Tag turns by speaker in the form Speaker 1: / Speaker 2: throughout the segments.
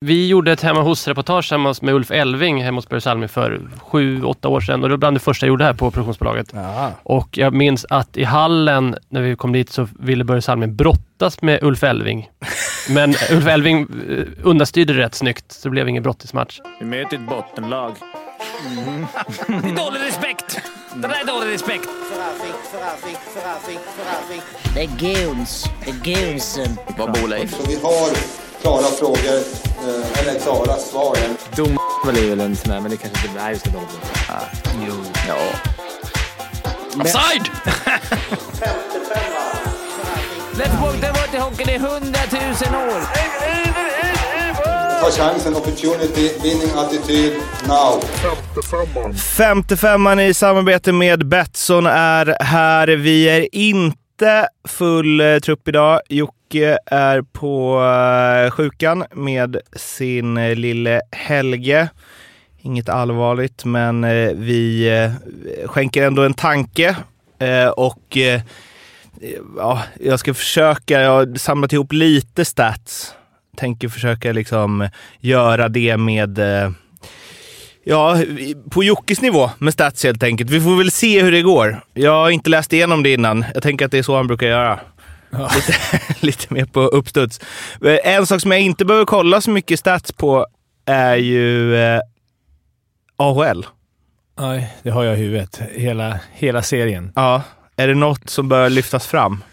Speaker 1: Vi gjorde ett hemma hos-reportage hos- med Ulf Elving hemma hos Börje Salming för sju, åtta år sedan och det var bland det första jag gjorde här på produktionsbolaget.
Speaker 2: Ja.
Speaker 1: Och jag minns att i hallen när vi kom dit så ville Börje Salming brottas med Ulf Elving. Men Ulf Elving eh, undanstyrde det rätt snyggt så det blev ingen brottismatch.
Speaker 3: Vi möter ett bottenlag. Det är dålig respekt! Det där är dålig respekt!
Speaker 4: Det är goons. Det är goonsen.
Speaker 3: Vad bor Leif?
Speaker 5: Så vi har klara frågor, eh, eller klara svar.
Speaker 3: Dom är väl en sån där, men det kanske inte... Nej, vi ska dåligt. Jo. Ja.
Speaker 1: Offside!
Speaker 3: Let's walk the water hockeyn i hundratusen år!
Speaker 5: Ta chansen, opportunity, winning attityd, now.
Speaker 2: 55an i samarbete med Betsson är här. Vi är inte full eh, trupp idag. Jocke är på eh, sjukan med sin eh, lille Helge. Inget allvarligt, men eh, vi skänker ändå en tanke. Och ja, jag ska försöka, jag har samlat ihop lite stats. Tänker försöka liksom göra det med Ja, på Jockes nivå med stats helt enkelt. Vi får väl se hur det går. Jag har inte läst igenom det innan. Jag tänker att det är så han brukar göra. Lite, lite mer på uppstuds. En sak som jag inte behöver kolla så mycket stats på är ju eh, AHL.
Speaker 6: Nej, det har jag i huvudet. Hela, hela serien.
Speaker 2: Ja. Är det något som bör lyftas fram?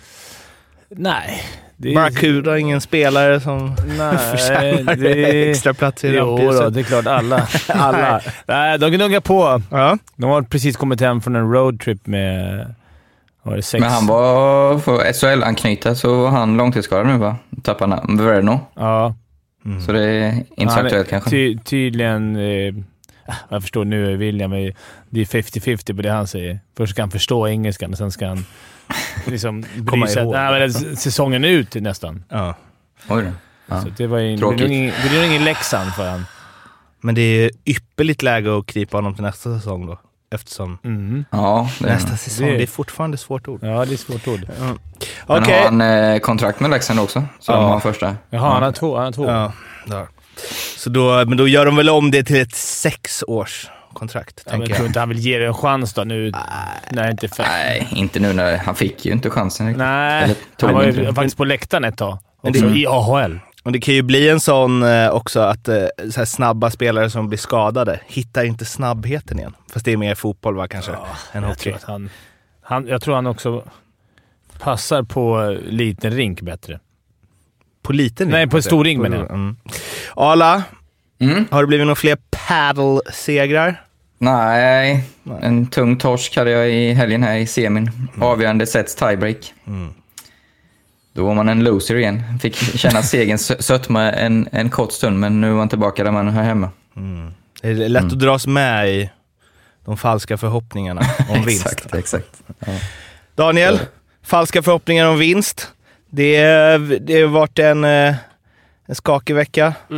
Speaker 6: Nej. Det
Speaker 2: Barracuda har ingen spelare som
Speaker 6: Nej,
Speaker 2: förtjänar
Speaker 6: det-
Speaker 2: extra plats i
Speaker 6: Jo
Speaker 2: rampljuset.
Speaker 6: det är klart alla.
Speaker 2: Alla.
Speaker 6: Nej, de gnuggar på.
Speaker 2: Ja.
Speaker 6: De har precis kommit hem från en roadtrip med... Var det sex?
Speaker 7: Men han var, för SHL-anknyta så var han långtidsskadad nu va? Tappade han Verno.
Speaker 6: Ja.
Speaker 7: Så det är inte så aktuellt kanske.
Speaker 6: Ty, tydligen... Eh, jag förstår nu är William, men det är 50-50 på det han säger. Först ska han förstå engelskan och sen ska han liksom bry
Speaker 2: Komma
Speaker 6: sig.
Speaker 2: ihåg.
Speaker 6: Nej, säsongen ut nästan.
Speaker 2: ja.
Speaker 7: Oj då. Ja.
Speaker 6: Så det var ju det blir ingen, det blir nog ingen Leksand för han.
Speaker 2: Men det är ypperligt läge att knipa honom till nästa säsong då. Eftersom
Speaker 6: Mm.
Speaker 7: Ja, det är
Speaker 2: nästa säsong,
Speaker 6: Det-
Speaker 2: det är fortfarande ett svårt ord.
Speaker 6: Ja, det är svårt ord.
Speaker 7: Men
Speaker 2: Okej.
Speaker 7: har han eh, kontrakt med Leksand också? Så
Speaker 2: Ja.
Speaker 7: de har första?
Speaker 6: Jaha, han har två. Han har två.
Speaker 2: Ja, där. Så då, men då gör de väl om det till ett sexårskontrakt,
Speaker 6: Ja, men
Speaker 2: tänker
Speaker 6: jag tror inte han vill ge det en chans då nu när det inte fem.
Speaker 7: Nej, inte nu när han fick ju inte chansen.
Speaker 6: Nej,
Speaker 7: Eller
Speaker 6: han var ju
Speaker 7: det.
Speaker 6: faktiskt på läktaren ett tag.
Speaker 2: Men
Speaker 6: Också
Speaker 2: det-
Speaker 6: i AHL.
Speaker 2: Och det kan ju bli en sån eh, också att eh, så här snabba spelare som blir skadade hittar inte snabbheten igen. Fast det är mer fotboll va, kanske, än
Speaker 6: Jag
Speaker 2: hockey.
Speaker 6: tror, att han, han, jag tror han också passar på liten rink bättre.
Speaker 2: På liten
Speaker 6: Nej,
Speaker 2: rink,
Speaker 6: på
Speaker 2: alltså.
Speaker 6: stor ring menar jag.
Speaker 2: Mm. Arla,
Speaker 7: Mm.
Speaker 2: har det blivit några fler paddle-segrar?
Speaker 7: Nej, en tung torsk hade jag i helgen här i semin. Avgörande sets tiebreak. Då var man en loser igen. Fick känna segerns sö- sötma en, en kort stund, men nu var man tillbaka där man hör hemma.
Speaker 2: Det är lätt att dras med i de falska förhoppningarna om vinst.
Speaker 7: Exakt, exakt.
Speaker 2: Daniel, falska förhoppningar om vinst. Det, det har varit en, eh, en skakig vecka på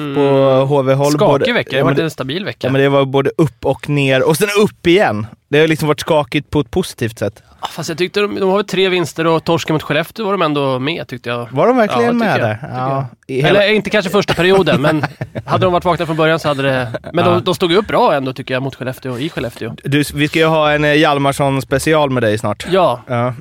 Speaker 2: HV-håll.
Speaker 1: Skakig
Speaker 2: Både-
Speaker 1: vecka, det
Speaker 2: Ja,
Speaker 1: har varit en stabil vecka.
Speaker 2: Ja, men det var både upp och ner och sen upp igen. Det har liksom varit skakigt på ett positivt sätt.
Speaker 1: Fast jag tyckte de, de har ju tre vinster och torsken mot Skellefteå var de ändå med tyckte jag.
Speaker 2: Var de verkligen
Speaker 1: Ja,
Speaker 2: med där?
Speaker 1: jag, tycker
Speaker 2: Ja, hela,
Speaker 1: Eller inte kanske första perioden, men hade de varit vakna från början så hade det... Men
Speaker 2: Ja.
Speaker 1: de, de stod upp bra ändå tycker jag mot Skellefteå, i Skellefteå.
Speaker 2: du, vi ska ju ha en eh, Hjalmarsson special med dig snart.
Speaker 1: Ja,
Speaker 2: Ja.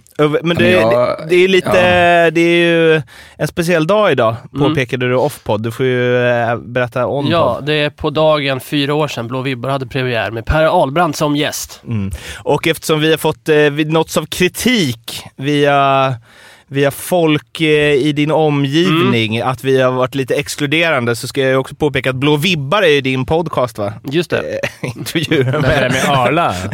Speaker 2: Men det, det, det är lite,
Speaker 7: ja.
Speaker 2: det är ju en speciell dag idag,
Speaker 1: Mm.
Speaker 2: påpekade du off-podd. Du får ju eh, berätta on
Speaker 1: ja, det är på dagen fyra år sedan Blå Vibbar hade premiär med Per Ahlbrand som gäst.
Speaker 2: Mm. Och eftersom vi har fått eh, vi av kritik via, via folk eh, i din omgivning, att vi har varit lite exkluderande, så ska jag också påpeka att Blå Vibbar är ju din podcast va?
Speaker 1: Just det.
Speaker 2: Eh, Intervjuer
Speaker 6: Men det
Speaker 2: med...
Speaker 6: med Arla.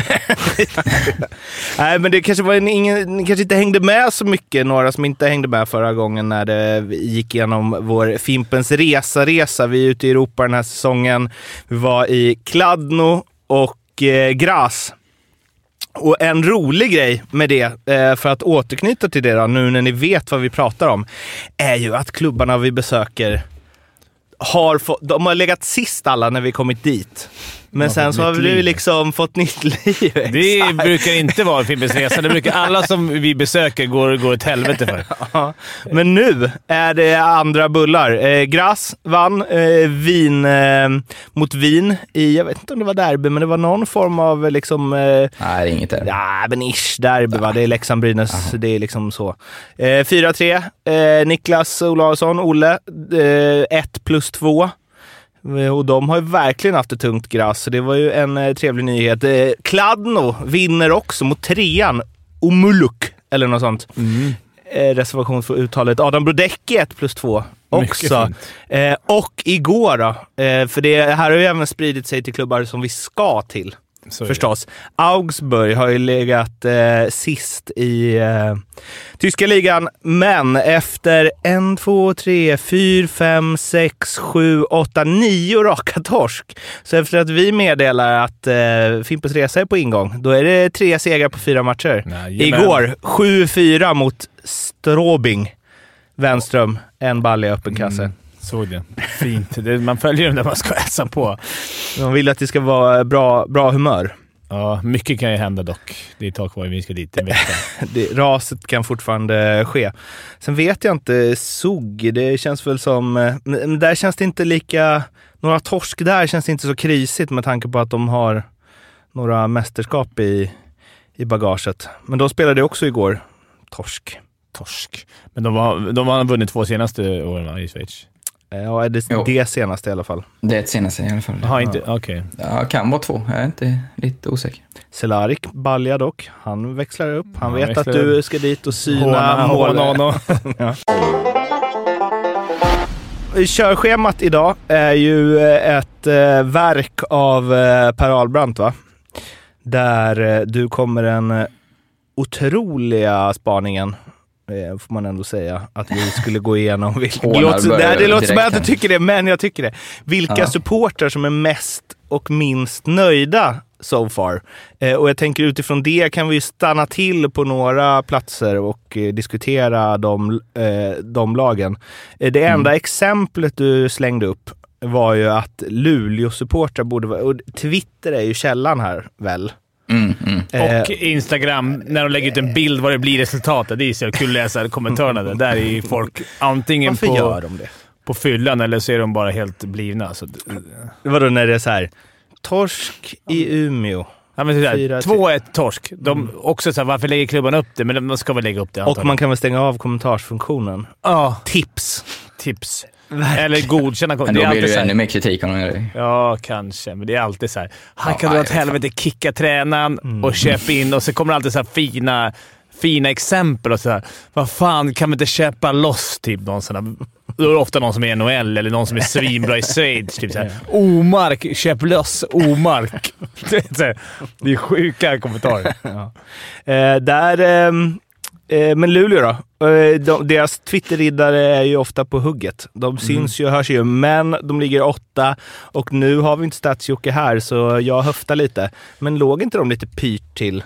Speaker 2: Nej, men det kanske var en, ingen, ni kanske inte hängde med så mycket, några som inte hängde med förra gången när det gick igenom vår Fimpens Resa-resa. Vi är ute i Europa den här säsongen. Vi var i Kladno och eh, Graz. Och en rolig grej med det, eh, för att återknyta till det då, nu när ni vet vad vi pratar om, är ju att klubbarna vi besöker har få, de har legat sist alla när vi kommit dit. Men sen så har
Speaker 6: liv.
Speaker 2: liksom fått nytt liv.
Speaker 6: Det
Speaker 2: Exakt.
Speaker 6: brukar inte vara Fimpens Resa. Det brukar alla som vi besöker går, går åt helvete för.
Speaker 2: Ja. Men nu är det andra bullar. Eh, Gras vann eh, vin eh, mot vin i, jag vet inte om det var derby, men det var någon form av liksom... Eh,
Speaker 7: Nej, det är inget där.
Speaker 2: Ja, men ish derby va. Det är Leksand-Brynäs. Det är liksom så. Eh, 4-3. Eh, Niklas Olausson, Olle. Eh, 1 plus 2. Eh, Och de har ju verkligen haft det tungt gräs, så det var ju en eh, trevlig nyhet. Eh, Kladno vinner också mot trean, Omuluk, eller något sånt. Eh, reservation för uttalet. Adam Brodecki 1 plus 2
Speaker 6: Mycket
Speaker 2: också. och igår då, för det här har ju även spridit sig till klubbar som vi ska till.
Speaker 6: Så.
Speaker 2: Förstås. Augsburg har ju legat eh, sist i eh, tyska ligan, men efter en, två, tre, fyra, fem, sex, sju, åtta, nio raka torsk. Så efter att vi meddelar att eh, Fimpens Resa är på ingång, då är det tre segrar på fyra matcher.
Speaker 6: Jajamän.
Speaker 2: Igår 7-4 mot Stråbing. Wenström, en balle i öppen kasse.
Speaker 6: Mm, såg det. Fint. Man följer dem där man ska äsa på.
Speaker 2: De vill att det ska vara bra, bra humör.
Speaker 6: Ja, mycket kan ju hända dock. Det är ett tag kvar vi ska dit. En vecka.
Speaker 2: det, raset kan fortfarande ske. Sen vet jag inte, SOG, det känns väl som... eh, där känns det inte lika... Några torsk där känns det inte så krisigt med tanke på att de har några mästerskap i, i bagaget. Men de spelade också igår. Torsk.
Speaker 6: Torsk. Men de, var, de har vunnit två senaste åren i Schweiz.
Speaker 2: Eh, Ja, det,
Speaker 7: Jo.
Speaker 2: det senaste i alla fall.
Speaker 7: Det är ett senaste i alla fall.
Speaker 6: Jaha, inte... Okej.
Speaker 7: Ja, kan vara två. Jag är inte lite osäker.
Speaker 2: Selarik balja dock. Han växlar upp. Han
Speaker 6: Han
Speaker 2: vet att du
Speaker 6: upp.
Speaker 2: ska dit och syna
Speaker 6: Håna,
Speaker 2: mål.
Speaker 6: håna, håna.
Speaker 2: Körschemat idag är ju eh, ett eh, verk av Per Ahlbrandt, va? Där du kommer den otroliga spaningen, eh, får man ändå säga, att vi skulle gå igenom. Vilka, det låter,
Speaker 7: börjar
Speaker 2: nej, det låter som att jag inte tycker det, men jag tycker det. Vilka
Speaker 7: Ja.
Speaker 2: supportrar som är mest och minst nöjda so far. Eh, och jag tänker utifrån det kan vi stanna till på några platser och eh, diskutera de, eh, de lagen. Eh, det enda exemplet du slängde upp var ju att Luleå-supportrar borde vara... Och Twitter är ju källan här, väl?
Speaker 7: Mm, mm.
Speaker 6: Och Instagram, när de lägger ut en bild vad det blir resultatet. Det är så kul att läsa kommentarerna där. Där är folk antingen
Speaker 2: varför
Speaker 6: på,
Speaker 2: gör de det?
Speaker 6: på fyllan eller så är de bara helt blivna. Så,
Speaker 2: Vadå när det är så här, torsk i Umeå.
Speaker 6: ja, men så där,
Speaker 2: Fyra,
Speaker 6: 2-1 torsk. De, också så här, varför lägger klubban upp det? Men de ska väl lägga upp det
Speaker 2: Och
Speaker 6: antagligen.
Speaker 2: man kan väl stänga av kommentarsfunktionen.
Speaker 6: Ja,
Speaker 2: Tips!
Speaker 6: tips. Eller godkänna.
Speaker 7: Men då blir det
Speaker 6: så
Speaker 7: ju ännu mer kritik om de gör det.
Speaker 6: Ja, kanske. Men det är alltid så här. Han
Speaker 7: Ja,
Speaker 6: kan dra åt helvete, kicka tränaren
Speaker 2: Mm.
Speaker 6: och köpa in och så kommer det alltid så här fina, fina exempel och så här. Vad fan, kan vi inte köpa loss typ någon sån här, Då är det ofta någon som är i NHL eller någon som är svinbra i Schweiz. Typ såhär. Omark, köp loss Omark. Det är, så här, det är sjuka kommentarer.
Speaker 2: Eh, där, ehm, eh, men Luleå då? Eh, de, deras Twitterriddare är ju ofta på hugget. De syns ju och hörs ju, men de ligger åtta och nu har vi inte stats här så jag höftar lite. Men låg inte de lite pyrt till?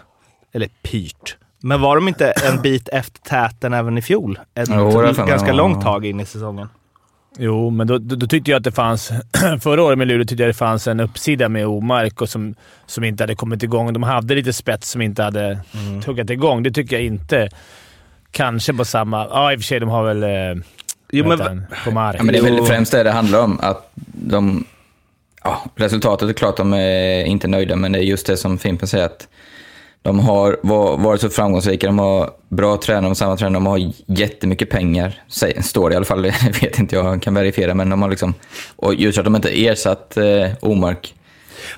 Speaker 2: Eller pyrt? Men var de inte en bit efter täten även i fjol? Ett
Speaker 7: Jo,
Speaker 2: ganska långt tag in i säsongen.
Speaker 6: Jo, men då, då, då tyckte jag att det fanns... förra året med Luleå tyckte jag det fanns en uppsida med Omark och som, som inte hade kommit igång. De hade lite spets som inte hade tuggat igång. Det tycker jag inte. Kanske på samma... Ja, i och för sig. De har väl... Eh,
Speaker 2: Jo, men,
Speaker 6: han?
Speaker 7: Ja, men det är väl främst det det handlar om. Att de, ja, resultatet är klart de är inte nöjda, men det är just det som Fimpen säger att de har va- varit så framgångsrika, de har bra tränare, har samma tränare, de har jättemycket pengar, står det i alla fall, det vet inte jag, kan verifiera, men de har liksom, och just att de inte ersatt eh, Omark.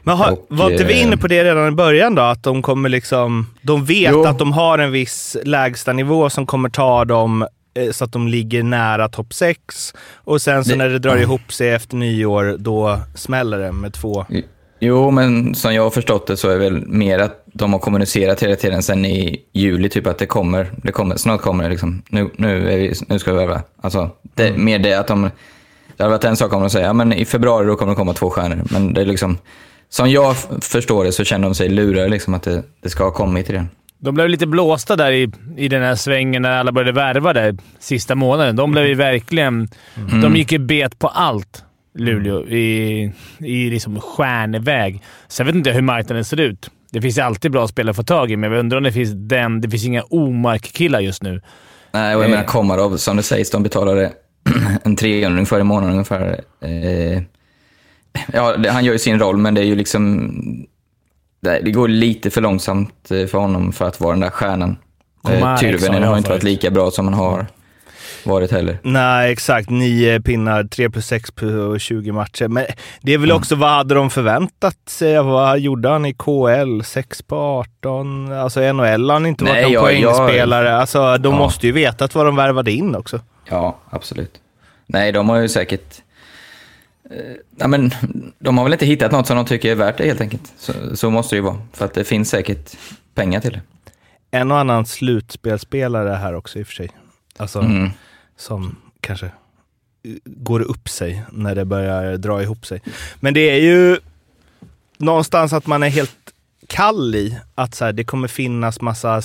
Speaker 2: Men har,
Speaker 7: Och,
Speaker 2: var inte vi
Speaker 7: eh,
Speaker 2: inne på det redan i början då? Att de kommer liksom... De vet
Speaker 7: Jo.
Speaker 2: att de har en viss lägstanivå som kommer ta dem eh, så att de ligger nära topp 6. Och sen så
Speaker 7: Det-
Speaker 2: när det drar ihop sig efter nyår, då smäller det med två.
Speaker 7: Jo, men som jag har förstått det så är det väl mer att de har kommunicerat hela tiden sen i juli, typ att det kommer, det kommer snart kommer det liksom. Nu, nu, vi, nu ska vi värva. Alltså, det, mer det att de... Det hade varit en sak om de säger, ja men i februari då kommer det komma två stjärnor. Men det är liksom... Som jag förstår det så känner de sig lurade liksom att det, det ska ha kommit redan.
Speaker 6: De blev lite blåsta där i, i den här svängen när alla började värva där sista månaden. De blev ju verkligen... De gick ju bet på allt. Luleå i, i liksom stjärneväg. Sen vet inte jag hur marknaden ser ut. Det finns alltid bra spelare att få tag i, men jag undrar om det finns den... Det finns inga Omark-killar just nu.
Speaker 7: Nej, och jag
Speaker 6: Eh.
Speaker 7: menar Komarov, som det sägs, de betalade en 300 för i månaden ungefär. Eh, ja, han gör ju sin roll, men det är ju liksom... Det, går lite för långsamt eh, för honom för att vara den där stjärnan. Eh, Tyrväinen
Speaker 6: jag
Speaker 7: har inte varit lika bra som han har varit heller.
Speaker 2: Nej, exakt. Nio pinnar, 3 plus 6 på 20 matcher. Men det är väl också, vad hade de förväntat sig? Vad gjorde han i KL? 6 på 18? Alltså NHL har han inte varit
Speaker 7: Nej,
Speaker 2: någon
Speaker 7: jag-
Speaker 2: poängspelare. Alltså, de
Speaker 7: Ja.
Speaker 2: måste ju vetat vad de värvade in också.
Speaker 7: Ja, absolut. Nej, de har ju säkert... Eh, ja, men, de har väl inte hittat något som de tycker är värt det helt enkelt. Så, så måste det ju vara. För att det finns säkert pengar till det.
Speaker 2: En och annan slutspelspelare här också i och för sig. Alltså,
Speaker 7: Mm.
Speaker 2: som kanske går upp sig när det börjar dra ihop sig. Men det är ju någonstans att man är helt kall i att så här, det kommer finnas massa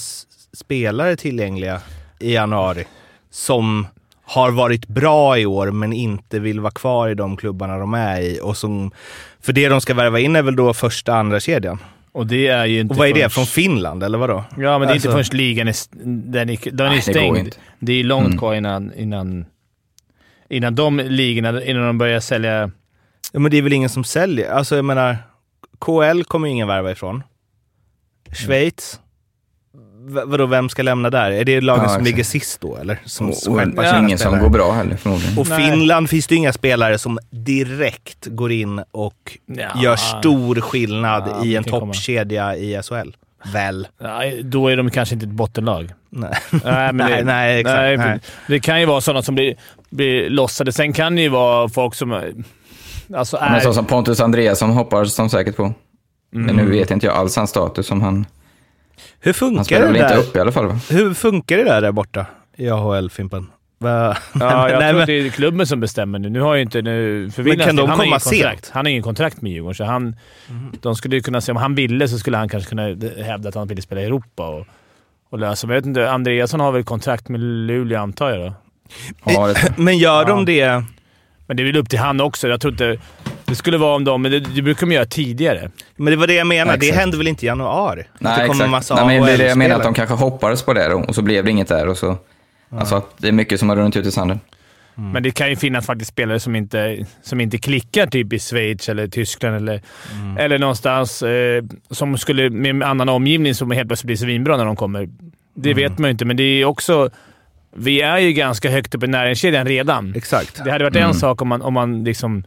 Speaker 2: spelare tillgängliga i januari som har varit bra i år men inte vill vara kvar i de klubbarna de är i. Och som, för det de ska värva in är väl då första andra kedjan.
Speaker 6: Och det är ju inte
Speaker 2: Och vad är det?
Speaker 6: förrän-
Speaker 2: Från Finland eller vadå?
Speaker 6: Ja, men det är inte
Speaker 2: Alltså-
Speaker 6: förrän ligan är, den är, den är
Speaker 7: Nej, det
Speaker 6: stängd.
Speaker 7: inte.
Speaker 6: Det är långt
Speaker 7: Mm.
Speaker 6: kvar innan, innan, innan de ligorna, innan de börjar sälja...
Speaker 2: Ja, men det är väl ingen som säljer? Alltså jag menar, KL kommer ju ingen värva ifrån. Schweiz? Vadå, vem ska lämna där? Är det lagen
Speaker 7: Ja,
Speaker 2: som ligger sist då eller? Som
Speaker 7: Och, och,
Speaker 2: skeppar
Speaker 7: och
Speaker 2: sina
Speaker 7: ingen som går bra heller förmodligen.
Speaker 2: Och
Speaker 6: Nej.
Speaker 2: Finland finns det ju inga spelare som direkt går in och
Speaker 6: Ja.
Speaker 2: gör stor skillnad
Speaker 6: Ja,
Speaker 2: i en toppkedja i SHL. Väl?
Speaker 6: Då är de kanske inte ett bottenlag.
Speaker 2: Nej.
Speaker 6: Nej, men
Speaker 2: Nej,
Speaker 6: det,
Speaker 2: nej, exakt,
Speaker 6: nej,
Speaker 2: nej.
Speaker 6: Det kan ju vara sådana som blir, blir lossade. Sen kan det ju vara folk som... Alltså
Speaker 7: Men
Speaker 6: är...
Speaker 7: så som Pontus Andreasson hoppas de säkert på. Men nu vet inte jag alls hans status. Som han,
Speaker 2: Hur funkar det där?
Speaker 7: upp i alla fall?
Speaker 2: Hur funkar det där, där borta i AHL, Fimpen? Va?
Speaker 6: Ja, jag
Speaker 2: Nej,
Speaker 6: tror
Speaker 2: men-
Speaker 6: att det är klubben som bestämmer nu. Nu har ju inte... Nu, för
Speaker 2: Men kan de
Speaker 6: han
Speaker 2: komma sent?
Speaker 6: Han har ingen kontrakt med Djurgården, så han... De skulle ju kunna se... Om han ville så skulle han kanske kunna hävda att han ville spela i Europa och, och lösa. Men jag vet inte. Andreasson har väl kontrakt med Luleå, antar jag då?
Speaker 7: Ja, det,
Speaker 2: Men gör
Speaker 6: Ja.
Speaker 2: de det?
Speaker 6: Men det är väl upp till han också. Jag tror inte... Det skulle vara om de... Men det, det brukar de göra tidigare.
Speaker 2: Men det var det jag menade. Det händer väl inte i januari?
Speaker 7: Nej,
Speaker 2: det kommer
Speaker 7: exakt.
Speaker 2: massa
Speaker 7: Nej, men det är det jag menar, att de kanske hoppades på det då, och så blev det inget där. Och så, Alltså att det är mycket som har runnit ut i sanden.
Speaker 6: Men det kan ju finnas faktiskt spelare som inte, som inte klickar typ i Schweiz eller Tyskland eller, eller någonstans eh, som skulle med en annan omgivning som helt plötsligt blir svinbra när de kommer. Det vet man ju inte, men det är också... Vi är ju ganska högt upp i näringskedjan redan.
Speaker 2: Exakt.
Speaker 6: Det hade varit en sak om man, om man liksom...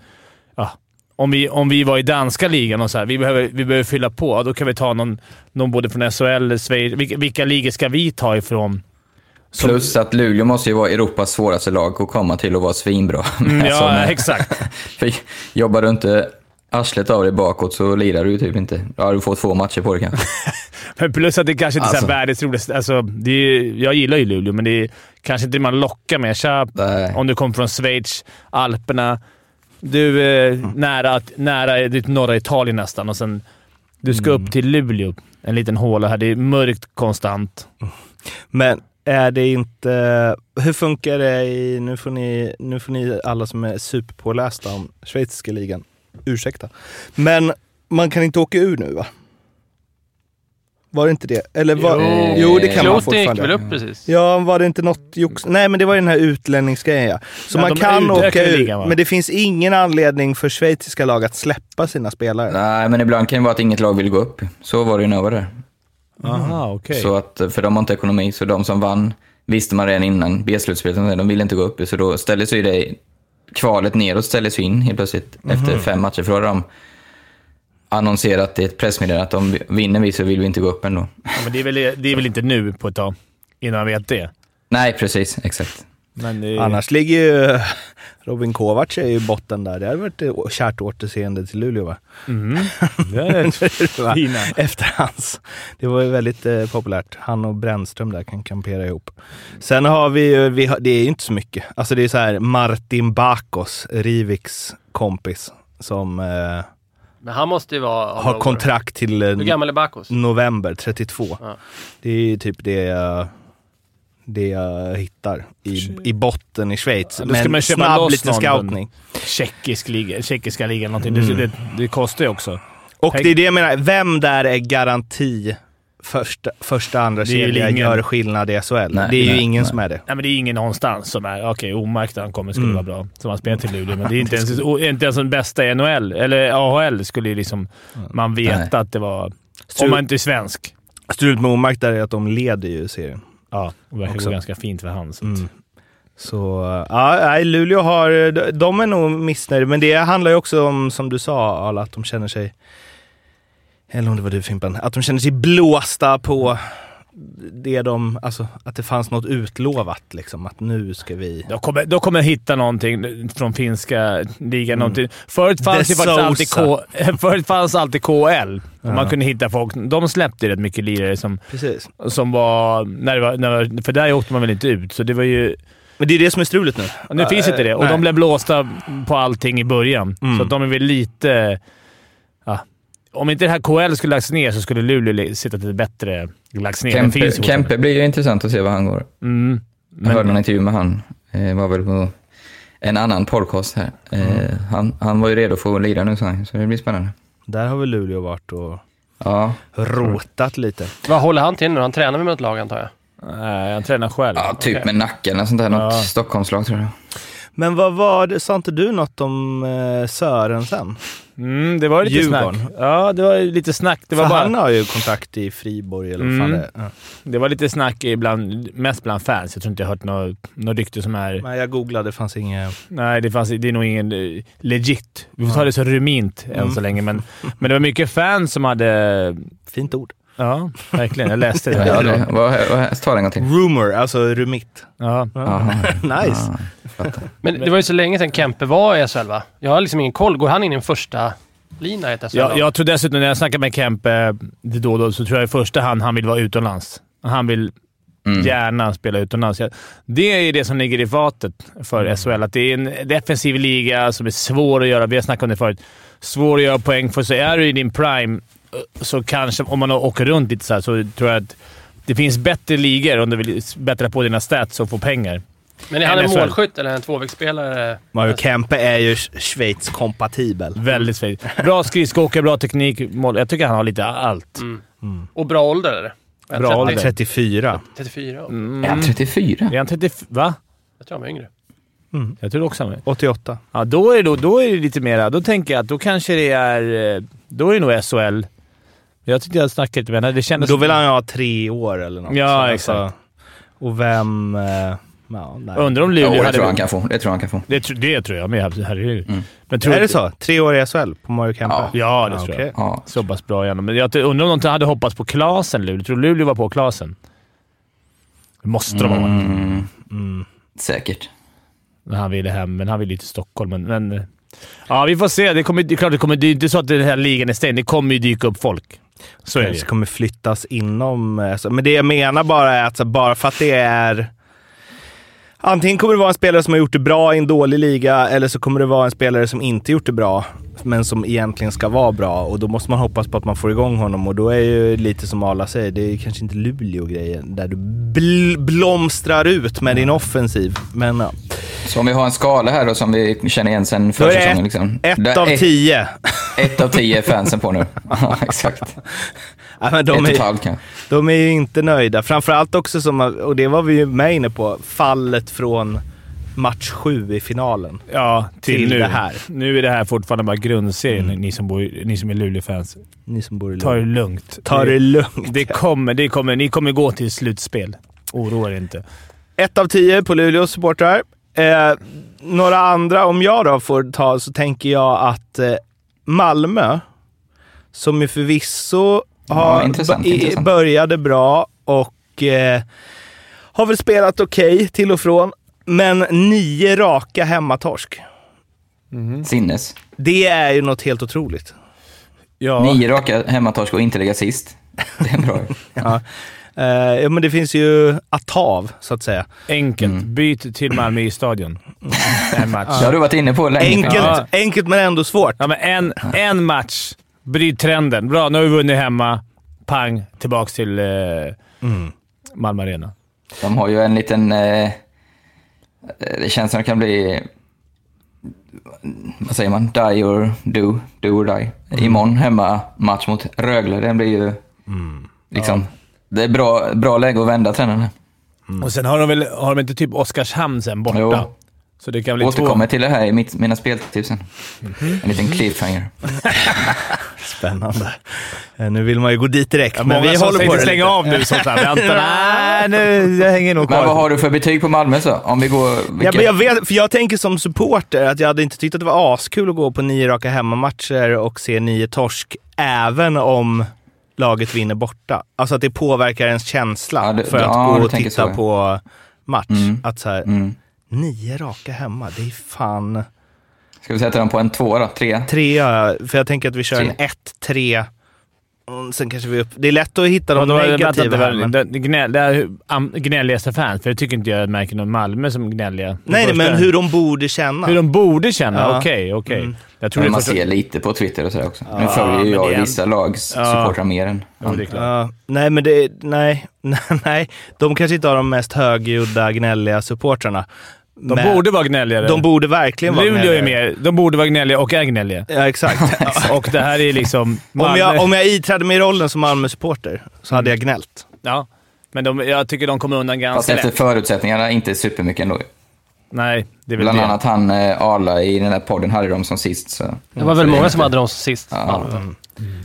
Speaker 6: Ja, om, vi, om vi var i danska ligan och så här, vi behöver, vi behöver fylla på, då kan vi ta någon, någon både från SHL, Schweiz... Vilka, vilka ligor ska vi ta ifrån? Som-
Speaker 7: Plus att Luleå måste ju vara Europas svåraste lag att komma till och vara svinbra.
Speaker 6: Mm, ja,
Speaker 7: när-
Speaker 6: exakt.
Speaker 7: För jobbar du inte arslet av dig bakåt så lirar du ju typ inte. Ja, du får två matcher på det kanske.
Speaker 6: Men plus att det kanske inte är så
Speaker 7: Alltså.
Speaker 6: världens roligaste... Alltså, det är, jag gillar ju Luleå, men det är kanske inte det man lockar med. Tja, om du kommer från Schweiz, Alperna. Du är
Speaker 7: Mm.
Speaker 6: nära, nära ditt norra Italien nästan och sen du ska
Speaker 7: Mm.
Speaker 6: upp till Luleå. En liten håla här. Det är mörkt konstant.
Speaker 2: Men är det inte... Hur funkar det i... Nu får ni, nu får ni alla som är superpålästa om schweiziska ligan ursäkta. Men man kan inte åka ur nu va? Var det inte det? Eller var,
Speaker 7: Jo.
Speaker 2: jo, det kan man
Speaker 1: Kloten gick väl
Speaker 2: fortfarande.
Speaker 1: upp precis?
Speaker 2: Ja, var det inte något jox? Nej, men det var ju den här utlänningsgrejen ja. Så
Speaker 6: Ja,
Speaker 2: man kan åka ur,
Speaker 6: va?
Speaker 2: men det finns ingen anledning för schweiziska lag att släppa sina spelare.
Speaker 7: Nej, men ibland kan det vara att inget lag vill gå upp. Så var det ju Nova där.
Speaker 6: Aha, okej.
Speaker 7: Så att, för de har inte ekonomi, så de som vann visste man redan innan B-slutspelet, de ville inte gå upp. Så då ställdes ju det kvalet neråt ställdes ju in helt plötsligt efter fem matcher. För då hade de annonserat i ett pressmeddelande att om vi- vinner vi så vill vi inte gå upp ändå.
Speaker 6: Ja, men det, är väl, det är väl inte nu på ett tag, innan man vet det.
Speaker 7: Nej, precis. Exakt.
Speaker 6: Men det
Speaker 2: Annars ligger ju Robin Kovacs är ju i botten där. Det hade varit ett kärt återseende till Luleå va?
Speaker 6: Mm.
Speaker 2: Efter hans. Det var ju väldigt eh, populärt. Han och Brännström där kan kampera ihop. Sen har vi ju, vi har, det är ju inte så mycket. Alltså det är så här Martin Bakos, Riviks kompis, som eh,
Speaker 1: Men han måste ju vara...
Speaker 2: har kontrakt till eh,
Speaker 1: Hur gammal är Bakos?
Speaker 2: november 32.
Speaker 1: Ja.
Speaker 2: Det är ju typ det jag, det jag hittar i, i botten i Schweiz.
Speaker 6: Ja, då ska
Speaker 2: Men
Speaker 6: man köpa
Speaker 2: snabb liten scoutning.
Speaker 6: Tjeckisk liga, tjeckiska ligan någonting.
Speaker 2: Mm.
Speaker 6: Det, det, det kostar ju också.
Speaker 2: Och
Speaker 6: Tänk-
Speaker 2: det är det jag menar, vem där är garanti första, första andra
Speaker 6: Det är ju
Speaker 2: kedja
Speaker 6: ingen-
Speaker 2: gör skillnad i SHL?
Speaker 7: Nej,
Speaker 2: det är ju
Speaker 7: nej,
Speaker 2: ingen
Speaker 7: nej.
Speaker 2: som är det.
Speaker 6: Nej, men det är ingen någonstans som är... Okej, Omark när han kommer skulle
Speaker 2: Mm.
Speaker 6: vara bra. Som har spelat till Luleå, men det är inte ens, inte ens den bästa i NHL. Eller AHL skulle ju liksom... Man veta
Speaker 7: Nej.
Speaker 6: att det var...
Speaker 2: Strul-
Speaker 6: Om man inte är svensk.
Speaker 2: Strulet med Omark där är att de leder ju serien.
Speaker 6: Ja, det verkar
Speaker 2: Också.
Speaker 6: gå ganska fint för han. Så.
Speaker 2: Mm. Så ja, nej, Luleå har, de- de är nog missnöjda. Men det handlar ju också om, som du sa Arla, att de känner sig, eller om det var du Fimpen, att de känner sig blåsta på det de, alltså att det fanns något utlovat liksom. Att nu ska vi...
Speaker 6: De kommer, de kommer hitta någonting från finska ligan. Någonting. Förut fanns
Speaker 2: De
Speaker 6: ju faktiskt alltid, K, förut fanns alltid KL.
Speaker 2: Ja.
Speaker 6: Man kunde hitta folk. De släppte rätt mycket lirare som,
Speaker 2: Precis.
Speaker 6: som var, när det var, när, För där åkte man väl inte ut, så det var ju...
Speaker 2: Men det är det som är strulet nu.
Speaker 6: Nu
Speaker 2: Ja,
Speaker 6: finns inte det och
Speaker 2: nej.
Speaker 6: de blev blåsta på allting i början.
Speaker 2: Mm.
Speaker 6: Så de är väl lite... Om inte det här KL skulle lagts ner så skulle Luleå sitta lite bättre lagts ner. Det
Speaker 7: Kempe, Kempe blir ju intressant att se vad han går.
Speaker 6: Mm.
Speaker 7: Jag hörde
Speaker 6: Men,
Speaker 7: en intervju med han, eh, var väl på en annan podcast här. Eh,
Speaker 6: Mm.
Speaker 7: han, han var ju redo för att lira nu, så det blir spännande.
Speaker 2: Där har väl Luleå varit och
Speaker 7: Ja,
Speaker 2: rotat lite.
Speaker 1: Vad håller han till nu? Han tränar med något lag antar jag?
Speaker 6: nej, han tränar själv.
Speaker 7: ja typ
Speaker 1: Okej.
Speaker 7: med nacken eller sånt där. Något
Speaker 6: Ja.
Speaker 7: Stockholmslag tror jag.
Speaker 2: Men vad var det, sa inte du något om eh, Sörensen?
Speaker 6: Mm, det var ju lite
Speaker 2: Djurgården.
Speaker 6: snack. Ja, det var lite snack. Det var,
Speaker 2: För
Speaker 6: bara,
Speaker 2: han har ju kontakt i Friborg eller vad fan
Speaker 6: Mm.
Speaker 2: det är. Ja.
Speaker 6: det var lite snack ibland, mest bland fans. Jag tror inte jag hört något, något rykte som är...
Speaker 2: Men jag googlade, det fanns inget...
Speaker 6: Nej, det, fanns, det är nog ingen eh, legit. Vi får ta det så rumint än
Speaker 2: Mm.
Speaker 6: så länge, men, men det var mycket fans som hade...
Speaker 2: Fint ord.
Speaker 6: Ja, verkligen. Jag läste det.
Speaker 7: Ja, det vad, vad, ta det en gång till.
Speaker 2: Rumor, alltså rumitt.
Speaker 6: Ja.
Speaker 2: Nice.
Speaker 7: Ja.
Speaker 1: Men det var ju så länge sedan Kempe var i SHL va? Jag har liksom ingen koll. Går han in i en första lina i SHL?
Speaker 6: Jag, jag tror dessutom, när jag snackar med Kempe då och då, så tror jag i första hand han vill vara utomlands. Han vill
Speaker 7: Mm.
Speaker 6: gärna spela utomlands. Det är det som ligger i fatet för SHL. Att det är en defensiv liga som är svår att göra. Vi har snackat om det förut. Svår att göra poäng för. Så är du i din prime, så kanske om man åker runt lite så, här, så tror jag att det finns bättre ligor om du vill bättra på dina stats och få pengar.
Speaker 1: Men är han en målskytt eller en tvåvägsspelare?
Speaker 2: Mario Kempe är ju Schweiz-kompatibel.
Speaker 6: Väldigt fint. Bra skridskoåkare, bra teknik. Mål. Jag tycker han har lite allt.
Speaker 1: Mm. Och bra ålder eller?
Speaker 6: Bra
Speaker 1: 30?
Speaker 6: ålder.
Speaker 2: 34.
Speaker 1: 34?
Speaker 6: Mm.
Speaker 7: Är han 34?
Speaker 6: Är han 30... Va?
Speaker 1: Jag tror han var yngre.
Speaker 6: Jag tror också han är.
Speaker 2: 88.
Speaker 6: Ja, då är, det, då, då är det lite mera... Då tänker jag att då kanske det är... eh, Då är det nog SHL. Jag tyckte jag snackade lite med henne. Det kändes...
Speaker 2: då vill han ju ha tre år eller något.
Speaker 6: Ja,
Speaker 2: Så alltså-
Speaker 6: exakt.
Speaker 2: Och vem... eh, Ja.
Speaker 6: Undrar om Luleå
Speaker 7: det
Speaker 6: hade...
Speaker 7: tror jag han kan få. Det tror han kan få.
Speaker 6: Det, tr- det tror jag med. Herregud.
Speaker 7: Mm.
Speaker 6: Men tror
Speaker 2: Är det så? Tre år i SHL på Mario Kempe?
Speaker 7: Ja.
Speaker 6: Ja, det
Speaker 2: Ja,
Speaker 6: tror
Speaker 2: okej.
Speaker 6: jag.
Speaker 7: Ja.
Speaker 6: Så pass bra igen. Men jag undrar om de hade hoppats på Klasen, Luleå. Tror du Luleå var på Klasen? Det måste de ha varit.
Speaker 7: Mm,
Speaker 2: Mm.
Speaker 7: säkert.
Speaker 6: Han ville hem, men han ville ju till Stockholm. Men, men, ja, vi får se. Det, kommer, det är klart, det, kommer, det är inte så att den här ligan är stängd. Det kommer ju dyka upp folk. Så det
Speaker 2: kanske
Speaker 6: ju.
Speaker 2: kommer flyttas inom... eh, Men det jag menar bara är att så bara för att det är... Antingen kommer det vara en spelare som har gjort det bra i en dålig liga, eller så kommer det vara en spelare som inte gjort det bra, men som egentligen ska vara bra. Och då måste man hoppas på att man får igång honom och då är ju lite som Arla säger, det är kanske inte Luleå-grejen där du bl- blomstrar ut med din offensiv. Men ja.
Speaker 7: Så om vi har en skala här då som vi känner igen sen
Speaker 2: är
Speaker 7: försäsongen.
Speaker 2: ett,
Speaker 7: Liksom.
Speaker 2: ett
Speaker 7: Där
Speaker 2: av
Speaker 7: ett,
Speaker 2: tio.
Speaker 7: ett av tio är fansen på nu. Ja, exakt.
Speaker 2: Ja, men
Speaker 7: Ett
Speaker 2: de, är,
Speaker 7: totalt kanske.
Speaker 2: de är ju inte nöjda. Framförallt också, som, och det var vi ju med inne på, fallet från match sju i finalen.
Speaker 6: Ja, till,
Speaker 2: till
Speaker 6: nu.
Speaker 2: det här.
Speaker 6: Nu är det här fortfarande bara grundserien,
Speaker 2: Mm.
Speaker 6: ni, som bor, ni som är Luleå-fans.
Speaker 2: Ni som bor i
Speaker 6: Ta det lugnt.
Speaker 2: Ta det lugnt.
Speaker 6: Det kommer, det kommer, ni kommer gå till slutspel. Oroa er inte.
Speaker 2: Ett av tio på Luleås supportrar. Eh, några andra, om jag då får ta, så tänker jag att eh, Malmö, som ju förvisso har,
Speaker 7: intressant,
Speaker 2: b- i-
Speaker 7: intressant.
Speaker 2: började bra och eh, har väl spelat okej till och från, men nio raka hemmatorsk.
Speaker 7: Sinnes.
Speaker 2: Det är ju något helt otroligt.
Speaker 6: Ja,
Speaker 7: Nio raka hemmatorsk och inte lägga sist. Det är bra.
Speaker 2: Ja. Eh, ja, men det finns ju att ta av, så att säga.
Speaker 6: enkelt.
Speaker 7: Mm.
Speaker 6: Byt till Malmö i stadion. En match.
Speaker 7: Det har du varit inne på länge.
Speaker 2: Enkelt,
Speaker 6: Ja.
Speaker 2: enkelt men ändå svårt.
Speaker 6: Ja, men en, en match. Bryt trenden. Bra, nu har vi vunnit hemma. Pang, tillbaks till eh,
Speaker 2: Mm.
Speaker 6: Malmö Arena.
Speaker 7: De har ju en liten... Eh, det känns som det kan bli... Vad säger man? Die or do, do or die. Imorgon hemma match mot Rögle. Den blir ju... Liksom, Det är bra, bra läge att vända trenden. här.
Speaker 6: Och sen har de väl har de inte typ Oskarshamn sen borta?
Speaker 7: Jo.
Speaker 6: Så det kan bli
Speaker 7: Återkommer till det här i mitt, mina speltips sen.
Speaker 6: Mhm.
Speaker 7: En liten cliffhanger.
Speaker 2: Spännande. Eh, Nu vill man ju gå dit direkt,
Speaker 6: två...
Speaker 2: men vi håller på det
Speaker 6: slänga av nu sånt här. Vänta, nej, nu, jag hänger nog
Speaker 7: Men vad
Speaker 6: kvar.
Speaker 7: har du för betyg på Malmö så? Om vi går...
Speaker 2: Ja, men jag, vet, för jag tänker som supporter att jag hade inte tyckt att det var askul att gå på nio raka hemmamatcher och se nio torsk, även om laget vinner borta. Alltså att det påverkar ens känsla
Speaker 7: Ja, det-
Speaker 2: för att
Speaker 7: ja,
Speaker 2: gå och titta
Speaker 7: så, ja.
Speaker 2: på match.
Speaker 7: Mm.
Speaker 2: Att så här,
Speaker 7: Mm.
Speaker 2: nio raka hemma, det är fan...
Speaker 7: Ska vi sätta dem på en tvåa då? Tre?
Speaker 2: Trea, för jag tänker att vi kör
Speaker 7: Tre.
Speaker 2: en 1, 3. Mm, sen kanske vi upp... Det är lätt att hitta de negativa här. Men...
Speaker 6: det, gnäll, det är gnälligaste fans, för jag tycker inte jag märker någon Malmö som gnälliga.
Speaker 2: Nej, nej, men hur de borde känna.
Speaker 6: hur de borde känna.
Speaker 2: Ja.
Speaker 6: Okej, okej.
Speaker 2: Mm.
Speaker 6: Jag tror
Speaker 7: Men
Speaker 6: det
Speaker 7: man ser lite på Twitter och sådär också. nu
Speaker 6: Ja,
Speaker 7: följer
Speaker 6: men
Speaker 7: ju jag
Speaker 6: det
Speaker 7: vissa lags
Speaker 6: Ja.
Speaker 7: supportrar mer än
Speaker 6: Ja, det är klart.
Speaker 2: Ja, nej, men det... Nej, nej. De kanske inte har de mest högljudda, gnälliga supportrarna.
Speaker 6: De
Speaker 2: Men
Speaker 6: borde vara gnälligare.
Speaker 2: De borde verkligen vara
Speaker 6: Luleå är
Speaker 2: gnälliga.
Speaker 6: mer. De borde vara gnälliga och är gnälliga.
Speaker 2: Ja, exakt.
Speaker 6: Och det här är liksom...
Speaker 2: om,
Speaker 6: Malmö-
Speaker 2: jag, om jag iträdde mig rollen som Malmö-supporter så hade jag gnällt.
Speaker 6: Ja, men de, jag tycker de kommer undan
Speaker 7: Fast
Speaker 6: ganska
Speaker 7: efter
Speaker 6: lätt.
Speaker 7: förutsättningarna inte supermycket ändå.
Speaker 6: Nej, det är väl
Speaker 7: Bland
Speaker 6: det.
Speaker 7: annat han eh, Arla i den här podden hade dem som sist. Så.
Speaker 1: Det var väl många som hade dem sist.
Speaker 7: Ja,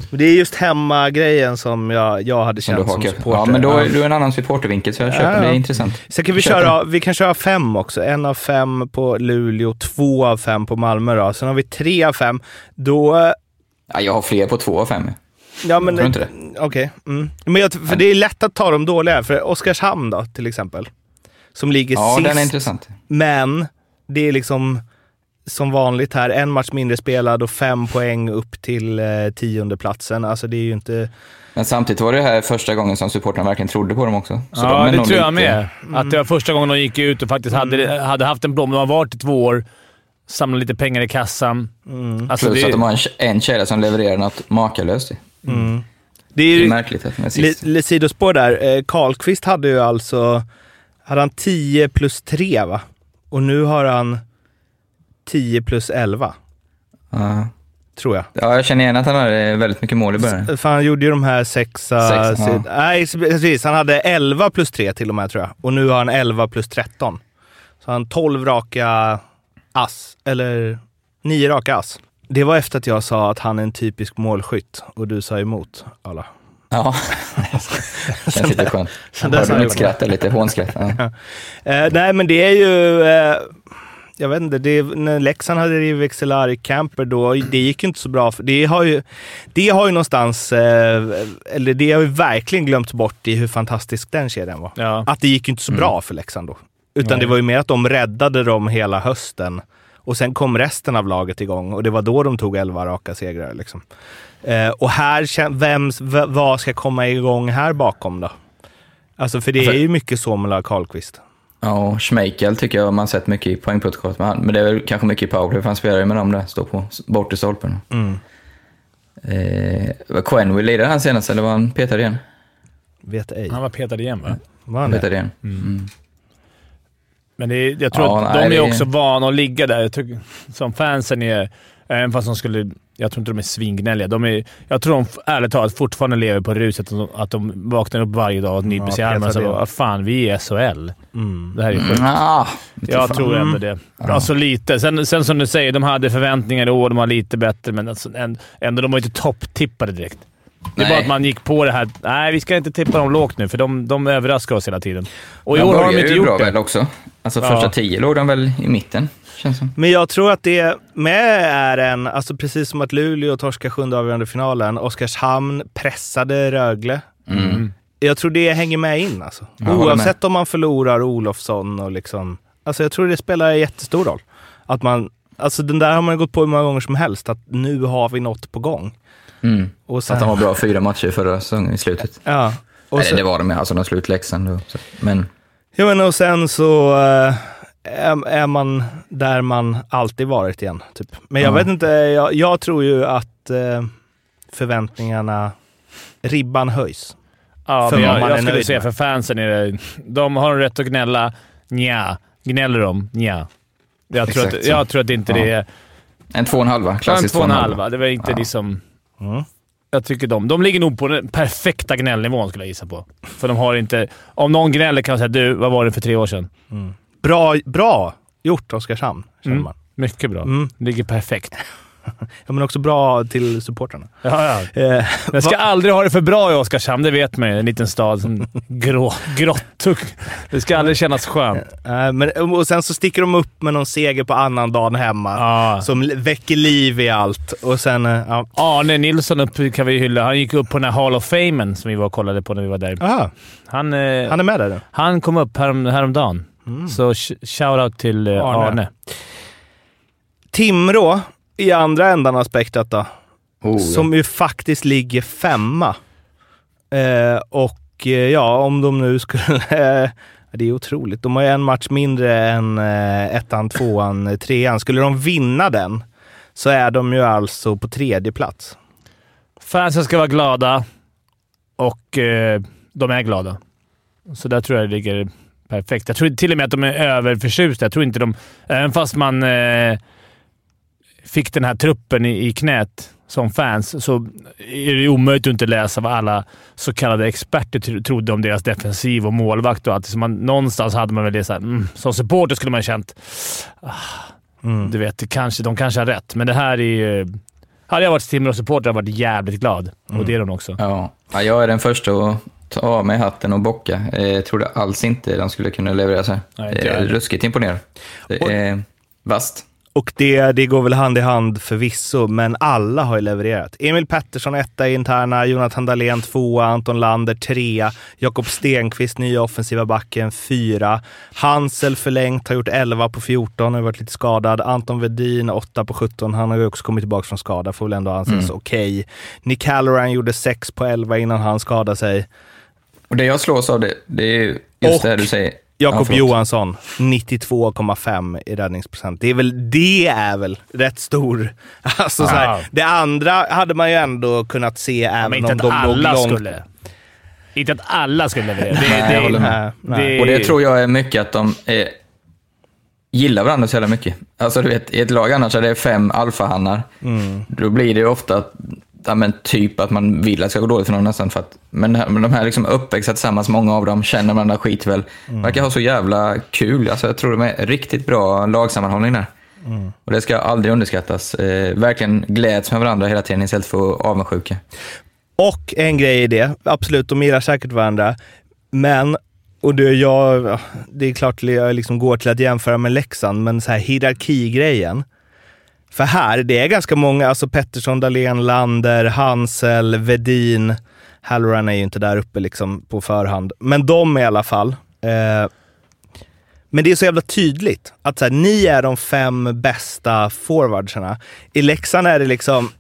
Speaker 2: Men Det är just hemma-grejen som jag, jag hade
Speaker 7: som
Speaker 2: känt som
Speaker 7: upp.
Speaker 2: supporter.
Speaker 7: Ja, men då är du en annan supportervinkel, så jag köper
Speaker 2: Ja,
Speaker 7: det.
Speaker 2: ja.
Speaker 7: är intressant.
Speaker 2: Sen kan vi
Speaker 7: Köper
Speaker 2: köra, vi kan köra fem också. En av fem på Luleå, två av fem på Malmö då. Sen har vi tre av fem. Då...
Speaker 7: Ja, jag har fler på två av fem.
Speaker 2: Ja, men...
Speaker 7: Tror inte det?
Speaker 2: Okej. Mm. Men jag, för det är lätt att ta de dåliga. För Oskarshamn då, till exempel. Som ligger
Speaker 7: Ja,
Speaker 2: sist.
Speaker 7: den är intressant.
Speaker 2: Men det är liksom som vanligt här, en match mindre spelad och fem poäng upp till eh, tionde platsen. Alltså det är ju inte...
Speaker 7: Men samtidigt var det här första gången som supportrarna verkligen trodde på dem också. Så de
Speaker 6: Ja,
Speaker 7: är
Speaker 6: det tror jag
Speaker 7: lite-
Speaker 6: med. Att det var första gången de gick ut och faktiskt hade, hade haft en blom. De har varit i två år, samlat lite pengar i kassan. Alltså,
Speaker 7: Plus
Speaker 6: det,
Speaker 7: att de har en, en där som levererar något makalöst.
Speaker 2: Det är
Speaker 7: Det
Speaker 2: ju
Speaker 7: är märkligt att de är sist.
Speaker 2: li, sidospår där. Eh, Karlqvist hade ju alltså... Hade han 10 plus 3 va? Och nu har han 10 plus 11,
Speaker 7: Ja.
Speaker 2: tror jag.
Speaker 7: ja, jag känner igen att han hade väldigt mycket mål i början.
Speaker 2: För han gjorde ju de här sexa...
Speaker 7: Sex, ja.
Speaker 2: Nej, precis. Han hade 11 plus 3 till och med tror jag. Och nu har han 11 plus 13. Så han 12 raka ass. Eller 9 raka ass. Det var efter att jag sa att han är en typisk målskytt och du sa emot alla.
Speaker 7: Ja, känns lite skönt.
Speaker 2: sen dess har
Speaker 7: skratt, lite hånskratt. Ja.
Speaker 2: Eh, nej, men det är ju... Eh, jag vet inte, det, när Leksand hade rivit Xelari Camper då, det gick ju inte så bra. För det har ju, det har ju någonstans, eh, eller det har ju verkligen glömt bort i hur fantastisk den kedjan var.
Speaker 6: ja.
Speaker 2: Att det gick ju inte så bra för Leksand då. Utan
Speaker 6: Nej.
Speaker 2: det var ju mer att de räddade dem hela hösten. Och sen kom resten av laget igång och det var då de tog 11 raka segrar. Liksom. Eh, och här, kän- vems, v- vad ska komma igång här bakom då? Alltså för det är ju mycket Suomela Karlqvist.
Speaker 7: Ja, och Schmeichel tycker jag man sett mycket i poängprotokollet med han. Men det är väl kanske mycket i powerplay, för han spelar ju med dem där, står på bort i stolpen.
Speaker 2: Mm.
Speaker 7: Eh, Quenville lirade han senast, eller var han petad igen?
Speaker 2: Vet ej.
Speaker 6: Han var petad igen, va?
Speaker 2: Var han
Speaker 7: Petad
Speaker 2: det?
Speaker 7: igen. Mm.
Speaker 6: Men det jag tror
Speaker 7: Ja,
Speaker 6: att
Speaker 7: nej,
Speaker 6: de är
Speaker 7: det-
Speaker 6: också vana att ligga där. Jag tycker, som fansen är, även fast de skulle... Jag tror inte de är svingnälliga. De är, jag tror de ärligt talat fortfarande lever på ruset. Att de, att de vaknar upp varje dag och nyper
Speaker 2: Ja,
Speaker 6: sig i armarna och. "Vad fan, vi är SHL.
Speaker 2: Mm.
Speaker 6: Det här är sjukt.
Speaker 7: Mm. Ah,
Speaker 6: Jag
Speaker 7: fan.
Speaker 6: tror ändå det. Alltså lite. Sen, sen som du säger, de hade förväntningar i år. De var lite bättre, men alltså, ändå, de var inte topptippade direkt. Det är
Speaker 7: Nej.
Speaker 6: bara att man gick på det här. Nej, vi ska inte tippa dem lågt nu, för de, de överraskar oss hela tiden. Och i år har de
Speaker 7: började
Speaker 6: inte
Speaker 7: ju
Speaker 6: gjort
Speaker 7: bra
Speaker 6: det.
Speaker 7: väl också. Alltså
Speaker 6: Ja.
Speaker 7: första tio låg de väl i mitten, känns som.
Speaker 2: Men jag tror att det med är en, alltså precis som att Luleå torskade sjunde avgörande finalen, Oskarshamn pressade Rögle.
Speaker 7: Mm.
Speaker 2: Jag tror det hänger med in alltså.
Speaker 7: Jag
Speaker 2: Oavsett om man förlorar Olofsson och liksom... Alltså jag tror det spelar jättestor roll. Att man, alltså den där har man ju gått på hur många gånger som helst, att nu har vi något på gång.
Speaker 7: Mm.
Speaker 2: Och sen,
Speaker 7: Att de var bra fyra matcher förra säsongen i slutet.
Speaker 2: Ja. Och
Speaker 7: Eller
Speaker 2: sen,
Speaker 7: det var de med, alltså de. Så. Men
Speaker 2: ja, men och sen så eh, är, är man där man alltid varit igen. Typ. Men jag
Speaker 7: Ja.
Speaker 2: vet inte, jag, jag tror ju att eh, förväntningarna, ribban höjs.
Speaker 6: Ja,
Speaker 2: För
Speaker 6: jag,
Speaker 2: man
Speaker 6: jag skulle säga för fansen är det... De har rätt att gnälla. Nja. Gnäller de? Nja. Jag tror, att, jag tror att inte det är...
Speaker 7: En två och en halva.
Speaker 6: En
Speaker 7: Klassisk
Speaker 6: två och en halva. Det var inte
Speaker 7: Ja.
Speaker 6: liksom...
Speaker 2: Mm.
Speaker 6: Jag tycker de, de ligger nog på den perfekta gnällnivån skulle jag gissa på. För de har inte... Om någon gnäller kan man säga du, vad var det för tre år sedan?
Speaker 2: Bra, bra gjort Oskarshamn, känner
Speaker 6: Mm.
Speaker 2: man.
Speaker 6: Mycket bra.
Speaker 2: Mm.
Speaker 6: Ligger perfekt.
Speaker 2: Ja, men också bra till supportrarna.
Speaker 6: Ja, ja.
Speaker 2: Eh,
Speaker 6: Jag ska
Speaker 2: va-
Speaker 6: aldrig ha det för bra i Oskarshamn, det vet man ju. En liten stad som grå, grottuk. Det ska aldrig kännas skönt.
Speaker 2: eh, men, och sen så sticker de upp med någon seger på annan dagen hemma.
Speaker 6: Ja.
Speaker 2: Som väcker liv i allt. Och sen, eh, ja.
Speaker 6: Arne Nilsson upp, kan vi hylla. Han gick upp på den här Hall of Famen som vi var och kollade på när vi var där.
Speaker 2: Aha,
Speaker 6: Han, eh,
Speaker 2: han är med där nu.
Speaker 6: han kom upp härom, häromdagen. Så sh- shout-out till eh,
Speaker 2: Arne.
Speaker 6: Arne.
Speaker 2: Timrå i andra ändan av spektrat då.
Speaker 7: Oh,
Speaker 2: Som ju faktiskt ligger femma. Eh, och eh, ja, om de nu skulle... Eh, det är otroligt. De har ju en match mindre än eh, ettan, tvåan, trean. Skulle de vinna den så är de ju alltså på tredje plats.
Speaker 6: Fansen ska vara glada och eh, de är glada. Så där tror jag det ligger perfekt. Jag tror till och med att de är överförtjusta. Jag tror inte de... Även fast man eh, fick den här truppen i, i knät som fans så är det omöjligt att inte läsa vad alla så kallade experter tro- trodde om deras defensiv och målvakt och allt. Så man, någonstans hade man väl det såhär, mm, Som supporter skulle man ha känt ah, du vet, det kanske, de kanske har rätt, men det här är ju... Hade jag varit Timrå-supporter hade jag varit jävligt glad. Och det är de också.
Speaker 7: Ja. ja, jag är den första att ta av mig hatten och bocka. Eh, Jag trodde alls inte de skulle kunna leverera så här.
Speaker 6: Nej, inte
Speaker 7: Det
Speaker 6: jag
Speaker 7: är ruskigt. Det vasst.
Speaker 2: Och det, det går väl hand i hand förvisso, men alla har ju levererat. Emil Pettersson etta i interna, Jonathan Dahlén tvåa, Anton Lander trea, Jakob Stenqvist nya offensiva backen fyra, Hansel förlängt, har gjort 11 på 14, har varit lite skadad. Anton Vedin 8 på 17, han har ju också kommit tillbaka från skada, får väl ändå anses okej. Nick Halloran gjorde 6 på 11 innan han skadade sig.
Speaker 7: Och det jag slås av, det, det är ju just
Speaker 2: Och
Speaker 7: det här du säger.
Speaker 2: Jakob
Speaker 7: Ja.
Speaker 2: Johansson, 92,5 i räddningsprocent. Det är väl, det är väl rätt stor... Alltså, så
Speaker 6: Ja.
Speaker 2: här, det andra hade man ju ändå kunnat se
Speaker 6: Men
Speaker 2: även
Speaker 6: inte
Speaker 2: om
Speaker 6: att
Speaker 2: de låg
Speaker 6: alla
Speaker 2: långt.
Speaker 6: skulle. Inte att alla skulle leverera. Det,
Speaker 7: Nej,
Speaker 6: det,
Speaker 7: jag håller
Speaker 2: med. Nej, nej.
Speaker 7: Och det tror jag är mycket att de eh, gillar varandra så jävla mycket. Alltså du vet, i ett lag annars är det fem alfahannar.
Speaker 2: Mm.
Speaker 7: Då blir det ju ofta att, ja, men typ att man vill att det ska gå dåligt för någon nästan. För att, men, de här liksom uppväxta tillsammans, många av dem känner varandra skitväl.
Speaker 2: Mm.
Speaker 7: Verkar ha så jävla kul. Alltså, jag tror de är riktigt bra lagsammanhållning där.
Speaker 2: Mm.
Speaker 7: Och det ska aldrig underskattas. Eh, verkligen gläds med varandra hela tiden istället för avundsjuka.
Speaker 2: Och en grej i det, absolut, de gillar säkert varandra. Men, och det, jag, ja, det är klart jag liksom går till att jämföra med Leksand, men så här hierarkigrejen. För här, det är ganska många, alltså Pettersson, Dahlén, Lander, Hansel, Vedin. Halloran är ju inte där uppe liksom på förhand. Men de i alla fall. Eh, men det är så jävla tydligt att så här, ni är de fem bästa forwardsarna. I Leksand är det liksom,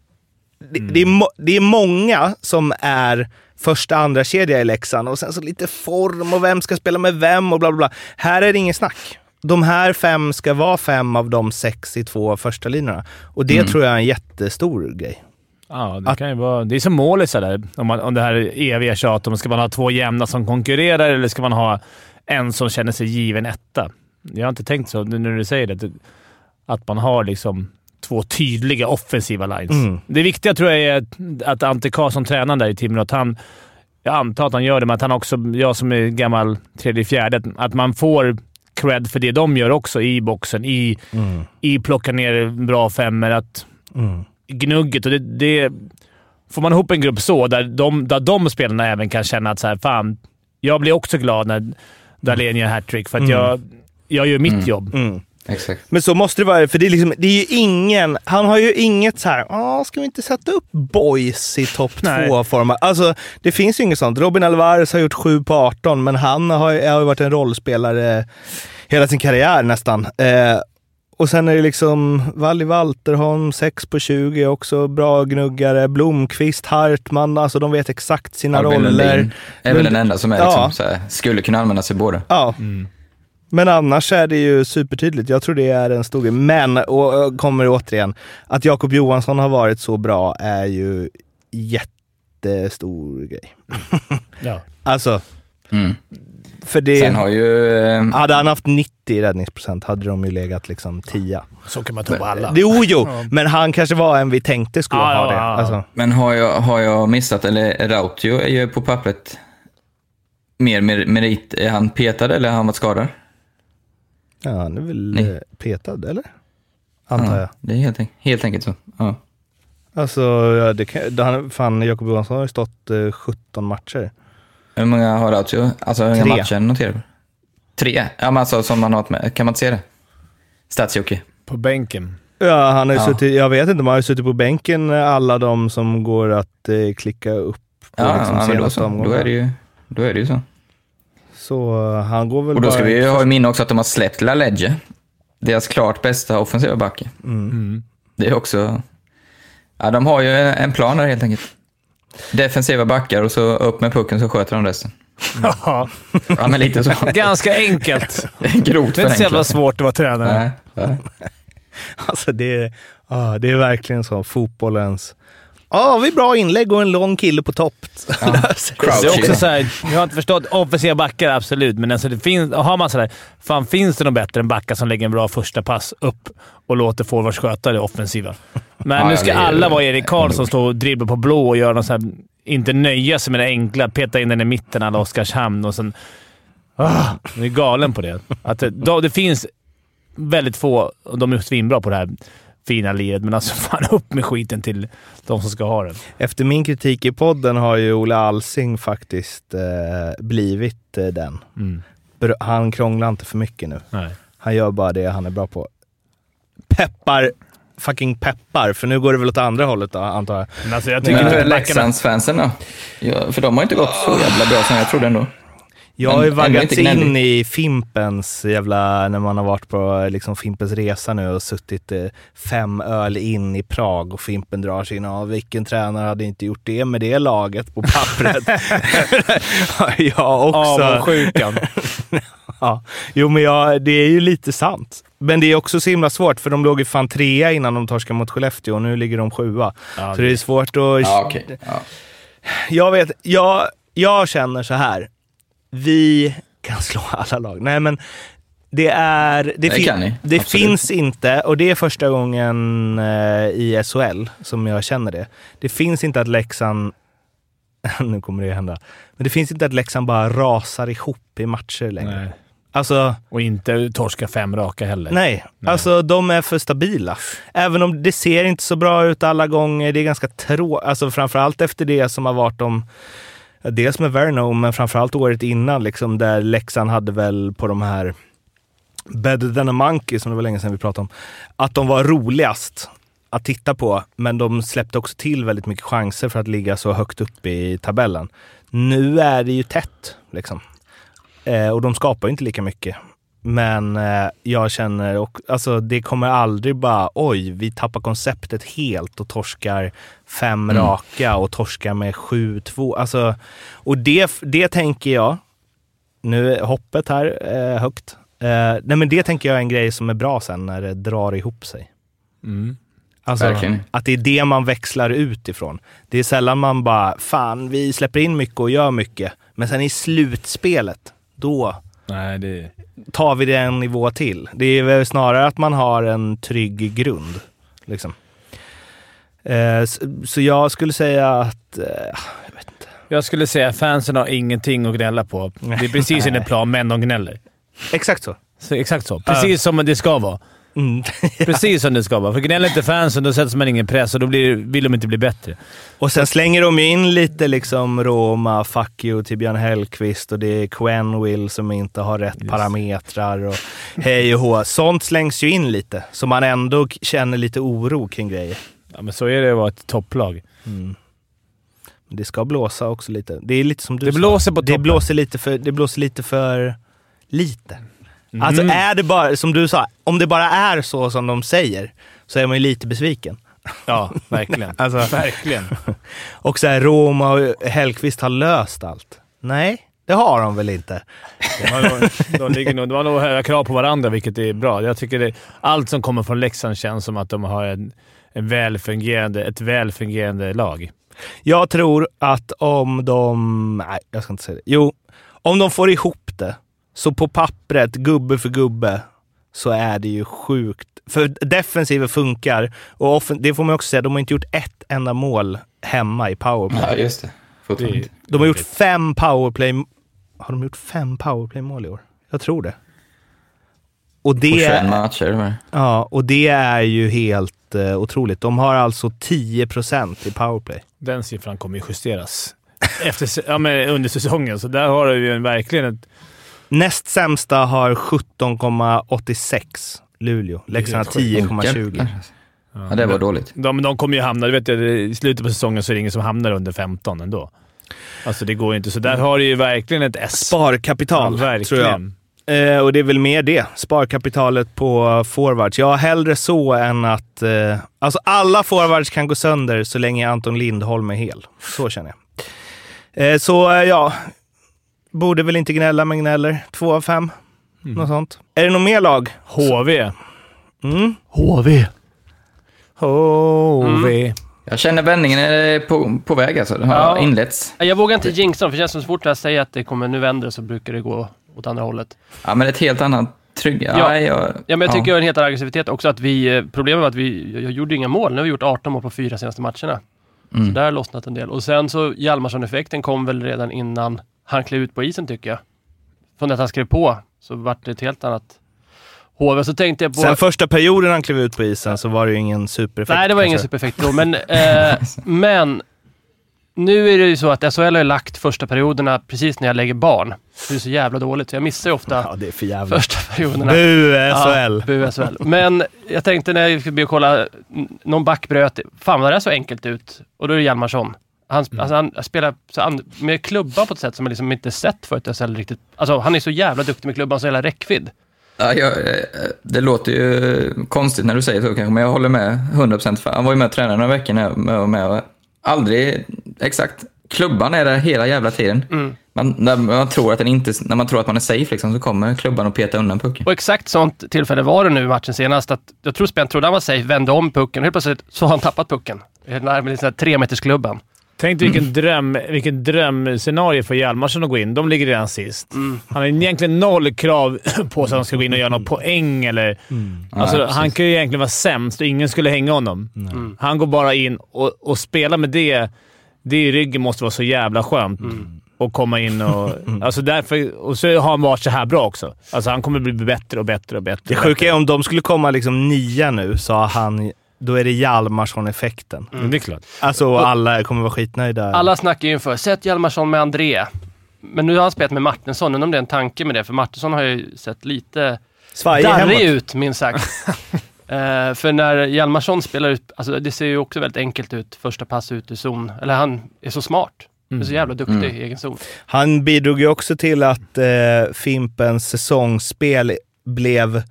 Speaker 2: det, det, är, det är många som är första, andra kedja i Leksand och sen så lite form och vem ska spela med vem och bla bla bla. Här är det ingen snack. De här fem ska vara fem av de sex i två första linjerna. Och det tror jag är en jättestor grej.
Speaker 6: ja, det, kan ju vara, det är som målet där. Om, man, om det här eviga tjatet om ska man ha två jämna som konkurrerar eller ska man ha en som känner sig given etta? Jag har inte tänkt så nu när du säger det. Att man har liksom två tydliga offensiva lines.
Speaker 2: Mm.
Speaker 6: Det viktiga tror jag är att, att Ante Karlsson, tränaren där i Timrå, att han... Jag antar att han gör det, men att han också, jag som är gammal tredje, fjärde, att- att man får cred för det de gör också i boxen. I, i plocka ner bra femmer. Att
Speaker 2: Mm.
Speaker 6: gnugget och det, det... Får man ihop en grupp så, där de, där de spelarna även kan känna att så här, fan, jag blir också glad när Dahlén gör hattrick för att jag, jag gör mitt jobb.
Speaker 2: Mm.
Speaker 7: Exakt.
Speaker 2: Men så måste det vara, för det är, liksom, det är ju ingen, han har ju inget så här, "Ah, ska vi inte sätta upp boys i topp
Speaker 6: Nej.
Speaker 2: två-format? Alltså, det finns ju inget sånt. Robin Alvarez har gjort 7 på 18, men han har, har ju varit en rollspelare hela sin karriär nästan. Eh, och sen är det liksom Valli Walterholm, 6 på 20, också bra gnuggare. Blomqvist, Hartman, alltså de vet exakt sina
Speaker 7: Albin
Speaker 2: roller.
Speaker 7: Lundin är väl den enda som är
Speaker 2: Ja.
Speaker 7: liksom, så här, skulle kunna använda sig båda.
Speaker 2: Ja. Men annars är det ju supertydligt. Jag tror det är en stor grej. Men, och och kommer återigen, att Jakob Johansson har varit så bra är ju jättestor grej.
Speaker 6: Ja.
Speaker 2: Alltså,
Speaker 7: Mm.
Speaker 2: för det...
Speaker 7: Sen har ju... eh,
Speaker 2: Hade han haft 90 räddningsprocent hade de ju legat liksom 10.
Speaker 6: Så kan man tro på alla.
Speaker 2: Jo, jo,
Speaker 6: Ja.
Speaker 2: men han kanske var en vi tänkte skulle
Speaker 6: Ja,
Speaker 2: ha det. Alltså,
Speaker 7: Men har jag, har jag missat, eller Rautio är ju på pappret mer mer- merit. Är han petad eller har han varit skadad?
Speaker 2: Ja, han är väl
Speaker 7: Nej.
Speaker 2: eh, petad, eller? Antar jag.
Speaker 7: Ja, det är helt, en- helt enkelt så. Ja.
Speaker 2: Alltså, ja, det kan, det, han, fan, Jakob Johansson har ju stått eh, 17 matcher.
Speaker 7: Hur många har Rautio? Alltså hur många
Speaker 2: Tre.
Speaker 7: matcher noterar du? Tre? Ja, men alltså som man har med. Kan man inte se det? Statsjocke.
Speaker 6: På bänken.
Speaker 2: Ja, han har ju
Speaker 7: Ja.
Speaker 2: suttit, jag vet inte, man har ju suttit på bänken eh, alla de som går att eh, klicka upp på
Speaker 7: Ja,
Speaker 2: liksom,
Speaker 7: ja då
Speaker 2: senaste
Speaker 7: så. Då är det ju, då är det ju så.
Speaker 2: Så eh, han går väl
Speaker 7: Och då
Speaker 2: bara...
Speaker 7: ska vi ju ha i minne också att de har släppt La Ledge. Deras klart bästa offensiva back.
Speaker 6: Mm.
Speaker 7: Det är också... Ja, de har ju en plan där helt enkelt. Defensiva backar och så upp med pucken så sköter de resten.
Speaker 6: Ja.
Speaker 7: Ja, men lite så.
Speaker 6: Ganska enkelt.
Speaker 7: Grovt
Speaker 6: Det är inte så jävla svårt att vara tränare.
Speaker 7: Nej, nej.
Speaker 2: Alltså det, är- ja, det är verkligen så, fotbollens... Ja, vi bra inlägg och en lång kille på topp.
Speaker 7: Ja.
Speaker 6: Det är också så här, jag har inte förstått. Offensiva backar, absolut. Men alltså det finns, har man sådär, fan finns det något bättre än backar som lägger en bra första pass upp och låter forwards sköta det offensiva? Men
Speaker 7: Ja,
Speaker 6: nu
Speaker 7: ja,
Speaker 6: ska
Speaker 7: det är-
Speaker 6: alla vara Erik Karlsson stå och dribbla på blå och göra något så här, inte nöja sig med det enkla. Peta in den i mitten alla Oskarshamn och sen... Ah, jag är galen på det. Att det, då, det finns väldigt få, och de är svinbra på det här fina liret, men alltså fan upp med skiten till de som ska ha den.
Speaker 2: Efter min kritik i podden har ju Ola Alsing faktiskt eh, blivit eh, den.
Speaker 6: Mm.
Speaker 2: Han krånglar inte för mycket nu.
Speaker 6: Nej.
Speaker 2: Han gör bara det han är bra på. Peppar, fucking peppar, för nu går det väl åt andra hållet då, antar jag.
Speaker 6: Men alltså, jag
Speaker 7: Tycker
Speaker 6: backarna...
Speaker 7: Leksandsfansen då? Ja, för de har inte gått så jävla bra som jag trodde ändå.
Speaker 2: Jag har ju vaggats in i Fimpens jävla, när man har varit på liksom Fimpens resa nu och suttit eh, fem öl in i Prag och Fimpen drar sig in. Ja, vilken tränare hade inte gjort det med det laget på pappret? jag också.
Speaker 6: Avundsjukan.
Speaker 2: Ja. Jo, men jag, det är ju lite sant. Men det är också så himla svårt, för de låg ju fan trea innan de torskade mot Skellefteå och nu ligger de sjua.
Speaker 6: Ja,
Speaker 2: så det är svårt att...
Speaker 7: Ja, okej. Ja.
Speaker 2: Jag vet, jag, jag känner så här. Vi kan slå alla lag. Nej, men det är... Det,
Speaker 7: Det
Speaker 2: fin-
Speaker 7: kan ni,
Speaker 2: det
Speaker 7: absolut.
Speaker 2: finns inte, och det är första gången eh, i SHL som jag känner det. Det finns inte att Leksand... nu kommer det hända. Men det finns inte att Leksand bara rasar ihop i matcher längre.
Speaker 6: Nej.
Speaker 2: Alltså...
Speaker 6: Och inte torska fem raka heller.
Speaker 2: Nej,
Speaker 6: Nej.
Speaker 2: alltså de är för stabila. Även om det ser inte så bra ut alla gånger. Det är ganska tråkigt. Alltså framförallt efter det som har varit om Dels med Verno, men framförallt året innan, liksom, där Leksand hade väl på de här Better than a monkey, som det var länge sedan vi pratade om, att de var roligast att titta på, men de släppte också till väldigt mycket chanser för att ligga så högt upp i tabellen. Nu är det ju tätt, liksom. Eh, och de skapar ju inte lika mycket. Men eh, jag känner, och, alltså det kommer aldrig bara, oj, vi tappar konceptet helt och torskar fem
Speaker 7: Mm.
Speaker 2: raka och torskar med 7-2. Alltså, och det, det tänker jag, nu är hoppet här eh, högt. Eh, nej men det tänker jag är en grej som är bra sen när det drar ihop sig.
Speaker 6: Mm.
Speaker 2: Alltså,
Speaker 7: Verkligen.
Speaker 2: att det är det man växlar ut ifrån. Det är sällan man bara, fan vi släpper in mycket och gör mycket. Men sen i slutspelet, då
Speaker 6: Nej, det...
Speaker 2: tar vi det en nivå till. Det är väl snarare att man har en trygg grund. Liksom. Eh, så, så jag skulle säga att... Eh, jag vet inte.
Speaker 6: Jag skulle säga att fansen har ingenting att gnälla på. Det är precis enligt plan, men de gnäller.
Speaker 2: Exakt så.
Speaker 6: Så, exakt så. Precis som det ska vara.
Speaker 2: Mm.
Speaker 6: Precis som det ska vara. För gnäller inte fansen, då sätter man ingen press och då blir, vill de inte bli bättre.
Speaker 2: Och sen slänger de ju in lite liksom Roma, fuck you till Björn Hellkvist och det är Quenville som inte har rätt parametrar och hej och hå. Sånt slängs ju in lite, så man ändå känner lite oro kring grejer.
Speaker 6: Ja, men så är det att vara ett topplag.
Speaker 2: Mm. Men Det ska blåsa också lite. Det är lite som du
Speaker 6: Det
Speaker 2: sa.
Speaker 6: blåser på
Speaker 2: det
Speaker 6: toppen.
Speaker 2: blåser lite för Det blåser lite för lite. Alltså
Speaker 6: Mm.
Speaker 2: är det bara, som du sa, om det bara är så som de säger så är man ju lite besviken.
Speaker 6: Ja, verkligen.
Speaker 2: Alltså-
Speaker 6: verkligen.
Speaker 2: Och så här, Roma och Hellkvist har löst allt. Nej, det har de väl inte.
Speaker 6: De har, nog- de, ligger nog, de har nog höga krav på varandra, vilket är bra. Jag tycker det, allt som kommer från Leksand känns som att de har en, en välfungerande, ett välfungerande lag.
Speaker 2: Jag tror att om de... Nej, jag ska inte säga det. Jo, om de får ihop det, så på pappret, gubbe för gubbe, så är det ju sjukt. För defensiven funkar och offen- det får man också säga, de har inte gjort ett enda mål hemma i powerplay.
Speaker 7: Ja, just det. Fortfarande.
Speaker 6: Det-
Speaker 2: De har gjort fem powerplay... Har de gjort fem powerplay-mål i år? Jag tror det. Och
Speaker 7: På
Speaker 2: det,
Speaker 7: 21 matcher.
Speaker 2: ja, och det är ju helt eh, otroligt. De har alltså 10 procent i powerplay.
Speaker 6: Den siffran kommer ju justeras efter, ja, men under säsongen, så där har du ju en, verkligen ett...
Speaker 2: Näst sämsta har 17,86 Luleå. Leksand har 10,20.
Speaker 7: Ja, det var dåligt.
Speaker 6: De, de kommer ju hamna... Du vet, I slutet på säsongen så är det ingen som hamnar under 15 ändå. Alltså det går ju inte. Så där har du ju verkligen ett S.
Speaker 2: Sparkapital,
Speaker 6: Ja, verkligen.
Speaker 2: tror jag. Eh, och det är väl mer det. Sparkapitalet på forwards. Ja, hellre så än att... Eh, alltså alla forwards kan gå sönder så länge Anton Lindholm är hel. Så känner jag. Eh, så eh, ja, borde väl inte gnälla men gnäller. Två av fem.
Speaker 6: Mm.
Speaker 2: Något sånt. Är det något mer lag?
Speaker 6: HV.
Speaker 2: Mm.
Speaker 1: HV.
Speaker 6: HV.
Speaker 7: Jag känner vändningen är på, på väg alltså. Den har
Speaker 1: Ja.
Speaker 7: inletts.
Speaker 1: Jag vågar inte jinxa dem, för det känns som så fort jag säger att det kommer nu vänder så brukar det gå åt andra hållet.
Speaker 7: Ja, men ett helt annat trygg... Ja,
Speaker 1: Ja.
Speaker 7: jag,
Speaker 1: Ja, men jag tycker jag har en helt annan aggressivitet också. Att vi, eh, problemet var att vi jag gjorde inga mål. Nu har vi gjort 18 mål på fyra senaste matcherna. Så
Speaker 7: Mm.
Speaker 1: där har lossnat en del. Och sen så Hjalmarsson-effekten kom väl redan innan han klev ut på isen tycker jag. Från att han skrev på så vart det ett helt annat HV. Så tänkte jag på...
Speaker 2: Sen första perioden han klev ut på isen så var det ju ingen supereffekt.
Speaker 1: Nej, det var ingen
Speaker 2: kanske.
Speaker 1: supereffekt då, men, eh, men nu är det ju så att SHL har lagt första perioderna precis när jag lägger barn. Det är så jävla dåligt, så jag missar ju ofta
Speaker 2: Ja, det är för jävla...
Speaker 1: första perioderna.
Speaker 2: Bu SHL!
Speaker 1: Ja, bu SHL. Men jag tänkte när jag skulle be och kolla, någon back bröt. Fan vad det är så enkelt ut. Och då är det Hjalmarsson. Han,
Speaker 2: Mm.
Speaker 1: alltså han spelar så an, med klubban på ett sätt som man liksom inte sett förut SHL riktigt. Alltså han är så jävla duktig med klubban, så jävla räckvidd.
Speaker 7: Ja, jag, eh, det låter ju konstigt när du säger så kanske, men jag håller med 100%. För han var ju med och tränade några veckor när jag var med och aldrig exakt. Klubban är där hela jävla tiden.
Speaker 1: Mm.
Speaker 7: Man, när, man tror att den inte, när man tror att man är safe liksom, så kommer klubban och peta undan pucken.
Speaker 1: Och exakt sånt tillfälle var det nu matchen senast. Att jag tror Spent trodde han var safe, vände om pucken och helt plötsligt så har han tappat pucken. Närmare den här tremetersklubban.
Speaker 6: Tänk dig vilken, dröm, vilken drömscenario för Hjalmarsson att gå in. De ligger redan sist. Han har egentligen noll krav på sig att han ska gå in och göra någon poäng eller... Alltså,
Speaker 7: Ja,
Speaker 6: han kan ju egentligen vara sämst och ingen skulle hänga honom. Han går bara in och, och spelar med det. Det i ryggen måste vara så jävla skönt. Och komma in och... Alltså därför, och så har han varit så här bra också. Alltså han kommer bli bättre och bättre och bättre.
Speaker 2: Det sjuka är om de skulle komma liksom nia nu, sa han, då är det Hjalmarsson-effekten.
Speaker 6: bättre. Det är klart.
Speaker 2: Alltså och alla kommer vara skitnöjda.
Speaker 1: Alla snackar ju inför, sätt Hjalmarsson med André. Men nu har han spelat med Martinsson, undrar om det är en tanke med det, för Martinsson har ju sett lite darrig ut, minst sagt. Eh, för när Hjalmarsson spelar ut, alltså det ser ju också väldigt enkelt ut, första pass ut ur zon. Eller han är så smart. Är så jävla duktig i egen zon.
Speaker 2: Han bidrog ju också till att eh, Fimpens säsongsspel blev...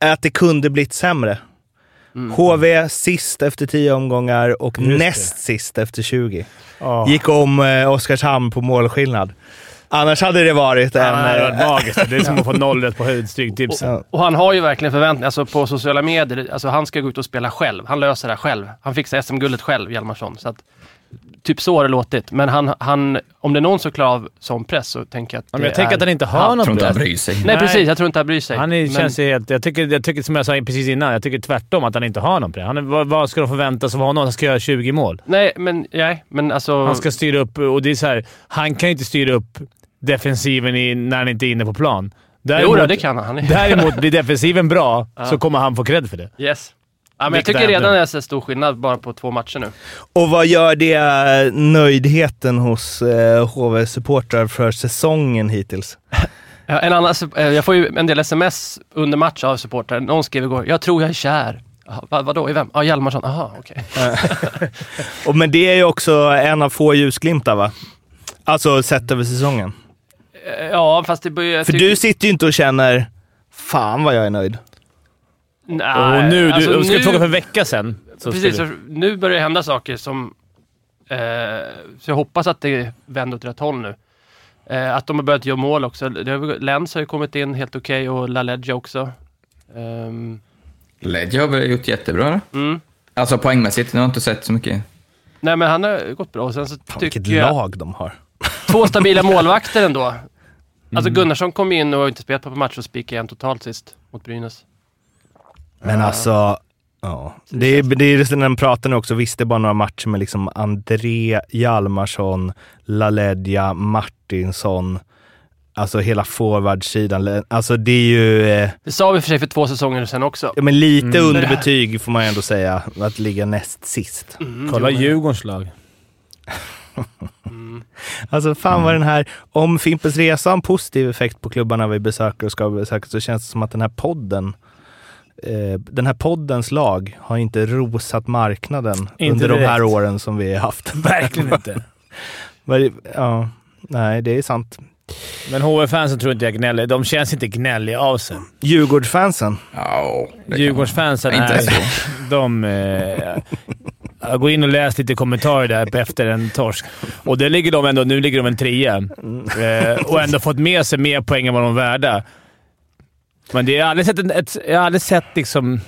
Speaker 2: Att det kunde blivit sämre.
Speaker 1: Mm.
Speaker 2: HV sist efter 10 omgångar och
Speaker 6: Just det.
Speaker 2: näst sist efter 20.
Speaker 6: Ja.
Speaker 2: Gick om eh, Oskarshamn på målskillnad. Annars hade det varit en...
Speaker 6: Ja, det hade varit
Speaker 2: eh,
Speaker 6: magiskt. Det är som att få noll rätt på höjdstryktipsen.
Speaker 2: Ja.
Speaker 1: Och han har ju verkligen förväntningar, alltså på sociala medier, alltså han ska gå ut och spela själv. Han löser det här själv. Han fixar SM-guldet själv, Hjalmarsson. Så att, typ så har det låtit. Men han, han, om det är någon som klarar av sån press så tänker jag att
Speaker 6: men
Speaker 1: det
Speaker 6: jag tänker
Speaker 1: är
Speaker 6: att han inte har
Speaker 7: Jag
Speaker 6: något
Speaker 7: tror inte han bryr sig.
Speaker 1: Nej,
Speaker 6: Nej.
Speaker 1: precis. Jag tror inte han bryr sig.
Speaker 6: Han är,
Speaker 1: Men-
Speaker 6: känns ju helt... Jag tycker, jag tycker, som jag sa precis innan, jag tycker tvärtom att han inte har någon press. Han är, vad, vad ska de förvänta sig av honom? Han ska göra 20 mål.
Speaker 1: Nej, men, nej, men alltså...
Speaker 6: Han ska styra upp och det är så här, Han kan ju inte styra upp defensiven i, när han inte är inne på plan.
Speaker 1: jo, då, det kan han. han är,
Speaker 6: Däremot, blir defensiven bra
Speaker 1: Ja.
Speaker 6: så kommer han få cred för det.
Speaker 1: yes. Ja, men jag tycker
Speaker 6: är
Speaker 1: redan
Speaker 6: det?
Speaker 1: jag ser stor skillnad bara på två matcher nu.
Speaker 2: Och vad gör det eh, nöjdheten hos eh, HV-supportrar för säsongen hittills?
Speaker 1: En annan, eh, jag får ju en del sms under match av supportrar. Någon skrev igår, jag tror jag är kär. Vad, vadå, i vem? Ja, Hjalmarsson. Jaha, okej.
Speaker 2: Och, men det är ju också en av få ljusglimtar va? Alltså sett över säsongen.
Speaker 1: Eh, Ja, fast det börjar...
Speaker 2: För du sitter ju inte och känner “Fan vad jag är nöjd”.
Speaker 1: Nej,
Speaker 6: och nu,
Speaker 1: alltså
Speaker 6: du, ska
Speaker 1: nu-
Speaker 6: fråga för en vecka sedan. Så
Speaker 1: Precis, så nu börjar det hända saker som... Eh, så jag hoppas att det vänder åt rätt håll nu. Eh, att de har börjat göra mål också. Lens har ju kommit in helt okej och LaLeggia också. Um,
Speaker 7: Ledge har väl gjort jättebra.
Speaker 1: mm.
Speaker 7: Alltså poängmässigt, nu har jag inte sett så mycket.
Speaker 1: Nej, men han har gått bra. Och sen så
Speaker 2: Fan, vilket
Speaker 1: jag...
Speaker 2: lag de har.
Speaker 1: Två stabila målvakter ändå.
Speaker 2: Mm.
Speaker 1: Alltså Gunnarsson kom in och har inte spelat på match och spikade en totalt sist mot Brynäs.
Speaker 2: Men alltså, ja. Det är, det är just när de pratar nu också, visst det är bara några matcher med liksom André, Hjalmarsson, Laledja, Martinsson. Alltså hela forwardsidan. Alltså det är ju... Eh,
Speaker 1: Det sa vi för sig för två säsonger sedan också.
Speaker 2: ja, men lite
Speaker 6: Mm.
Speaker 2: underbetyg får man ju ändå säga, att ligga näst sist.
Speaker 1: Mm,
Speaker 6: Kolla Djurgårdens lag.
Speaker 1: Mm.
Speaker 2: Alltså fan vad den här, om Fimpens Resa har en positiv effekt på klubbarna vi besöker och ska besöka så känns det som att den här podden den här poddens lag har inte rosat marknaden
Speaker 6: Inte
Speaker 2: under de här
Speaker 6: direkt.
Speaker 2: åren som vi har haft.
Speaker 6: Verkligen inte.
Speaker 2: Ja, nej, det är sant.
Speaker 6: Men HV-fansen tror inte jag gnäller. De känns inte gnälliga av sig.
Speaker 2: Djurgårdsfansen.
Speaker 7: Ja, kan
Speaker 6: Djurgårdsfansen
Speaker 7: Inte
Speaker 6: är...
Speaker 7: så.
Speaker 6: De... Eh, jag går in och läser lite kommentarer där efter en torsk. Och där ligger de ändå... Nu ligger de en trea. Eh, och ändå fått med sig mer poäng än vad de är värda. Men det, jag har aldrig sett, en, ett, jag har aldrig sett liksom...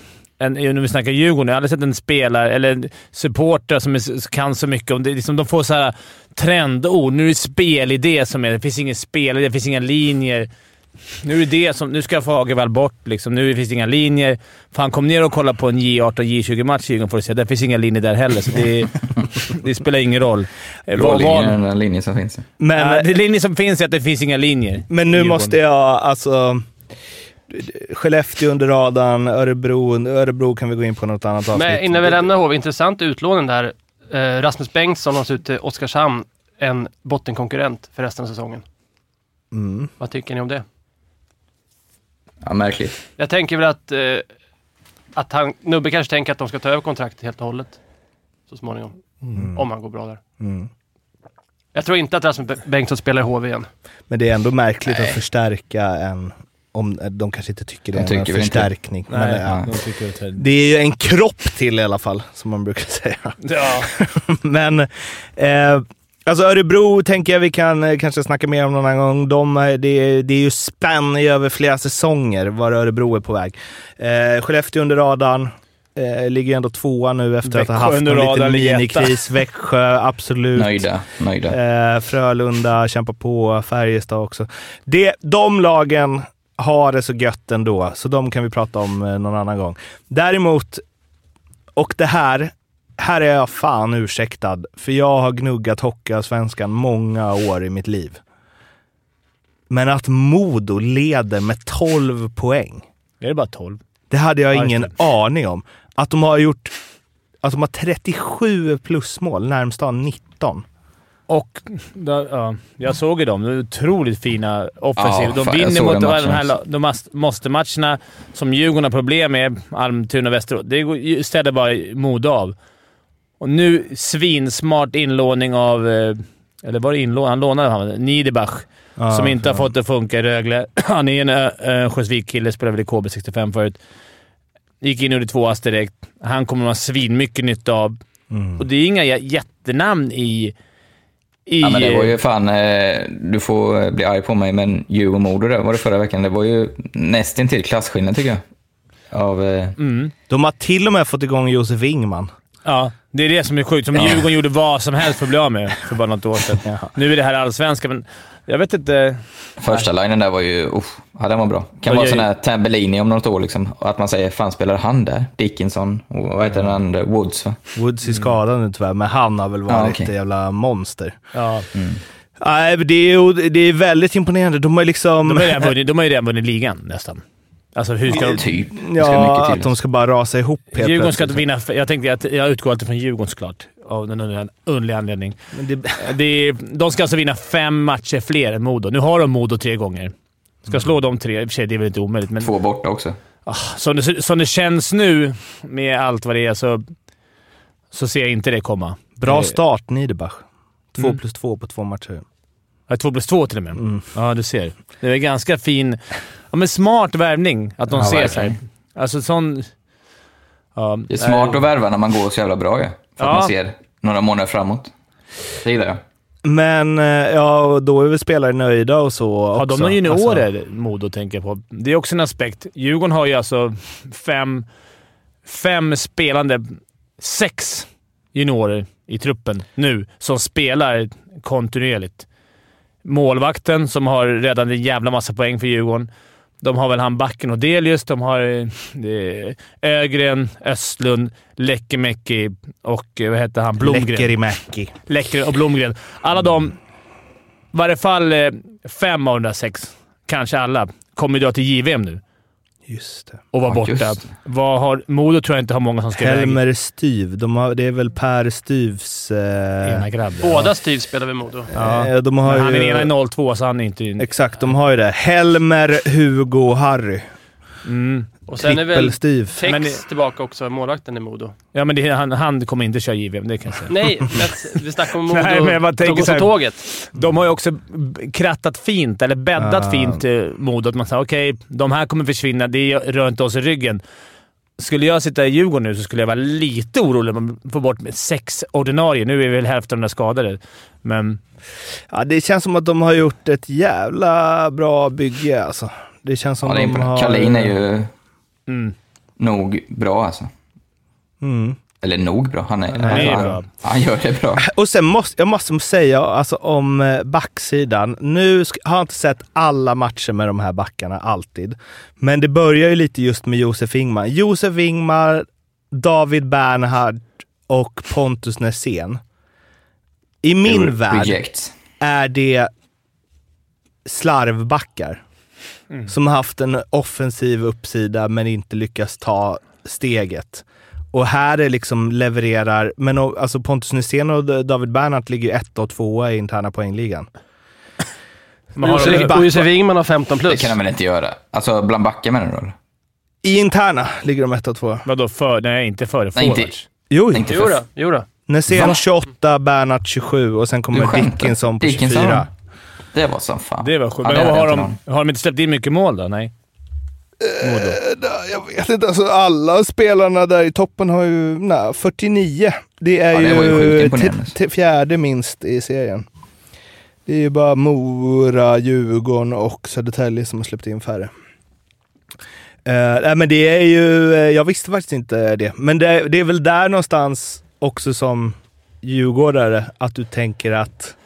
Speaker 6: En, när vi snackar Djurgården, jag har aldrig sett en spelare eller en supporter som är, kan så mycket om det. Liksom, de får så här trendord. Nu är det spelidé som är... Det finns ingen spelidé, det finns inga linjer. Nu är det det som... Nu ska Fagervall bort. Liksom. Nu finns det inga linjer. Fan, kom ner och kolla på en J18, J20-match i Djurgården får du se. Det finns inga linjer där heller, så det, det spelar ingen roll. Eh,
Speaker 7: Bra
Speaker 6: vad-
Speaker 7: linje,
Speaker 6: vad-
Speaker 7: den där linjen som finns.
Speaker 2: Men,
Speaker 6: Ja, det linje som finns är att det finns inga linjer.
Speaker 2: men nu måste jag alltså... Skellefteå under radarn, Örebro, Örebro kan vi gå in på något annat avsnitt.
Speaker 1: Men innan vi lämnar HV, intressant utlåning där. Eh, Rasmus Bengtsson har ut till Oskarshamn, en bottenkonkurrent för resten av säsongen.
Speaker 2: Mm.
Speaker 1: Vad tycker ni om det?
Speaker 7: Ja, märkligt.
Speaker 1: Jag tänker väl att, eh, att han, Nubbe kanske tänker att de ska ta över kontraktet helt och hållet. Så småningom. Om han går bra där.
Speaker 2: Mm.
Speaker 1: Jag tror inte att Rasmus Be- Bengtsson spelar i HV igen.
Speaker 2: Men det är ändå märkligt att förstärka en... Om, de kanske inte tycker det
Speaker 7: De
Speaker 2: är en
Speaker 7: väl inte.
Speaker 2: förstärkning. Men,
Speaker 6: Nej,
Speaker 2: ja.
Speaker 6: de tycker att det-
Speaker 2: Det är ju en kropp till i alla fall, som man brukar säga.
Speaker 6: Ja.
Speaker 2: Men eh, alltså Örebro tänker jag vi kan eh, kanske snacka mer om någon annan gång. De, eh, det, är- det är ju spänn i över flera säsonger var Örebro är på väg. Eh, Skellefteå under radarn. Eh, ligger ändå tvåa nu efter att ha
Speaker 6: Växjö
Speaker 2: haft en liten minikris. Växjö, absolut.
Speaker 7: Nöjda. Nöjda.
Speaker 2: Eh, Frölunda kämpar på, Färjestad också. Det, de lagen har det så gött ändå, så de kan vi prata om eh, någon annan gång. Däremot, och det här, här är jag fan ursäktad, för jag har gnuggat Hockeyallsvenskan många år i mitt liv. Men att Modo leder med 12 poäng,
Speaker 6: Är det bara 12?
Speaker 2: det hade jag
Speaker 6: Ja,
Speaker 2: ingen aning om. Att de har gjort att de har 37 plusmål, närmsta 19.
Speaker 6: Och då, ja, jag såg ju dem. De är otroligt fina offensivt.
Speaker 7: Ja,
Speaker 6: de vinner mot de här, de måste-matcherna som Djurgården har problem med, Almtuna och Västerås. Det ställer bara Modo av. Och nu svinsmart inlåning av... eh, Eller var det inlåning? Han lånade han. Niederbach.
Speaker 2: Ja,
Speaker 6: som inte har fått det att funka i Rögle. Han är en Örnsköldsvik-kille, spelade väl i KB65 förut. Gick in och gjorde två ass direkt. Han kommer man ha svinmycket nytta av.
Speaker 2: Mm.
Speaker 6: Och det är inga jä- jättenamn i... i
Speaker 7: Ja, men det var ju fan, eh, du får eh, bli arg på mig, men Djurgården-Modo där var det förra veckan. Det var ju nästintill klasskillnad tycker jag. Av, eh,
Speaker 6: Mm.
Speaker 2: De har till och med fått igång Josef Ingman.
Speaker 6: Ja, det är det som är sjukt. Som Djurgården gjorde vad som helst för att bli av med för bara något år sedan. Nu är det här allsvenska, men jag vet inte.
Speaker 7: första linjen där var ju, uff, ja den var bra. Kan vara
Speaker 6: jag-
Speaker 7: sån här Tambellini om något år liksom. Att man säger, fan spelar han där? Dickinson och vad heter den andra? Woods va?
Speaker 2: Woods är skadad nu tyvärr, men han har väl varit
Speaker 7: Ja, okej.
Speaker 2: ett jävla monster.
Speaker 6: Ja,
Speaker 2: Nej, det, är, det är väldigt imponerande. De har liksom...
Speaker 6: ju de har ju redan vunnit ligan nästan. Alltså hur ska de...
Speaker 7: Typ.
Speaker 2: Ja, att de ska bara rasa ihop helt
Speaker 6: Djurgården ska inte
Speaker 2: plötsligt.
Speaker 6: vinna... Jag tänkte att jag utgår alltid från Djurgården såklart. Av någon underlig- anledning.
Speaker 2: Men det,
Speaker 6: Det är, de ska alltså vinna fem matcher fler än Modo. Nu har de Modo tre gånger. Ska slå de tre, i och för sig det är väl inte omöjligt, men
Speaker 7: Två borta också.
Speaker 6: ah, som, det, som det känns nu med allt vad det är så, så ser jag inte det komma.
Speaker 2: bra
Speaker 6: Det-
Speaker 2: start, Niederbach. Två
Speaker 6: Mm.
Speaker 2: plus två på två matcher.
Speaker 6: Ja, två plus två till och med.
Speaker 2: Mm.
Speaker 6: Ja, du ser. Det är ganska fin... Ja, men smart värvning att de
Speaker 7: Ja,
Speaker 6: ser sig. Alltså sån... Ja,
Speaker 7: Det är smart
Speaker 6: eh,
Speaker 7: att värva när man går så jävla bra ju. För
Speaker 6: Ja.
Speaker 7: att man ser några månader framåt. Det gillar jag.
Speaker 2: Men eh, ja, då är väl spelare nöjda och så
Speaker 6: Har de några juniorer,
Speaker 2: Alltså,
Speaker 6: Modo, tänker på? Det är också en aspekt. Djurgården har ju alltså fem, fem spelande sex juniorer i truppen nu som spelar kontinuerligt. Målvakten som har redan en jävla massa poäng för Djurgården. De har väl han backen Odelius, de har eh, Ögren, Östlund, Lekimäki och eh, vad heter han? Blomgren.
Speaker 2: Läckerimäki.
Speaker 6: Läcker och Blomgren. Alla de, i varje fall eh, fem av de där sex, kanske alla, kommer ju dra till JVM nu
Speaker 2: Just det.
Speaker 6: och vara
Speaker 7: Ja,
Speaker 6: borta. Vad har, Modo tror jag inte har många som ska iväg.
Speaker 2: Helmer Styv. De har, det är väl Per Styvs... Eh,
Speaker 6: Ena grabb.
Speaker 1: Båda Steve spelar vid Modo.
Speaker 6: Ja.
Speaker 2: eh, de har
Speaker 6: Men han
Speaker 2: ju,
Speaker 6: är ena i 02, så han är inte...
Speaker 2: Exakt, de har ju det. Helmer, Hugo och Harry.
Speaker 6: Mm.
Speaker 1: Och sen är väl. Tex
Speaker 6: Men det-
Speaker 1: tillbaka också, målvakten i Modo.
Speaker 6: Ja, men det, han, han kommer inte köra JVM, det kan jag säga.
Speaker 1: Nej, men vi snackar om Modo
Speaker 6: Nej, men jag bara tänker så här-
Speaker 1: tåget.
Speaker 6: De har ju också krattat fint, eller bäddat
Speaker 2: Ah.
Speaker 6: fint eh, Modo. Att man säger okej, de här kommer försvinna. Det rör inte oss i ryggen. Skulle jag sitta i Djurgården nu så skulle jag vara lite orolig om man får bort med sex ordinarie. Nu är väl hälften av de där skadade, men...
Speaker 2: Ja, det känns som att de har gjort ett jävla bra bygge alltså. Det känns som
Speaker 7: Ja, det är
Speaker 2: de har...
Speaker 7: Kalin är ju
Speaker 6: Mm.
Speaker 7: nog bra alltså.
Speaker 2: Mm.
Speaker 7: Eller nog bra. Han är,
Speaker 6: Han är
Speaker 7: han,
Speaker 6: bra.
Speaker 7: han gör det bra.
Speaker 2: Och sen måste jag måste säga alltså, om eh, backsidan. Nu har jag inte sett alla matcher med de här backarna alltid. Men det börjar ju lite just med Josef Ingmar. Josef Ingmar, David Bernhard och Pontus Nässén. I min värld
Speaker 7: Reject.
Speaker 2: är det slarvbackar. Som har haft en offensiv uppsida men inte lyckats ta steget. Och här är liksom levererar, men alltså Pontus Nässén och David Bernhardt ligger ju etta och tvåa i interna poängligan.
Speaker 1: Och
Speaker 6: de,
Speaker 1: Josef- Och Josef Ingman har 15
Speaker 7: Det
Speaker 1: plus.
Speaker 7: kan han väl inte göra? Alltså bland backar menar du?
Speaker 2: I interna ligger de etta och tvåa.
Speaker 6: vadå för? Nej, inte före
Speaker 7: Nej, inte-
Speaker 6: forwards.
Speaker 2: Jo,
Speaker 7: Inte
Speaker 1: Jo
Speaker 7: för-
Speaker 1: då, jo då.
Speaker 2: Nässén
Speaker 7: Va?
Speaker 2: 28, Bernhardt 27 och sen kommer? Dickinson på
Speaker 7: Dickinson?
Speaker 2: 24.
Speaker 7: Det var som fan.
Speaker 6: Det var sjukt.
Speaker 7: Ja,
Speaker 6: Men har, de,
Speaker 7: inte
Speaker 6: har de inte släppt in mycket mål då? Nej. Modo.
Speaker 2: Jag vet inte, alltså alla spelarna där i toppen har ju nej, 49. Det är
Speaker 7: Ja, ju
Speaker 2: ju fjärde minst i serien. Det är ju bara Mora, Djurgården och Södertälje som har släppt in färre. Uh, nej, men det är ju, eh, jag visste faktiskt inte det. Men det, det är väl där någonstans också som djurgårdare att du tänker att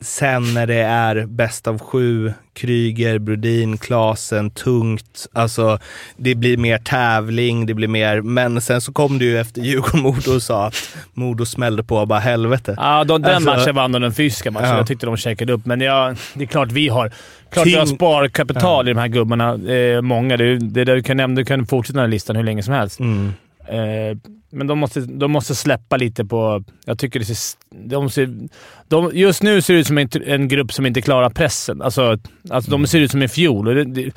Speaker 2: sen när det är bäst av sju, Kryger, Brodin, Klasen, tungt, alltså det blir mer tävling, det blir mer, men sen så kom det ju efter Djurgården-Modo och sa att Modo smällde på bara helvete.
Speaker 6: Ja, de, den
Speaker 2: Alltså-
Speaker 6: matchen vann de den fysiska matchen.
Speaker 2: Ja.
Speaker 6: Jag tyckte de checkade upp, men ja, det är klart vi har, klart vi har sparkapital i de här gubbarna. Eh, många. Det, det där du kan nämna, du kan fortsätta den här listan hur länge som helst.
Speaker 2: Mm.
Speaker 6: Eh, men de måste, de måste släppa lite på... Jag tycker det ser... De ser de, just nu ser det ut som en, en grupp som inte klarar pressen. Alltså, alltså de ser ut som i fjol. Det, det,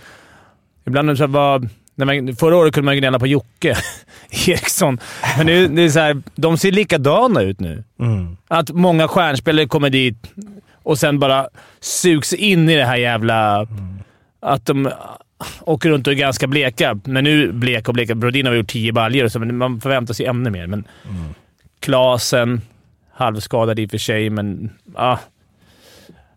Speaker 6: ibland är det så här, man, förra året kunde man gnälla på Jocke Eriksson, men nu, det är så här, de ser likadana ut nu.
Speaker 2: Mm.
Speaker 6: Att många stjärnspelare kommer dit och sen bara sugs in i det här jävla... Att de åker runt och är ganska bleka. Men nu bleka och bleka. Brodin har gjort tio baljor, så man förväntar sig ännu mer. Men Klasen, halvskadad i och för sig, men... Ah.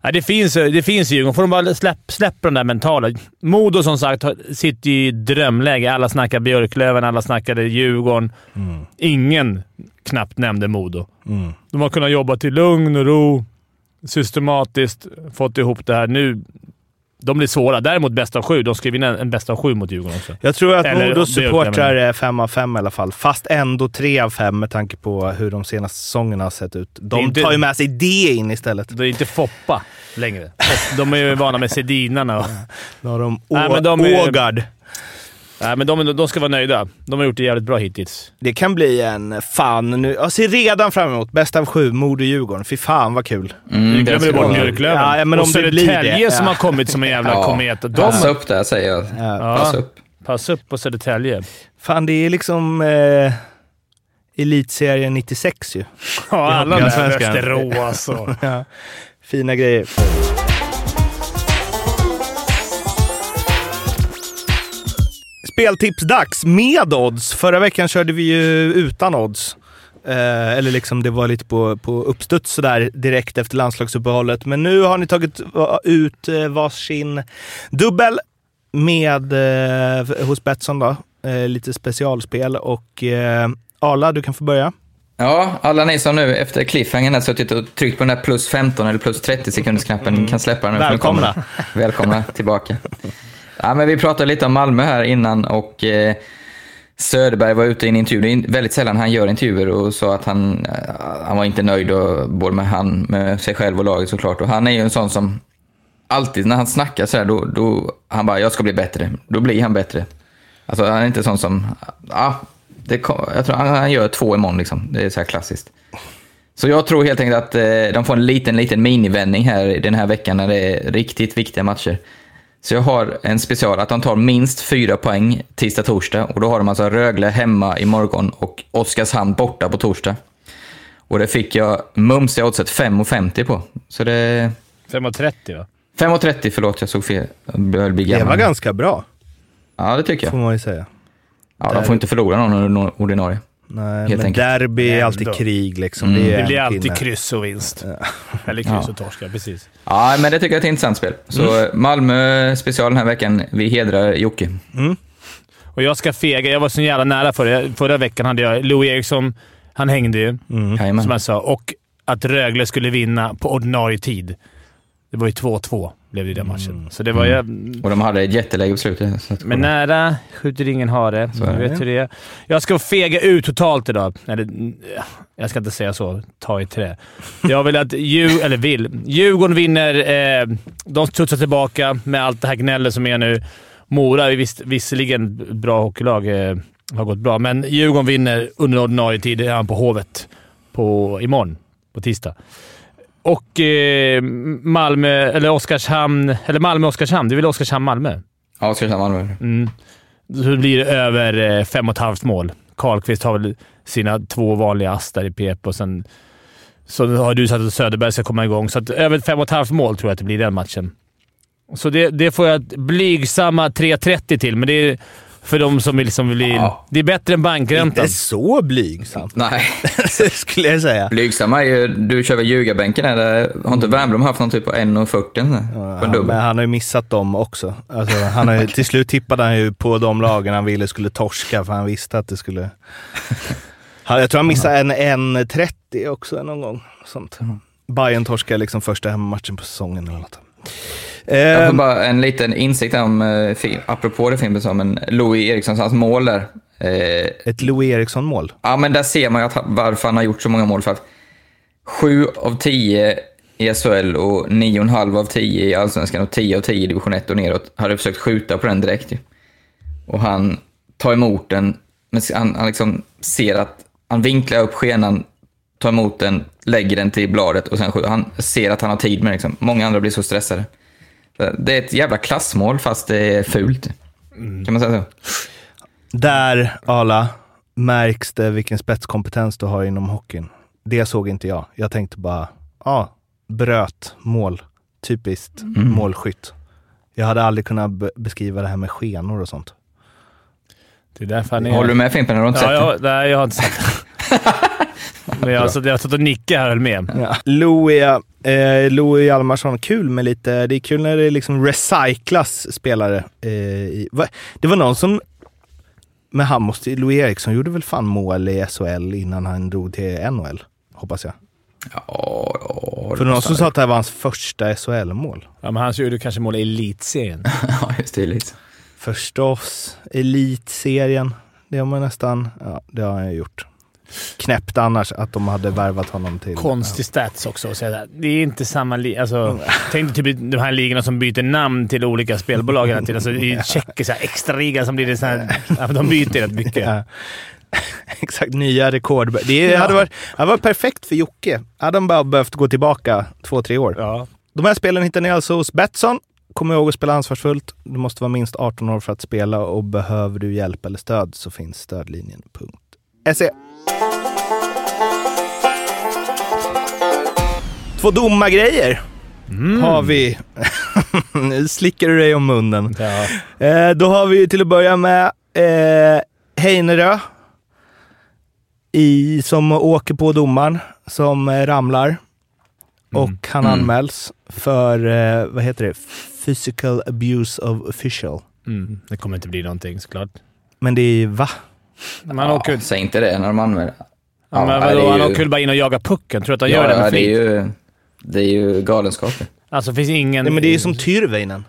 Speaker 6: Ja, det finns det finns i Djurgården. Får de bara släpp, släppa den där mentala. Modo som sagt sitter ju i drömläge. Alla snackar Björklöven, alla snackade Djurgården. Ingen knappt nämnde Modo.
Speaker 2: Mm.
Speaker 6: De har kunnat jobba till lugn och ro, systematiskt, fått ihop det här. Nu, de blir svåra. Däremot bäst av sju. De ska vinna en, en bäst av sju mot Djurgården också.
Speaker 2: Jag tror att Modos supportrar är fem av fem i alla fall. Fast ändå tre av fem med tanke på hur de senaste säsongerna har sett ut. De
Speaker 6: inte-
Speaker 2: tar ju med sig det in istället.
Speaker 6: Det är inte Foppa längre. De är ju vana med Sedinarna. Och,
Speaker 2: Nu har de
Speaker 6: Nej,
Speaker 2: Å-
Speaker 6: men de är-
Speaker 2: Ågard.
Speaker 6: Nej, men de, de ska vara nöjda. De har gjort det jävligt bra hittills.
Speaker 2: Det kan bli en fan nu. Jag ser redan fram emot bäst av sju, Modo-Djurgården. Fy fan vad kul.
Speaker 7: Mm,
Speaker 6: Du
Speaker 7: det
Speaker 6: glömmer
Speaker 7: ska
Speaker 6: bort Björklöven.
Speaker 2: Ja, ja, men
Speaker 6: och
Speaker 2: om det blir
Speaker 6: Södertälje som
Speaker 2: ja.
Speaker 6: har kommit som en jävla
Speaker 7: Ja,
Speaker 6: komet. De,
Speaker 7: Passa upp där säger jag.
Speaker 2: Ja.
Speaker 7: Passa upp.
Speaker 6: pass upp på Södertälje.
Speaker 2: Fan, det är liksom eh, elitserien 96 ju.
Speaker 6: Ja, alla där
Speaker 2: Hockeyallsvenskan.
Speaker 6: Västerås och...
Speaker 2: Ja. Fina grejer. Speltipsdags med odds. Förra veckan körde vi ju utan odds. Eh, eller liksom det var lite på, på uppstuds sådär direkt efter landslagsuppehållet. Men nu har ni tagit ut eh, varsin dubbel med eh, hos Betsson då. Eh, lite specialspel och eh, Arla, du kan få börja.
Speaker 7: Ja, alla ni som nu efter cliffhangern har suttit och tryckt på den där plus 15 eller plus 30 sekundersknappen kan släppa den
Speaker 2: Välkomna.
Speaker 7: Välkomna tillbaka. Ja, men vi pratade lite om Malmö här innan och eh, Söderberg var ute i en intervju. Det är väldigt sällan han gör intervjuer och sa att han, eh, han var inte nöjd och, både med, han, med sig själv och laget såklart. Och han är ju en sån som alltid när han snackar så här, då, då han bara jag ska bli bättre. Då blir han bättre. Alltså han är inte sån som, ja, det, kom- jag tror han, han gör två imorgon liksom. Det är så här klassiskt. Så jag tror helt enkelt att eh, de får en liten, liten minivändning här den här veckan när det är riktigt viktiga matcher. Så jag har en special att de tar minst fyra poäng tisdag, torsdag. Och då har de alltså Rögle hemma imorgon och Oskarshamn borta på torsdag. Och det fick jag mumsiga oddset 5,50 på. Så det...
Speaker 6: 5.30 va?
Speaker 7: 5,30 förlåt, jag såg fel. Jag
Speaker 2: Det var ganska bra,
Speaker 7: Ja, det tycker
Speaker 2: får
Speaker 7: jag.
Speaker 2: man ju säga.
Speaker 7: Ja, de får inte förlora någon ordinarie.
Speaker 2: Nej,
Speaker 7: Helt
Speaker 2: men
Speaker 7: enkelt.
Speaker 2: derby är alltid krig liksom.
Speaker 7: Mm.
Speaker 2: Det, är
Speaker 6: Det blir alltid
Speaker 2: pinne.
Speaker 6: kryss och vinst. Eller kryss och torska, precis.
Speaker 7: Ja, men det tycker jag är ett intressant spel. Så Malmö special den här veckan. Vi hedrar Jocke.
Speaker 6: Och jag ska fega. Jag var så jävla nära förra, förra veckan. hade jag Louis Eriksson. Han hängde ju,
Speaker 7: Jajamän.
Speaker 6: som jag sa. Och att Rögle skulle vinna på ordinarie tid. Det var ju 2-2 blev det i den matchen. Så det var ju...
Speaker 7: Och de hade ett jätteläge på slutet.
Speaker 6: Men nära skjuter ingen hare. Så du vet hur det är. Jag ska fega ut totalt idag. Eller, mm, jag ska inte säga så. Ta i trä. Jag vill att Djur, eller vill. Djurgården vinner. Eh, de studsar tillbaka med allt det här gnället som är nu. Mora är visst, visserligen bra hockeylag. Eh, har gått bra, men Djurgården vinner under ordinarie tid. Det är han på Hovet på, imorgon, på tisdag. Och eh, Malmö, eller Oskarshamn, eller Malmö-Oskarshamn. Är väl Oskarshamn-Malmö?
Speaker 7: Ja, Oskarshamn Malmö.
Speaker 6: Mm. Så blir det över eh, fem och ett halvt mål. Karlqvist har väl sina två vanliga ass där i PP och sen så har du sagt att Söderberg ska komma igång. Så att över fem och ett halvt mål tror jag att det blir den matchen. Så det, det får jag blygsamma 3.30 till, men det är för de som vill... Som vill
Speaker 7: Ja.
Speaker 6: Det är bättre än bankräntan.
Speaker 2: Inte så blygsamt,
Speaker 7: Nej,
Speaker 2: skulle jag säga.
Speaker 7: blygsamma är ju... Du kör väl ljugarbänken? Där, har inte Wernbloom haft någon typ på 1,40 på en
Speaker 2: Han,
Speaker 7: dubbel?
Speaker 2: men han har ju missat dem också. Alltså, han har ju, till slut tippade han ju på de lagen han ville skulle torska, för han visste att det skulle... Jag tror han missade en 1.30 också någon gång. Sånt. Bayern torskade liksom första hemmamatchen på säsongen eller något.
Speaker 7: Jag får
Speaker 2: Eh,
Speaker 7: bara en liten insikt om, eh, apropå det filmen som en Louis Eriksson, hans mål där. Eh,
Speaker 2: ett Louis Eriksson-mål.
Speaker 7: Ja, men där ser man ju att, varför han har gjort så många mål. För att sju av tio i SHL och nio och en halv av tio i Allsvenskan och tio av tio i division 1 och neråt hade försökt skjuta på den direkt. Och han tar emot den, men han, han liksom ser att han vinklar upp skenan, tar emot den, lägger den till bladet och sen skjuter. Han ser att han har tid med det. Liksom. Många andra blir så stressade. Det är ett jävla klassmål fast det är fult. Kan man säga så?
Speaker 2: Där, Ala, märks det vilken spetskompetens du har inom hockeyn. Det såg inte jag. Jag tänkte bara, ja, bröt, mål. Typiskt målskytt. Jag hade aldrig kunnat be- beskriva det här med skenor och sånt.
Speaker 6: Det är därför han är...
Speaker 7: Håller du med Fimpen? Har du inte
Speaker 6: Ja,
Speaker 7: sett det?
Speaker 6: jag, nej, jag har inte sett det. Men jag, så jag har stått och nickat här höll med.
Speaker 2: Ja. Louis, eh, Louis Hjalmarsson, kul med lite, det är kul när det liksom recyclas spelare. Eh, i, va, det var någon som, men han måste, Louis Eriksson gjorde väl fan mål i SHL innan han drog till NHL, hoppas jag.
Speaker 7: Ja, ja,
Speaker 2: För någon som sa att det här var hans första SHL-mål.
Speaker 6: Ja, men han gjorde kanske mål i elitserien.
Speaker 7: Ja, just det. Lite.
Speaker 2: Förstås, elitserien. Det har man nästan, ja det har han gjort. Knäppt annars att de hade värvat honom till...
Speaker 6: Konstig stats också. att säga det. Är inte samma liga. Alltså, tänk dig typ de här ligorna som byter namn till olika spelbolag hela tiden. Alltså, I tjeckiska extraliga som blir det så här, ja, de byter rätt mycket.
Speaker 2: Ja. Exakt, nya rekord. Det hade varit, hade varit perfekt för Jocke. Hade han bara behövt gå tillbaka två, tre år.
Speaker 6: Ja.
Speaker 2: De här spelen hittar ni alltså hos Betsson. Kom ihåg att spela ansvarsfullt. Du måste vara minst 18 år för att spela och behöver du hjälp eller stöd så finns stödlinjen.se. Två domargrejer har vi. nu slickar du dig om munnen.
Speaker 6: Ja.
Speaker 2: Eh, då har vi till att börja med eh, Heinerö i, som åker på domaren som eh, ramlar. Och han
Speaker 7: Mm.
Speaker 2: anmäls för, eh, vad heter det, physical abuse of official.
Speaker 6: Mm. Det kommer inte bli någonting såklart.
Speaker 2: Men det är va?
Speaker 6: Man
Speaker 7: Ja,
Speaker 6: åker,
Speaker 7: säg inte det när de använder...
Speaker 6: ja, men vadå, han
Speaker 7: ju-
Speaker 6: åker väl bara in och jagar pucken? Tror du att han
Speaker 7: Ja,
Speaker 6: gör det med
Speaker 7: det är
Speaker 6: flit?
Speaker 7: ju, det är ju galenskaper.
Speaker 6: Alltså finns ingen...
Speaker 2: Nej, men det är ju som Tyrväinen.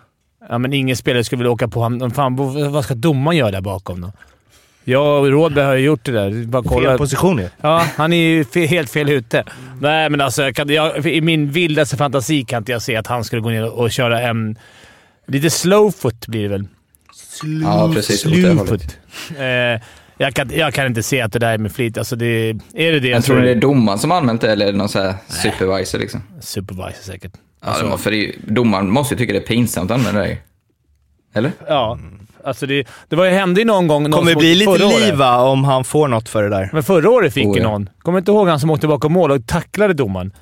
Speaker 6: Ja, men ingen spelare skulle vilja åka på honom. Fan, vad ska domaren göra där bakom då? Jag och Rådberg har ju gjort det där. Bara kolla.
Speaker 2: Fel position ju.
Speaker 6: Ja, han är ju fe- helt fel ute. Nej, men alltså jag kan, jag, i min vildaste fantasi kan inte jag se att han skulle gå ner och köra en... Lite slowfoot blir det väl?
Speaker 7: Ja, precis.
Speaker 6: Slowfoot. Eh, jag, kan, jag kan inte se att det där är med flit. Alltså det, är det det
Speaker 7: Jag tror ni det är domaren som har använt det eller är det någon så här supervisor liksom?
Speaker 6: Supervisor säkert.
Speaker 7: Ja, det må- för det, ju- domaren måste ju tycka det är pinsamt att använda det. ju. Eller?
Speaker 6: Ja, alltså det, det var ju hände ju någon gång... någon
Speaker 2: Kommer
Speaker 6: som
Speaker 2: bli lite liv om han får något för det där.
Speaker 6: Men förra året fick
Speaker 7: Oh,
Speaker 6: ju
Speaker 7: ja.
Speaker 6: någon. Kommer inte ihåg han som åkte bakom mål och tacklade domaren?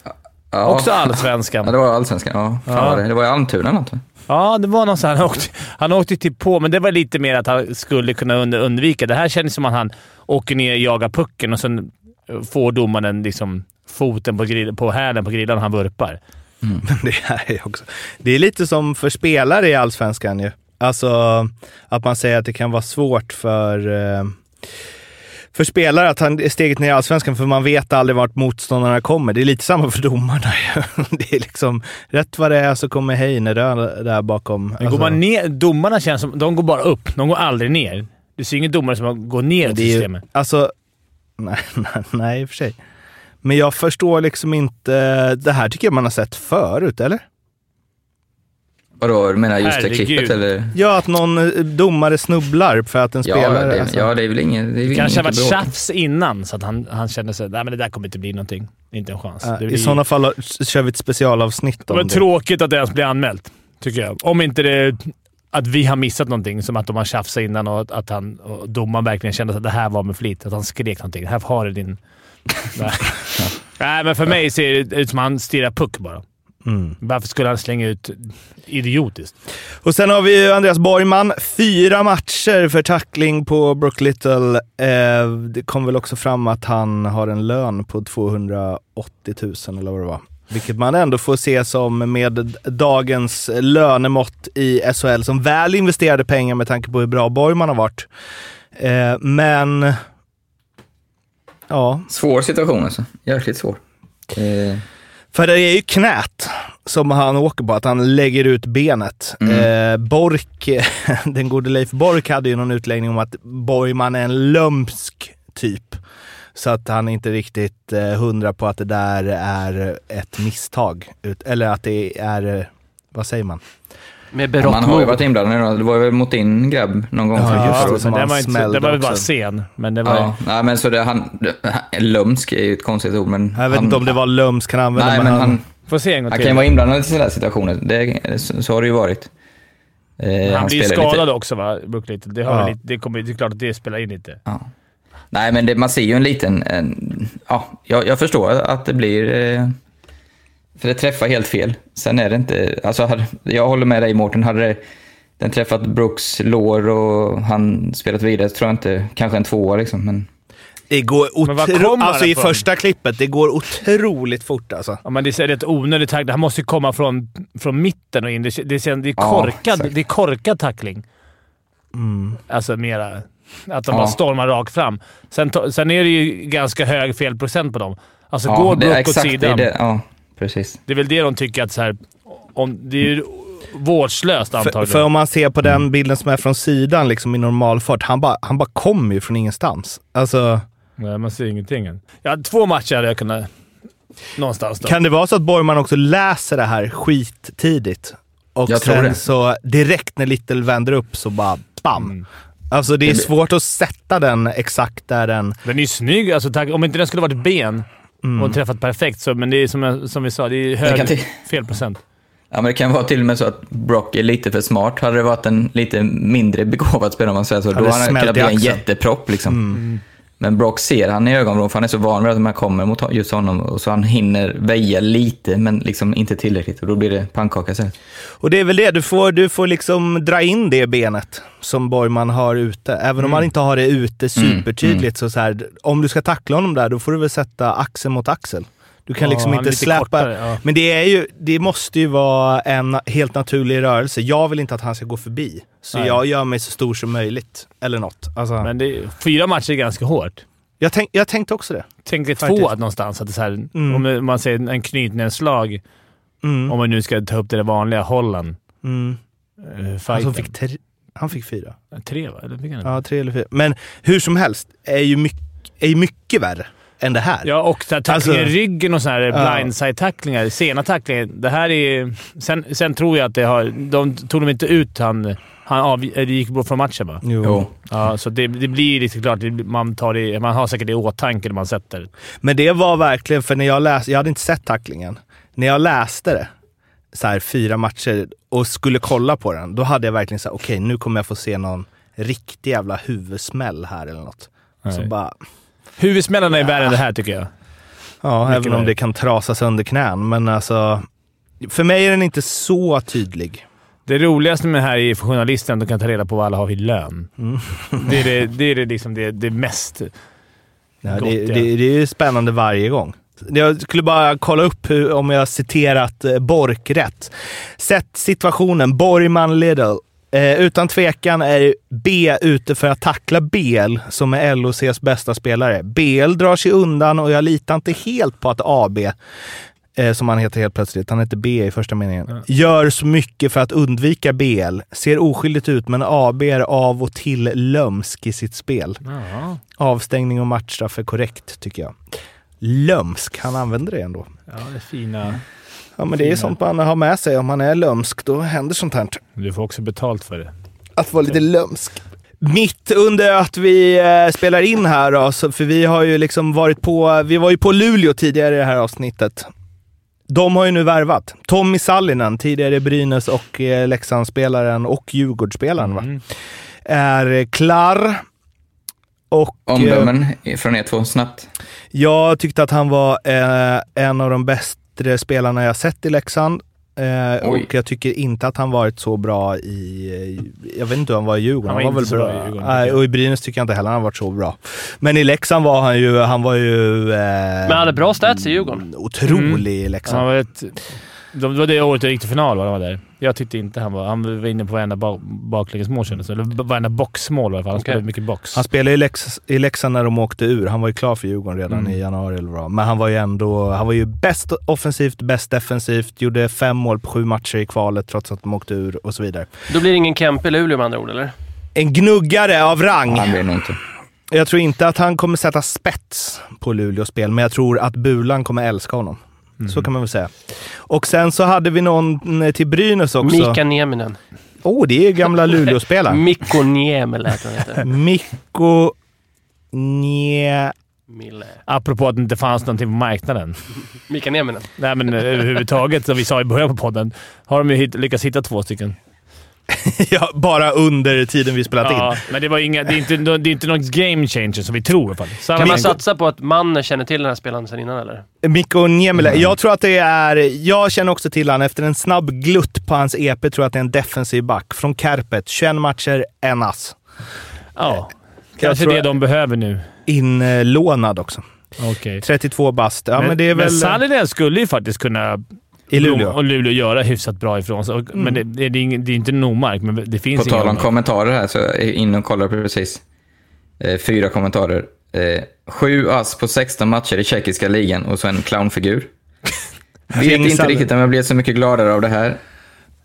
Speaker 7: Ja.
Speaker 6: Också allsvenskan.
Speaker 7: Ja, det var allsvenskan. Ja, fan
Speaker 6: Ja.
Speaker 7: Var det. det var i Almtuna något va?
Speaker 6: Ja, det var någon sån här, han åkte, han åkte typ på, men det var lite mer att han skulle kunna undvika. Det här kändes som att han åker ner och jagar pucken och sen eh, får domaren liksom foten på, grill, på hälen på grillan och han vurpar.
Speaker 2: Mm. det är också... Det är lite som för spelare i Allsvenskan ju. Alltså att man säger att det kan vara svårt för, eh, för spelare att han är steget ner i Allsvenskan för man vet aldrig vart motståndarna kommer. Det är lite samma för domarna ju. Det är liksom, rätt vad det är så kommer Heinerö där bakom.
Speaker 6: Men
Speaker 2: Alltså,
Speaker 6: går man ner, domarna känns som de går bara upp. De går aldrig ner. Du ser ingen domare som går ner i
Speaker 2: är ju,
Speaker 6: systemet.
Speaker 2: alltså, nej, nej, nej, i och för sig. Men jag förstår liksom inte, det här tycker jag man har sett förut, eller?
Speaker 7: Vadå, du menar just det
Speaker 6: Herregud.
Speaker 7: klippet eller?
Speaker 2: Ja, att någon eh, domare snubblar för att en
Speaker 7: Ja,
Speaker 2: spelare...
Speaker 7: det,
Speaker 2: alltså.
Speaker 7: ja, det är väl ingen... Det, är väl
Speaker 6: kanske har varit tjafs innan, så att han, han kände sig nej men det där kommer inte bli någonting. Inte en chans.
Speaker 2: Ja,
Speaker 6: Det
Speaker 2: I
Speaker 6: blir-
Speaker 2: sådana fall kör vi ett specialavsnitt
Speaker 6: Det
Speaker 2: om
Speaker 6: var
Speaker 2: det.
Speaker 6: tråkigt att det ens blir anmält, tycker jag. Om inte det att vi har missat någonting, som att de har tjafsat innan och att, han, och domaren verkligen kände att det här var med flit. Att han skrek någonting. Här har du din... Nej. Nej, men för mig ser det ut som att han stirrar puck bara.
Speaker 2: Mm.
Speaker 6: Varför skulle han slänga ut idiotiskt?
Speaker 2: Och sen har vi ju Andreas Borgman. Fyra matcher för tackling på Brook Little. Eh, det kom väl också fram att han har en lön på 280 000 eller vad det var. Vilket man ändå får se som med dagens lönemått i SHL som väl investerade pengar med tanke på hur bra Borgman har varit. Eh, men... Ja,
Speaker 7: Svår situation alltså. Jäkligt svår. Eh,
Speaker 2: För det är ju knät som han åker på, att han lägger ut benet. Eh, Bork, den gode Leif Bork hade ju någon utläggning om att Borgman är en lömsk typ. Så att han inte riktigt eh, hundra på att det där är ett misstag. Ut, eller att det är, eh, vad säger man?
Speaker 1: Med berått
Speaker 7: man har ju varit inblandad i det. Det var väl mot din grabb någon gång.
Speaker 2: Ja, just det,
Speaker 6: men
Speaker 2: han
Speaker 6: det var, inte, det var väl bara sen, men det var...
Speaker 7: Ja, nej, men så det, han, det, lömsk är ju ett konstigt ord, men...
Speaker 2: Jag vet
Speaker 7: han,
Speaker 2: inte om det var lömsk han använde,
Speaker 7: Nej, men han,
Speaker 6: Får se en gång
Speaker 7: han
Speaker 6: till.
Speaker 7: kan ju vara inblandad i sådana situationer. Det, så, så har det ju varit. Eh,
Speaker 6: han blir ju skadad
Speaker 7: lite-
Speaker 6: också va, Little. Det, har
Speaker 2: Ja.
Speaker 6: lite, det, kommer, det är klart att det spelar in lite.
Speaker 7: Ja. Nej, men det, man ser ju en liten... En, ja, jag, jag förstår att det blir... Eh, för det träffar helt fel. Sen är det inte... Alltså, jag håller med dig Mårten. Hade det, den träffat Brooks lår och han spelat vidare så tror jag inte... Kanske en tvåa liksom, men...
Speaker 2: det går
Speaker 6: Men var
Speaker 2: otro-
Speaker 6: kommer
Speaker 2: Alltså
Speaker 6: det
Speaker 2: i första klippet, det går otroligt fort alltså.
Speaker 6: Ja, men det är rätt onödigt tackling. Han måste ju komma från, från mitten och in. Det, det, det är
Speaker 7: Ja,
Speaker 6: korkad,
Speaker 7: exakt.
Speaker 6: det är korkad tackling. Alltså mera... Att de
Speaker 7: Ja.
Speaker 6: bara stormar rakt fram. Sen, to- sen är det ju ganska hög felprocent på dem. Alltså
Speaker 7: Ja,
Speaker 6: går
Speaker 7: det är
Speaker 6: Brook åt sidan.
Speaker 7: Det, är det, ja, precis.
Speaker 6: Det är väl det de tycker att så här, om, Det är ju vårdslöst
Speaker 2: För,
Speaker 6: antagligen.
Speaker 2: för om man ser på den bilden som är från sidan liksom i normalfart, han bara, han bara kommer ju från ingenstans. Alltså,
Speaker 6: Nej, man ser ingenting än. Ja, två matcher hade jag kunnat... Någonstans då.
Speaker 2: kan det vara så att Borgman också läser det här skittidigt? Och
Speaker 7: Jag tror
Speaker 2: sen
Speaker 7: det.
Speaker 2: så direkt när Little vänder upp så bara bam.
Speaker 6: Mm.
Speaker 2: Alltså det är svårt att sätta den exakt där den...
Speaker 6: Den är ju snygg. Alltså, tack, om inte den skulle varit ben
Speaker 2: Mm.
Speaker 6: och träffat perfekt, så, men det är som, jag- som vi sa, det är hög
Speaker 7: kan till-
Speaker 6: felprocent.
Speaker 7: Ja, men det kan vara till och med så att Brock är lite för smart. Hade det varit en lite mindre begåvad spelare, om man säger så, då
Speaker 2: Hade
Speaker 7: hade han kunnat bli en jättepropp. Liksom.
Speaker 6: Mm.
Speaker 7: Men Brock ser han i ögonvrån, för han är så van vid att man kommer mot just honom. Och så han hinner väja lite, men liksom inte tillräckligt. Och då blir det pannkaka sen.
Speaker 2: Och det är väl det, du får, du får liksom dra in det benet som Borgman har ute. Även
Speaker 6: Mm.
Speaker 2: om han inte har det ute supertydligt så, så här, om du ska tackla honom där, då får du väl sätta axel mot axel. Du kan
Speaker 6: Ja,
Speaker 2: liksom
Speaker 6: han är
Speaker 2: inte släppa...
Speaker 6: kortare, ja.
Speaker 2: Men det, är ju, det måste ju vara en helt naturlig rörelse. Jag vill inte att han ska gå förbi. Så
Speaker 6: Nej.
Speaker 2: jag gör mig så stor som möjligt. Eller något. Alltså,
Speaker 6: Men det, fyra matcher är ganska hårt.
Speaker 2: jag, tänk, jag tänkte också det.
Speaker 6: Tänk dig
Speaker 2: Faktiskt.
Speaker 6: två någonstans. Att det så här,
Speaker 2: Mm.
Speaker 6: Om man säger en knytnävsslag,
Speaker 2: Mm.
Speaker 6: om man nu ska ta upp det vanliga Holland.
Speaker 2: Mm.
Speaker 6: Uh,
Speaker 2: Alltså, han, fick tre, han fick fyra.
Speaker 6: Tre va? Eller fick han?
Speaker 2: Ja, tre eller fyra. Men hur som helst, är ju mycket, är mycket värre än det här.
Speaker 6: Ja, och så här, tackling
Speaker 2: Alltså-
Speaker 6: i ryggen och så här
Speaker 2: Ja.
Speaker 6: blindside-tacklingar. Sena tacklingar. Det här är... Sen, sen tror jag att det har... De tog de inte ut han... Han av, det gick bort från matchen va?
Speaker 7: Jo.
Speaker 6: Ja, så det, det blir lite klart. Man, tar det, man har säkert det i åtanke när man sätter.
Speaker 2: Men det var verkligen, för när jag läste, jag hade inte sett tacklingen. När jag läste det, så här fyra matcher, och skulle kolla på den, då hade jag verkligen så här, okej nu kommer jag få se någon riktig jävla huvudsmäll här eller något. Så
Speaker 6: Nej.
Speaker 2: bara,
Speaker 6: Huvudsmällarna är värre än det här tycker jag.
Speaker 2: ja,
Speaker 6: Mycket
Speaker 2: även om det kan trasa sönder knän. Men alltså, för mig är den inte så tydlig.
Speaker 6: Det roligaste med det här är för journalisten att de kan ta reda på vad alla har i lön.
Speaker 2: Mm.
Speaker 6: Det är, det, det, är det, liksom det, det mest...
Speaker 2: Ja,
Speaker 6: Gott,
Speaker 2: det,
Speaker 6: ja.
Speaker 2: det, det är ju spännande varje gång. Jag skulle bara kolla upp hur, om jag citerat eh, Bork rätt. Sätt situationen. Borgman Lidl. Eh, utan tvekan är B ute för att tackla BL som är LOCs bästa spelare. BL drar sig undan och jag litar inte helt på att AB, eh, som han heter helt plötsligt, han heter B i första meningen, gör så mycket för att undvika BL. Ser oskyldigt ut men AB är av och till lömsk i sitt spel.
Speaker 6: Ja,
Speaker 2: Avstängning och matchstraff är korrekt, tycker jag. Lömsk, han använder det ändå.
Speaker 6: ja det är fina.
Speaker 2: Ja, men det är sånt man har med sig. Om man är lömsk, då händer sånt här.
Speaker 6: Du får också betalt för det.
Speaker 2: Att vara lite lömsk. Mitt under att vi eh, spelar in här då, för vi har ju liksom varit på, vi var ju på Luleå tidigare i det här avsnittet. De har ju nu värvat. Tommy Sallinen, tidigare Brynäs och eh, Leksandsspelaren och Djurgårdsspelaren, va?
Speaker 6: Mm.
Speaker 2: är klar. Och, eh,
Speaker 7: Omdömen från er två snabbt.
Speaker 2: Jag tyckte att han var eh, en av de bättre spelarna jag sett i Leksand. Eh, och jag tycker inte att han varit så bra i... Jag vet inte hur han var i Djurgården.
Speaker 6: Han
Speaker 2: Han
Speaker 6: var
Speaker 2: var,
Speaker 6: inte
Speaker 2: väl
Speaker 6: så
Speaker 2: bra.
Speaker 6: bra i Djurgården,
Speaker 2: Nej,
Speaker 6: tycker jag.
Speaker 2: och i Brynäs tycker jag inte heller han varit så bra. Men i Leksand var han ju... Han var ju... Eh,
Speaker 1: Men han hade bra stats i Djurgården.
Speaker 2: Otrolig i
Speaker 6: Han
Speaker 2: Leksand.
Speaker 6: var ett, det var det året jag gick till final, va? Var där. Jag tyckte inte han var... Han var inne på varenda ba, baklängesmål kändes det Eller varenda boxmål i alla fall. Han
Speaker 1: Okej.
Speaker 6: spelade mycket box.
Speaker 2: Han spelade i, Lex, i Leksand när de åkte ur. Han var ju klar för Djurgården redan
Speaker 6: Mm.
Speaker 2: i januari eller vad Men han var ju ändå... Han var ju bäst offensivt, bäst defensivt. Gjorde fem mål på sju matcher i kvalet trots att de åkte ur och så vidare.
Speaker 1: Då blir det ingen Kempe i Luleå med andra ord, eller?
Speaker 2: En gnuggare av rang.
Speaker 7: Han blir nog inte.
Speaker 2: Jag tror inte att han kommer sätta spets på Luleås spel, men jag tror att Bulan kommer älska honom. Så kan man väl säga. Och sen så hade vi någon till Brynäs också.
Speaker 1: Mika Nieminen.
Speaker 2: Åh, oh, det är ju gamla Luleåspelaren.
Speaker 1: Mikko Niemel heter han heter.
Speaker 2: Mikko Nje...
Speaker 1: Mille.
Speaker 6: Apropå att det inte fanns någonting på marknaden.
Speaker 1: Mika Nieminen.
Speaker 6: Nej, men eh, överhuvudtaget, som vi sa i början på podden, har de ju lyckats hitta två stycken.
Speaker 2: ja, bara under tiden vi spelat
Speaker 6: Ja,
Speaker 2: in.
Speaker 6: men det, var inga, det, är inte, det är inte någon game changer som vi tror i alla fall. Samma
Speaker 1: Kan man
Speaker 6: Mikko-
Speaker 1: satsa på att mannen känner till den här spelaren sedan innan, eller?
Speaker 2: Mikko Njemele. Jag tror att det är... Jag känner också till han efter en snabb glutt på hans EP tror jag att det är en defensiv back. Från Kärpet. 21 matcher, en ass.
Speaker 6: Ja, kanske
Speaker 2: tror-
Speaker 6: det de behöver nu.
Speaker 2: Inlånad också.
Speaker 6: Okej.
Speaker 2: 32 bast. Ja, men, det är väl...
Speaker 6: Men Sallinen skulle ju faktiskt kunna...
Speaker 2: I Luleå.
Speaker 6: Och Luleå göra hyfsat bra ifrån sig. Och- Men det, det, är det är inte Nomark, men det finns
Speaker 7: På tal om kommentarer här så är jag inne och kollar precis. Eh, fyra kommentarer. Eh, sju ass på 16 matcher i tjeckiska ligan och så en clownfigur. Vet inte riktigt om jag blev så mycket gladare av det här.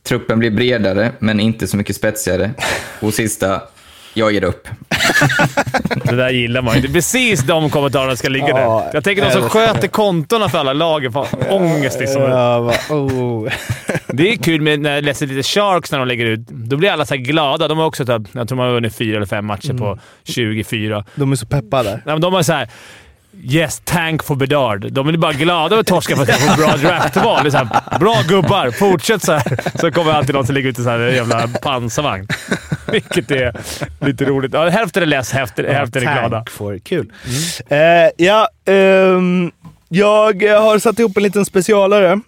Speaker 7: Truppen blir bredare, men inte så mycket spetsigare. Och sista, jag ger upp.
Speaker 6: Det där gillar man är precis de kommentarerna ska ligga
Speaker 2: Ja,
Speaker 6: där. Jag tänker de som sköter kontona för alla lagen. Fan, ångest liksom.
Speaker 2: Ja, va, oh.
Speaker 6: Det är kul med när jag läser lite Sharks när de lägger ut. Då blir alla så här glada. De har också typ, jag tror man har vunnit fyra eller fem matcher
Speaker 2: Mm.
Speaker 6: på 24.
Speaker 2: De är så peppa där.
Speaker 6: Nej, men de har så här. Yes, tank for Bedard. De är bara glada över torsken för att de får bra draftval. Det är så här, bra gubbar, fortsätt så här. Så kommer alltid någon som lägger ut en sån här jävla pansarvagn. Vilket är lite roligt. Ja, hälften är less, hälften, hälften är glada.
Speaker 2: For kul. Eh, ja, ehm, jag har satt ihop en liten specialare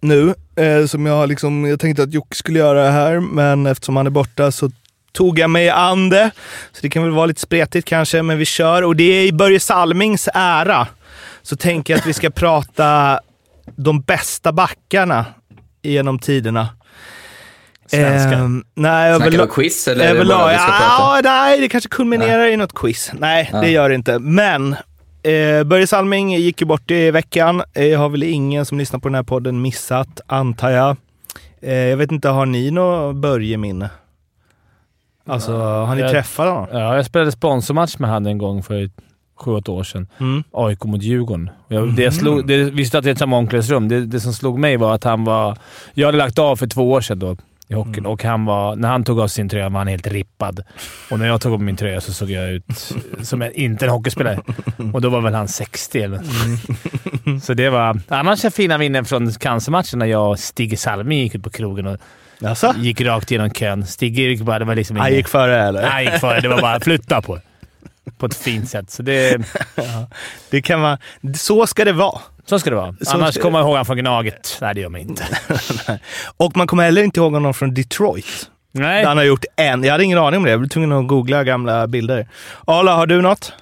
Speaker 2: nu. Eh, som jag, liksom, jag tänkte att Jocke skulle göra det här, men eftersom han är borta så tog jag mig an det. Så det kan väl vara lite spretigt kanske, men vi kör. Och det är i Börje Salmings ära. så tänker jag att vi ska prata de bästa backarna genom tiderna.
Speaker 6: Svenska.
Speaker 2: Ehm, nej,
Speaker 7: Snackar vi quiz eller är det
Speaker 2: överlag.
Speaker 7: bara vi ska
Speaker 2: Ja,
Speaker 7: prata?
Speaker 2: nej, det kanske kulminerar i något quiz. Nej,
Speaker 7: Ja.
Speaker 2: det gör det inte. Men eh, Börje Salming gick ju bort i veckan. Eh, har väl ingen som lyssnar på den här podden missat, antar jag. Eh, jag vet inte, har ni något Börje-minne? Alltså, har ni
Speaker 6: jag-
Speaker 2: träffat honom?
Speaker 6: Ja, jag spelade sponsormatch med han en gång för sju, åtta år sedan.
Speaker 2: Mm.
Speaker 6: AIK mot Djurgården. Jag, det jag slog, det, vi satt i ett samma omklädningsrum. Det, det som slog mig var att han var... Jag hade lagt av för två år sedan då i hockeyn och han var, när han tog av sin tröja var han helt rippad. Och när jag tog av min tröja så såg jag ut som en, inte en hockeyspelare. Och då var väl han 60 eller nåt. Så det var... Annars är fina minnen från cancermatchen när jag och Stig Salming gick ut på krogen och
Speaker 2: Alltså?
Speaker 6: gick rakt genom kön. Stig gick bara... Det var liksom
Speaker 2: Han gick före eller?
Speaker 6: Han gick före. Det var bara flytta på På ett fint sätt. Så det,
Speaker 2: Det kan man, så ska det vara.
Speaker 6: så ska det vara.
Speaker 2: Så
Speaker 6: Annars
Speaker 2: ska-
Speaker 6: kommer jag ihåg han från Gnaget. Nej, det gör man inte.
Speaker 2: Och man kommer heller inte ihåg honom från Detroit.
Speaker 6: Nej.
Speaker 2: Där han har gjort en. Jag hade ingen aning om det. Jag blev tvungen att googla gamla bilder. Arla, har du något?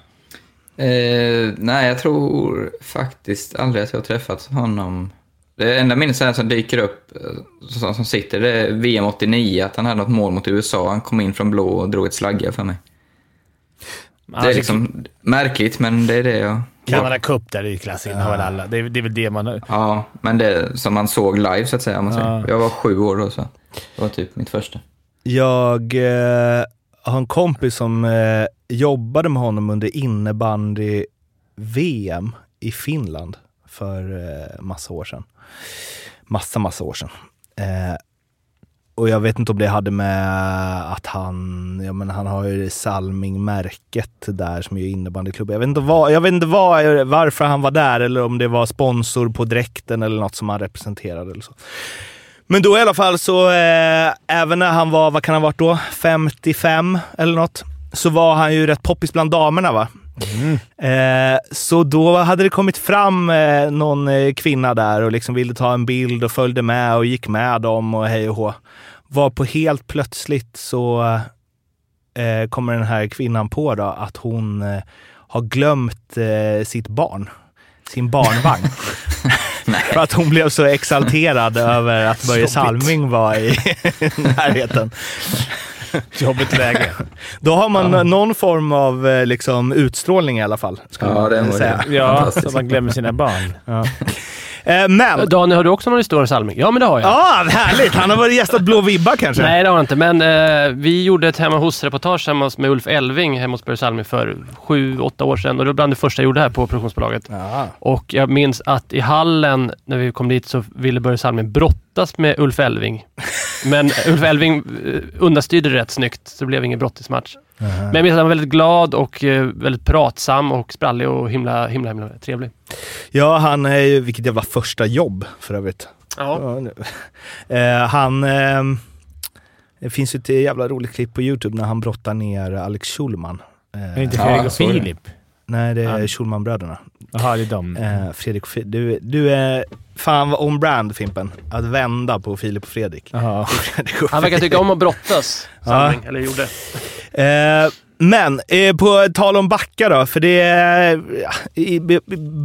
Speaker 7: Eh, nej, jag tror faktiskt aldrig att jag har träffat honom. Det enda minnet som dyker upp, eh, som, som sitter, det är VM 89, att han hade något mål mot USA. Han kom in från blå och drog ett slagga för mig. Det är
Speaker 6: Annars
Speaker 7: liksom märkligt, men det är det jag...
Speaker 6: Canada Cup där i klassen har väl alla. Det är, det är väl det man...
Speaker 7: Ja, men det som man såg live så att säga. Om man säger.
Speaker 6: Ja.
Speaker 7: Jag var sju år då, så det var typ mitt första.
Speaker 2: Jag eh, har en kompis som eh, jobbade med honom under innebandy-VM i Finland för eh, massa år sedan. Massa, massa år sedan. Eh, och jag vet inte om det hade med att han, ja men han har ju Salming-märket där som är innebandyklubb. Jag vet inte, vad, jag vet inte vad, varför han var där eller om det var sponsor på dräkten eller något som han representerade eller så. Men då i alla fall så, eh, även när han var, vad kan han ha varit då, 55 eller något, så var han ju rätt poppis bland damerna va. Eh, så då hade det kommit fram eh, någon eh, kvinna där och liksom ville ta en bild och följde med och gick med dem och hej och hå. Var på helt plötsligt så eh, kommer den här kvinnan på då att hon eh, har glömt eh, sitt barn. Sin barnvagn. För att hon blev så exalterad över att Börje. Salming var i närheten.
Speaker 6: Jobbigt läge.
Speaker 2: Då har man någon form av eh, liksom, utstrålning i alla fall.
Speaker 7: Ja,
Speaker 2: man
Speaker 7: den
Speaker 2: säga.
Speaker 6: Ja, så man glömmer sina barn.
Speaker 2: Eh, men,
Speaker 1: Daniel, har du också någon historia om Salming? Ja, men det har jag.
Speaker 2: ja, härligt! Han har varit gästat Blå Vibba kanske?
Speaker 1: Nej, det har han inte. Men eh, vi gjorde ett hemma hos-reportage hemma med Ulf Elving hemma hos Börje Salming för sju, åtta år sedan. Och det var bland det första jag gjorde här på produktionsbolaget.
Speaker 2: Ja.
Speaker 1: Och jag minns att i hallen, när vi kom dit, så ville Börje Salming brottas med Ulf Elving. Men Ulf Elving eh, understyrde det rätt snyggt, så det blev ingen brottismatch. Men jag minns att han var väldigt glad och eh, väldigt pratsam och sprallig och himla, himla, himla trevlig.
Speaker 2: ja, han är ju, vilket jävla första jobb för övrigt.
Speaker 1: Ja.
Speaker 2: Ja, eh, han, eh, det finns ju ett jävla roligt klipp på Youtube när han brottar ner Alex Schulman. Eh,
Speaker 6: inte
Speaker 7: Ja,
Speaker 6: Fredrik och. Filip?
Speaker 2: nej, det är
Speaker 6: Ja.
Speaker 2: Schulman-bröderna.
Speaker 6: Jaha, det är de.
Speaker 2: Eh, Fredrik och Filip. Du, du är fan vad on-brand Fimpen. Att vända på Filip och Fredrik.
Speaker 1: Han verkar tycka om att brottas, Salming. Eller gjorde.
Speaker 2: Eh, men eh, på tal om backar då, för det... ja, I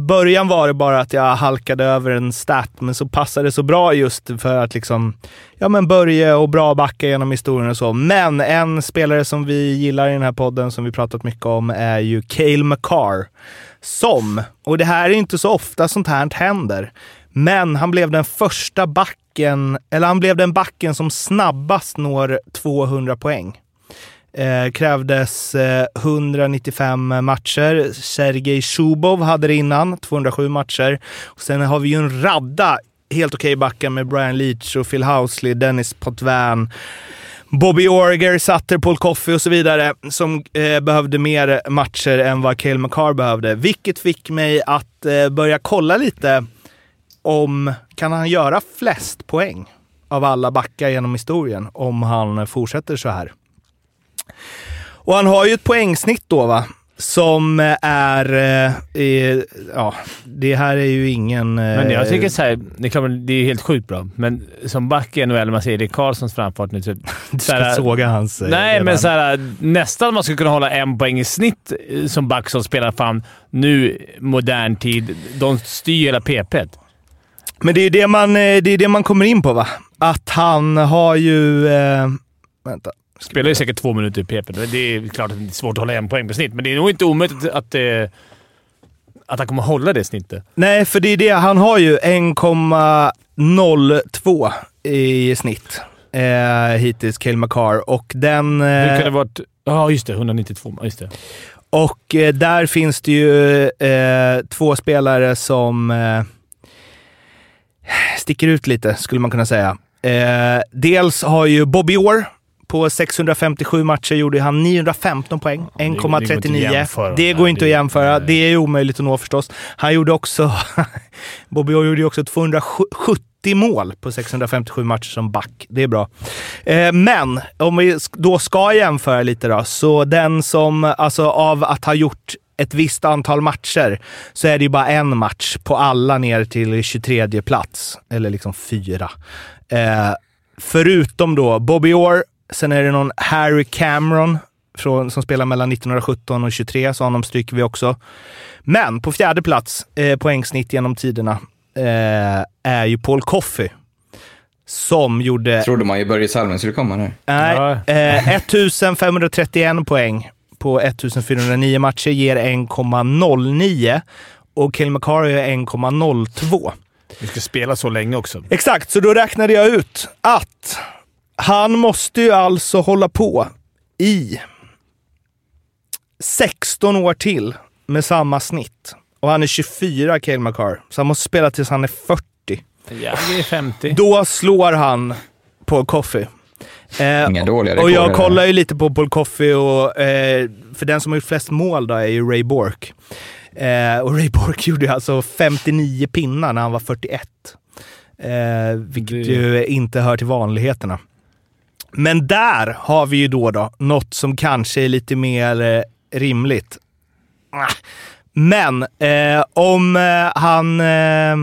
Speaker 2: början var det bara att jag halkade över en stat, men så passade det så bra just för att liksom... Ja men Börje och bra backar genom historien och så. Men en spelare som vi gillar i den här podden, som vi pratat mycket om, är ju Cale McCarr. Som, och det här är inte så ofta sånt här händer, men han blev den första backen, eller han blev den backen som snabbast når 200 poäng. Eh, krävdes eh, 195 matcher. Sergej Shubov hade det innan, 207 matcher. Och sen har vi ju en radda helt okej backar med Brian Leach och Phil Housley, Dennis Potvin, Bobby Orger, Sutter, Paul Coffey och så vidare som eh, behövde mer matcher än vad Cale McCarr behövde. Vilket fick mig att eh, börja kolla lite om, kan han göra flest poäng av alla backar genom historien om han fortsätter så här? Och han har ju ett poängsnitt då va, som är... eh, eh, ja, det här är ju ingen... eh,
Speaker 6: Men jag tycker så här, det är, klart, det är helt sjukt bra, men som back i NHL, man ser Erik Karlssons framfart nu. Typ,
Speaker 2: Du ska
Speaker 6: här-
Speaker 2: såga hans... eh,
Speaker 6: Nej,
Speaker 2: redan.
Speaker 6: men så här, nästan man skulle kunna hålla en poäng i snitt eh, som back som spelar fan nu, modern tid. De styr hela PP.
Speaker 2: Men det är det man, eh, det är det man kommer in på va? Att han har ju... Eh, vänta.
Speaker 6: Spelar ju säkert två minuter i PP. Det är klart att det är svårt att hålla en poäng på snitt, men det är nog inte omöjligt att, eh, att han kommer hålla det snittet.
Speaker 2: Nej, för det är det. Han har ju 1,02 i snitt eh, hittills, Cale Makar. Och den...
Speaker 6: Hur
Speaker 2: Eh,
Speaker 6: kan det varit... Ja, just det. 192. Just det.
Speaker 2: Och eh, där finns det ju eh, två spelare som eh, sticker ut lite, skulle man kunna säga. Eh, dels har ju Bobby Orr på 657 matcher gjorde han 915 poäng,
Speaker 6: det går inte att
Speaker 2: 1,39.
Speaker 6: jämföra.
Speaker 2: Det går inte att jämföra. Det är omöjligt att nå förstås. Han gjorde också... Bobby Orr gjorde också 270 mål på 657 matcher som back. Det är bra. Eh, men om vi då ska jämföra lite då, så den som, alltså av att ha gjort ett visst antal matcher, så är det ju bara en match på alla ner till 23 plats. Eller liksom fyra. Eh, förutom då Bobby Orr, sen är det någon Harry Cameron från, som spelar mellan 1917 och 23, så honom stryker vi också. Men på fjärde plats, eh, poängsnitt genom tiderna, eh, är ju Paul Coffey. Som gjorde
Speaker 7: Trodde man ju Börje Salming skulle komma nu.
Speaker 2: nej,
Speaker 6: Ja.
Speaker 2: eh, 1531 poäng på 1409 matcher ger 1,09 och är 1,02.
Speaker 6: Vi ska spela så länge också.
Speaker 2: Exakt, så då räknade jag ut att han måste ju alltså hålla på i 16 år till med samma snitt. Och han är 24, Cale Makar. Så han måste spela tills han är 40.
Speaker 6: Jäger är 50.
Speaker 2: Då slår han Paul Coffey. Eh,
Speaker 7: Inga dåliga
Speaker 2: och jag kollar ju lite på Paul Coffey och eh, för den som har gjort flest mål då är ju Ray Bork. Eh, och Ray Bork gjorde ju alltså 59 pinnar när han var 41. Eh, vilket
Speaker 6: Det-
Speaker 2: ju inte hör till vanligheterna. Men där har vi ju då, då något som kanske är lite mer eh, rimligt. Ah. Men eh, om eh, han eh,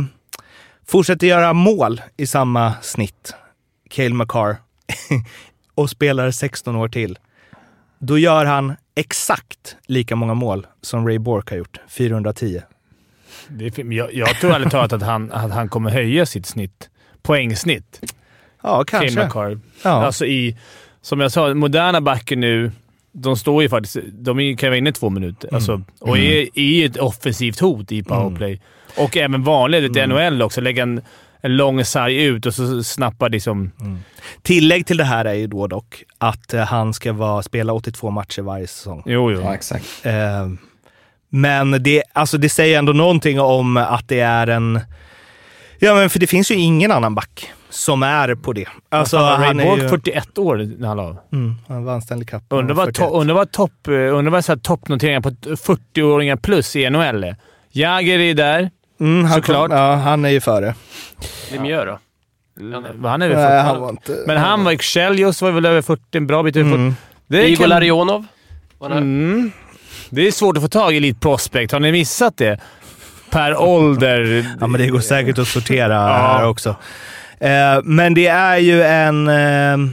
Speaker 2: fortsätter göra mål i samma snitt, Cale Makar, och spelar 16 år till, då gör han exakt lika många mål som Ray Bork har gjort, 410.
Speaker 6: Det är, jag, jag tror ärligt talat att han, att han kommer höja sitt snitt. Poängsnitt.
Speaker 2: Ja, kanske. Ja.
Speaker 6: Alltså i, som jag sa, moderna backer nu, de står ju faktiskt... De är- kan vara inne i två minuter. Alltså, och är i ett offensivt hot i powerplay. Och även vanligt, lite NHL också. Lägga en, en lång sarg ut och så snappar liksom...
Speaker 2: Tillägg till det här är ju då dock att eh, han ska vara, spela 82 matcher varje säsong.
Speaker 6: Jo, jo.
Speaker 7: Ja, exakt.
Speaker 2: Eh, men det, alltså det säger ändå någonting om att det är en... Ja, men för det finns ju ingen annan back som är på det. Alltså,
Speaker 6: Fan, Ray
Speaker 2: han är ju...
Speaker 6: 41 år när han la av.
Speaker 2: Mm, han vann Stanley Cup.
Speaker 6: Undrar vad,
Speaker 2: 41.
Speaker 6: to, undrar vad, topp, eh, undrar vad toppnoteringar på 40-åringar plus i NHL är. Jagger är där.
Speaker 2: Mm, han
Speaker 6: såklart.
Speaker 2: Kom, ja, han är ju före.
Speaker 1: Lemieux då?
Speaker 6: Han är väl 40.
Speaker 2: Nej, han var inte...
Speaker 6: Men han var... Kjellljus var väl över 40, en bra bit över 40.
Speaker 2: Mm.
Speaker 6: Det, är
Speaker 1: Igor
Speaker 6: kan-
Speaker 1: Larionov?
Speaker 6: Mm. det är svårt att få tag i Elite Prospect. Har ni missat det? Per ålder.
Speaker 2: Ja, men det går säkert att sortera
Speaker 6: Ja.
Speaker 2: här också. Eh, men det är ju en... Eh,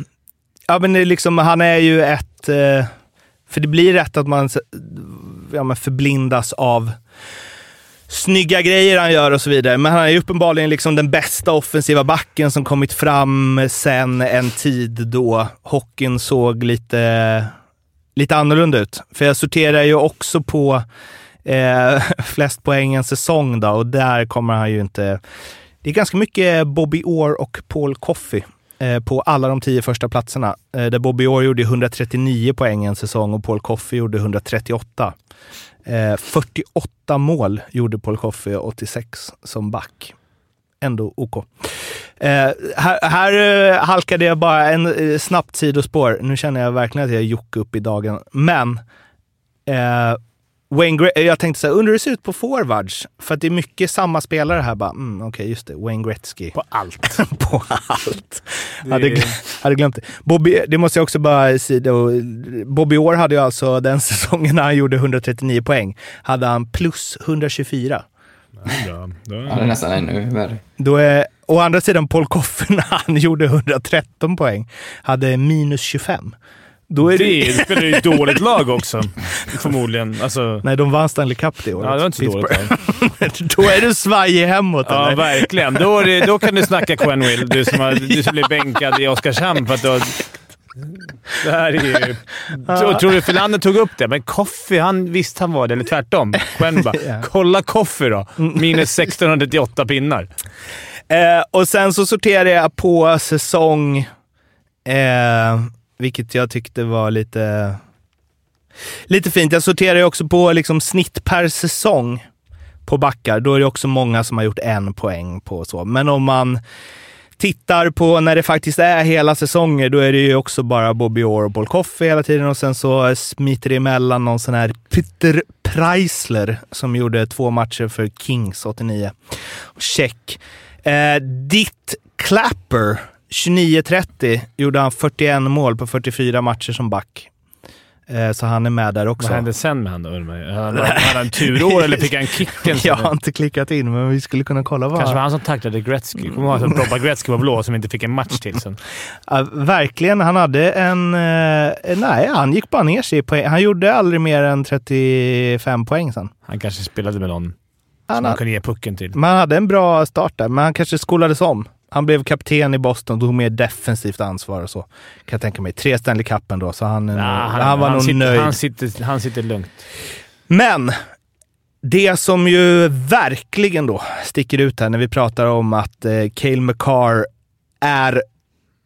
Speaker 2: ja, men det är liksom, han är ju ett... Eh, för det blir rätt att man ja, men förblindas av snygga grejer han gör och så vidare. Men han är ju uppenbarligen liksom den bästa offensiva backen som kommit fram sen en tid då hockeyn såg lite, lite annorlunda ut. För jag sorterar ju också på eh, flest poäng en säsong då och där kommer han ju inte... Det är ganska mycket Bobby Orr och Paul Coffey eh, på alla de tio första platserna. Eh, där Bobby Orr gjorde 139 poäng en säsong och Paul Coffey gjorde 138. Eh, 48 mål gjorde Paul Coffey 86 som back. Ändå OK. Eh, här här eh, halkade jag bara en eh, snabbt sidospår. Nu känner jag verkligen att jag är Jocke upp i dagen. Men eh, Wayne Gre- jag tänkte så här, undrar hur det ser ut på forwards? För att det är mycket samma spelare här. Bara, mm, Okej, just det. Wayne Gretzky.
Speaker 6: På allt.
Speaker 2: på allt. Hade, gl- hade glömt det. Bobby, det måste jag också bara säga. Bobby Orr hade ju alltså den säsongen när han gjorde 139 poäng, hade han plus 124.
Speaker 6: Bra. Då-
Speaker 7: Ja, det är nästan ännu värre.
Speaker 2: Då är, å andra sidan Paul Coffey när han gjorde 113 poäng, hade minus 25. Då är det,
Speaker 6: Det spelar ju ett dåligt lag också. Förmodligen. Alltså,
Speaker 2: Nej, de vann Stanley Cup det året.
Speaker 6: ja, det var inte så dåligt
Speaker 2: Pittsburgh.
Speaker 6: lag.
Speaker 2: Då är du svajig hemåt
Speaker 6: Ja,
Speaker 2: eller?
Speaker 6: verkligen. Då, det, då kan du snacka Quenville, du som, har, du som blir bänkad i Oskarshamn för att du har... Det här är ju... Tror, tror du Filander tog upp det? Men Coffey, han visste han var det. Eller tvärtom. Quenville bara,
Speaker 2: Ja.
Speaker 6: kolla Coffey då. Minus 1698 pinnar.
Speaker 2: Eh, och sen så sorterade jag på säsong, eh, vilket jag tyckte var lite, lite fint. Jag sorterar ju också på liksom snitt per säsong på backar. Då är det också många som har gjort en poäng på så. Men om man tittar på när det faktiskt är hela säsonger, då är det ju också bara Bobby Orr och Paul Coffey hela tiden och sen så smiter det emellan någon sån här Peter Preisler som gjorde två matcher för Kings 89. Check. Eh, Ditt Clapper, 29-30, gjorde han 41 mål på 44 matcher som back. Eh, så han är med där också.
Speaker 6: Vad hände sen med han då? man ju? Hade hade han turår eller fick han kicken?
Speaker 2: Jag har inte klickat in, men vi skulle kunna kolla vad...
Speaker 6: Kanske var han som tacklade Gretzky. Kommer ihåg att Robba Gretzky var blå som inte fick en match till sen?
Speaker 2: Ja, verkligen. Han hade en... Eh, nej, han gick bara ner sig i poäng. Han gjorde aldrig mer än 35 poäng sen.
Speaker 6: Han kanske spelade med någon som
Speaker 2: Han,
Speaker 6: han
Speaker 2: hade,
Speaker 6: kunde ge pucken till.
Speaker 2: man hade en bra start där, men han kanske skolades om. Han blev kapten i Boston, tog mer defensivt ansvar och så. Kan jag tänka mig. Tre Stanley Cup ändå, så han, nog-
Speaker 6: Ja,
Speaker 2: han, var nog
Speaker 6: sitter,
Speaker 2: nöjd.
Speaker 6: Han sitter, han sitter lugnt.
Speaker 2: Men det som ju verkligen då sticker ut här när vi pratar om att eh, Cale McCarr är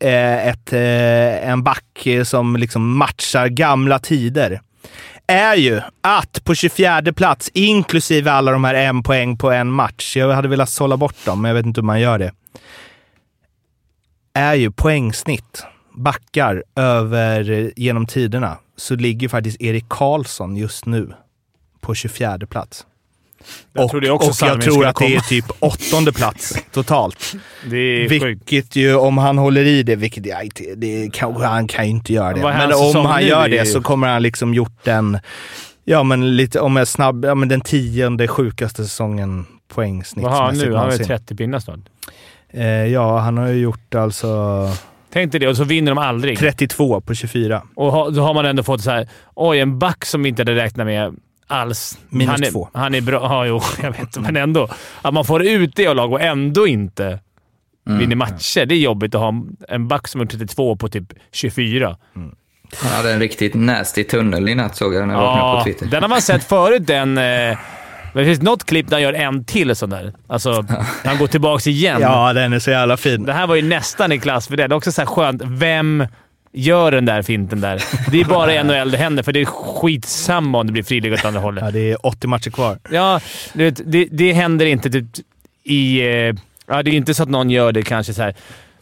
Speaker 2: eh, ett, eh, en back eh, som liksom matchar gamla tider är ju att på 24 plats, inklusive alla de här en poäng på en match, jag hade velat sålla bort dem, men jag vet inte hur man gör det, är ju poängsnitt. Backar över eh, genom tiderna så ligger faktiskt Erik Karlsson just nu på 24 plats.
Speaker 6: Jag
Speaker 2: och
Speaker 6: också
Speaker 2: och jag tror att det är
Speaker 6: komma.
Speaker 2: typ åttonde plats totalt.
Speaker 6: Det är sjukt.
Speaker 2: Vilket ju, om han håller i det, vilket jag inte, det kan, han kan ju inte göra det.
Speaker 6: Vad
Speaker 2: Men om han gör det
Speaker 6: ju-
Speaker 2: så kommer han liksom gjort den, ja men lite, om jag är snabb, ja men den tionde sjukaste säsongen
Speaker 6: Vad har han nu? Han har ju
Speaker 2: någonsin.
Speaker 6: 30 pinnar snart.
Speaker 2: Eh, ja, han har ju gjort alltså
Speaker 6: Tänk dig det, och så vinner de aldrig.
Speaker 2: 32 på 24.
Speaker 6: Och ha, då har man ändå fått så här, oj, en back som vi inte hade räknat med alls.
Speaker 2: Minus
Speaker 6: han är,
Speaker 2: två.
Speaker 6: Han är bra. Ja, jo, jag vet. Men ändå. Att man får ut det av lag och ändå inte vinner matcher. Det är jobbigt att ha en back som har 32 på typ 24.
Speaker 7: Han hade en riktigt nasty tunnel i natt såg jag när jag vaknade på Twitter.
Speaker 6: den har man sett förut. Den, eh, det finns något klipp där han gör en till sån där. Alltså, han går tillbaka igen.
Speaker 2: Ja, den är så jävla fin.
Speaker 6: Det här var ju nästan i klass för det. Det är också så här skönt. Vem gör den där finten där? Det är bara NHL det händer, för det är skitsamma om det blir friläge åt andra hållet.
Speaker 2: Ja, det är 80 matcher kvar.
Speaker 6: Ja, du vet, det, det händer inte typ i... eh, Ja, det är inte så att någon gör det kanske så här...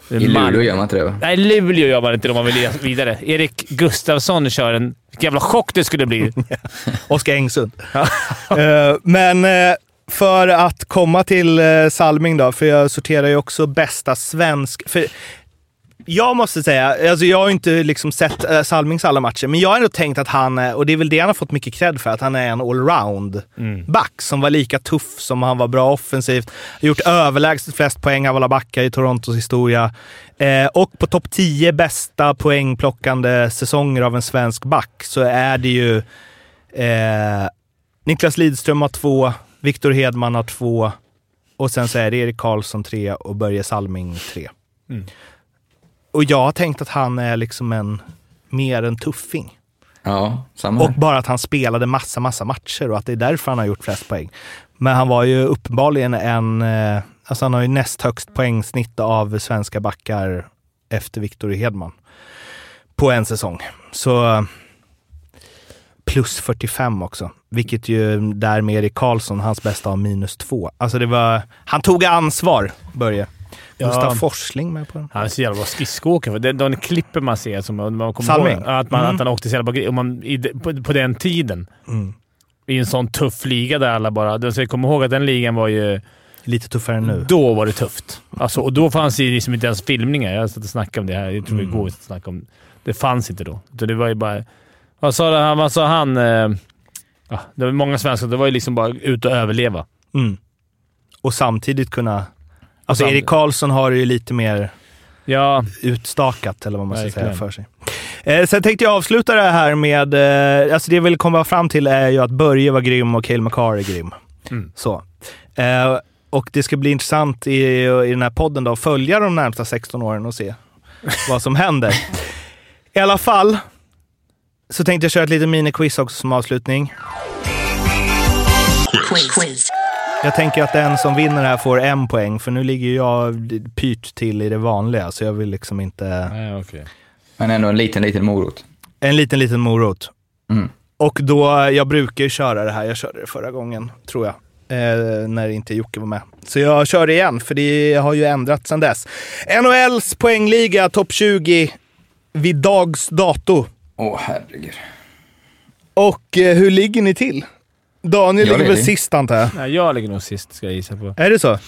Speaker 7: I Luleå gör man inte det va?
Speaker 6: Nej, Luleå gör man inte om man vill vidare. Erik Gustafsson kör en... Vilken jävla chock det skulle bli.
Speaker 2: Oskar Engsund. Eh, men eh, för att komma till uh, Salming då, för jag sorterar ju också bästa svensk... För jag måste säga, alltså jag har inte liksom sett uh, Salmings alla matcher, men jag har ändå tänkt att han är, och det är väl det han har fått mycket cred för, att han är en allround-back som var lika tuff som han var bra offensivt. Gjort överlägset flest poäng av alla backar i Torontos historia. Eh, och på topp 10 bästa poängplockande säsonger av en svensk back så är det ju Eh, Niklas Lidström har två, Viktor Hedman har två och sen så är det Erik Karlsson tre och Börje Salming tre.
Speaker 6: Mm.
Speaker 2: Och jag har tänkt att han är liksom en, mer en tuffing.
Speaker 7: Ja, samma
Speaker 2: Och bara att han spelade massa, massa matcher och att det är därför han har gjort flest poäng. Men han var ju uppenbarligen en, eh, alltså han har ju näst högst poängsnitt av svenska backar efter Viktor Hedman på en säsong. Så plus 45 också, vilket ju där med Erik Karlsson, hans bästa har minus två. Alltså det var, han tog ansvar, Börje.
Speaker 6: Ja.
Speaker 2: Gustav Forsling med på den.
Speaker 6: Han är så jävla bra skridskoåkare. De, de klippen man ser, som man kommer
Speaker 2: Salming?
Speaker 6: ihåg, att, man,
Speaker 2: Mm.
Speaker 6: att han åkte så jävla bra man, i, på, på den tiden.
Speaker 2: Mm.
Speaker 6: i en sån tuff liga där alla bara... Du ska komma ihåg att den ligan var ju...
Speaker 2: Lite tuffare än nu.
Speaker 6: Då var det tufft. Alltså, och då fanns det ju liksom inte ens filmningar. Jag satt och snackade om det här. Jag tror
Speaker 2: Mm.
Speaker 6: igår vi snackade om det. fanns inte då. Det var ju bara... Vad sa han? Vad sa han eh, ja, det var många svenskar. Det var ju liksom bara ut och överleva.
Speaker 2: Mm. Och samtidigt kunna... Alltså Erik Karlsson har ju lite mer
Speaker 6: Ja,
Speaker 2: utstakat, eller vad man ska säga, för sig. Eh, sen tänkte jag avsluta det här med... Eh, alltså det jag vill komma fram till är ju att Börje var grym och Cale McCarr är grym.
Speaker 6: Mm.
Speaker 2: Så. Eh, och det ska bli intressant i, i den här podden då, att följa de närmsta 16 åren och se vad som händer. I alla fall så tänkte jag köra ett litet miniquiz också som avslutning. Jag tänker att den som vinner här får en poäng, för nu ligger jag pyrt till i det vanliga, så jag vill liksom inte...
Speaker 6: Nej, okej.
Speaker 7: Men ändå en liten, liten morot.
Speaker 2: En liten, liten morot.
Speaker 7: Mm.
Speaker 2: Och då, jag brukar ju köra det här, jag körde det förra gången, tror jag. Eh, när inte Jocke var med. Så jag kör det igen, för det har ju ändrats sedan dess. NHLs poängliga, topp 20, vid dags dato.
Speaker 7: Åh, herregud.
Speaker 2: Och eh, hur ligger ni till? Daniel
Speaker 7: Jag
Speaker 2: ligger väl sist antar jag?
Speaker 6: Nej, jag ligger nog sist, ska jag gissa på.
Speaker 2: Är det så?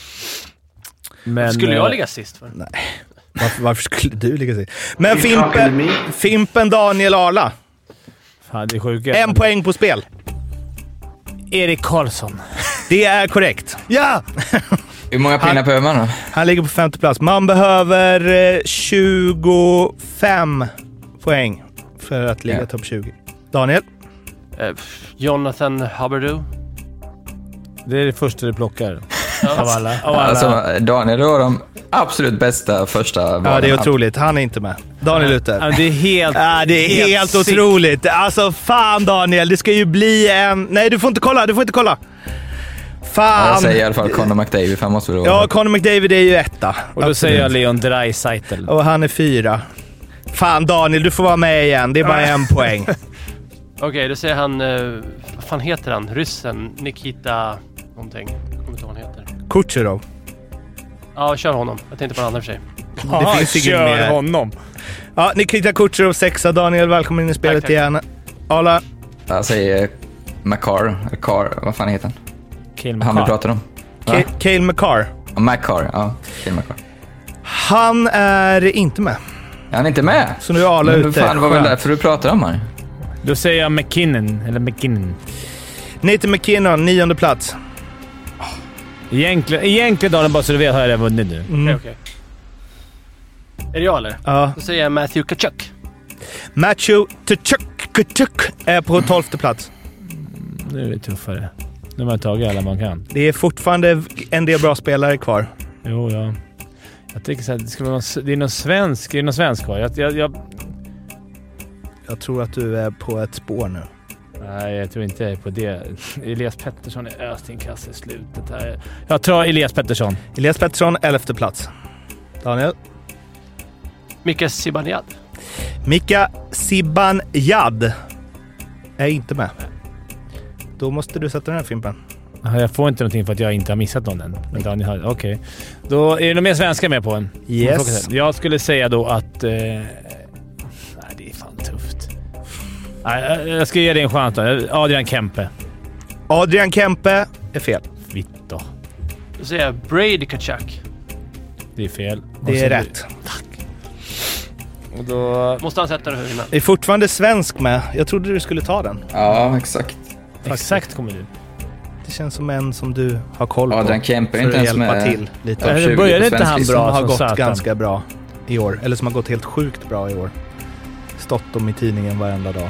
Speaker 6: Men,
Speaker 1: Skulle
Speaker 6: eh,
Speaker 1: jag ligga sist för?
Speaker 2: Varför, varför skulle du ligga sist? Men Fimpen, Fimpen Daniel Arla,
Speaker 6: Fan, det är sjuka.
Speaker 2: en poäng på spel.
Speaker 6: Erik Karlsson.
Speaker 2: Det är korrekt. Ja!
Speaker 7: Hur många pinnar behöver man då?
Speaker 2: Han ligger på femte plats. Man behöver eh, 25 poäng för att ligga
Speaker 7: Ja.
Speaker 2: topp 20. Daniel?
Speaker 1: Eh, Jonathan Hubbardoo.
Speaker 6: Det är det första du plockar. Av alla. Av alla.
Speaker 7: Alltså, Daniel, du har de absolut bästa första valen.
Speaker 2: Ja, det är otroligt. Han är inte med. Daniel ute.
Speaker 6: Ja, det är helt...
Speaker 2: Ja, det är helt,
Speaker 6: sick.
Speaker 2: otroligt. Alltså fan Daniel, det ska ju bli en... Nej, du får inte kolla. Du får inte kolla.
Speaker 7: Ja,
Speaker 2: Fan!
Speaker 7: jag säger i alla fall Conor McDavid, för han måste vara
Speaker 2: Ja, Conor McDavid är ju etta.
Speaker 6: Och då säger jag Leon Draisaitl.
Speaker 2: Och han är fyra. Fan Daniel, du får vara med igen. Det är bara en poäng.
Speaker 1: Okej, då säger han... Eh, vad fan heter han? Ryssen? Nikita... Någonting. Jag kommer inte ihåg vad han heter.
Speaker 2: Kucherov.
Speaker 1: Ja, kör honom. Jag tänkte på en annan för sig.
Speaker 2: Det finns ingen
Speaker 6: kör
Speaker 2: mer.
Speaker 6: honom.
Speaker 2: Ja, Nikita Kucherov sexa. Daniel, välkommen in i spelet
Speaker 1: Tack, tack.
Speaker 2: igen. Arla?
Speaker 7: Jag säger McCarr, eller Carr, vad fan heter han?
Speaker 6: Kill
Speaker 7: Han vi pratar om.
Speaker 2: Cale McCarr.
Speaker 7: Ja, McCarr, ja. Kill McCarr.
Speaker 2: Han är inte med.
Speaker 7: Är han inte med?
Speaker 2: Så nu är Arla ute.
Speaker 7: fan, det var väl därför du pratade om han.
Speaker 6: Då säger jag McKinnon. Eller McKinnon.
Speaker 2: Nathan McKinnon, nionde plats.
Speaker 6: Egentligen, egentligen Daniel, bara så du vet, har jag redan vunnit nu.
Speaker 2: Mm.
Speaker 1: Okej, okej. Är det jag eller?
Speaker 2: Ja.
Speaker 1: Då säger jag Matthew Kachuk.
Speaker 2: Matthew Tkachuk Tkachuk är på tolfte plats.
Speaker 6: Nu är det tuffare. Nu har man tagit alla man kan.
Speaker 2: Det är fortfarande en del bra spelare kvar.
Speaker 6: Jo, ja. Jag tycker så här, det, ska vara någon, det är någon svensk, det är någon svensk kvar. Jag, jag, jag,
Speaker 2: Jag tror att du är på ett spår nu.
Speaker 6: nej, jag tror inte jag är på det. Elias Pettersson är öst i slutet här. Jag tar Elias Pettersson.
Speaker 2: Elias Pettersson, elfte plats. Daniel?
Speaker 1: Mika Zibanejad.
Speaker 2: Mika Zibanejad är inte med. Då måste du sätta den här Fimpen.
Speaker 6: Jag får inte någonting för att jag inte har missat någon än. Men Daniel har... Okej. Då är det några mer svenskar med på en.
Speaker 2: Yes.
Speaker 6: Jag skulle säga då att... Eh, jag- jag ska ge dig en chans då. Adrian Kempe.
Speaker 2: Adrian Kempe är fel.
Speaker 6: Vitt då.
Speaker 1: Säger jag Brady Kachuk.
Speaker 6: Det är fel.
Speaker 2: Det är rätt.
Speaker 6: Och då...
Speaker 1: Måste han sätta den innan?
Speaker 2: Det är fortfarande svensk med. Jag trodde du skulle ta den.
Speaker 7: Ja, exakt.
Speaker 6: Exakt kommer du.
Speaker 2: Det känns som en som du har koll på.
Speaker 7: Adrian Kempe är
Speaker 2: för
Speaker 7: inte
Speaker 2: att
Speaker 7: ens
Speaker 2: hjälpa
Speaker 7: med.
Speaker 2: till lite.
Speaker 7: 20
Speaker 6: började inte han bra?
Speaker 2: som har
Speaker 6: som
Speaker 2: gått
Speaker 6: satan.
Speaker 2: ganska bra i år. Eller som har gått helt sjukt bra i år. Stått om i tidningen varenda dag.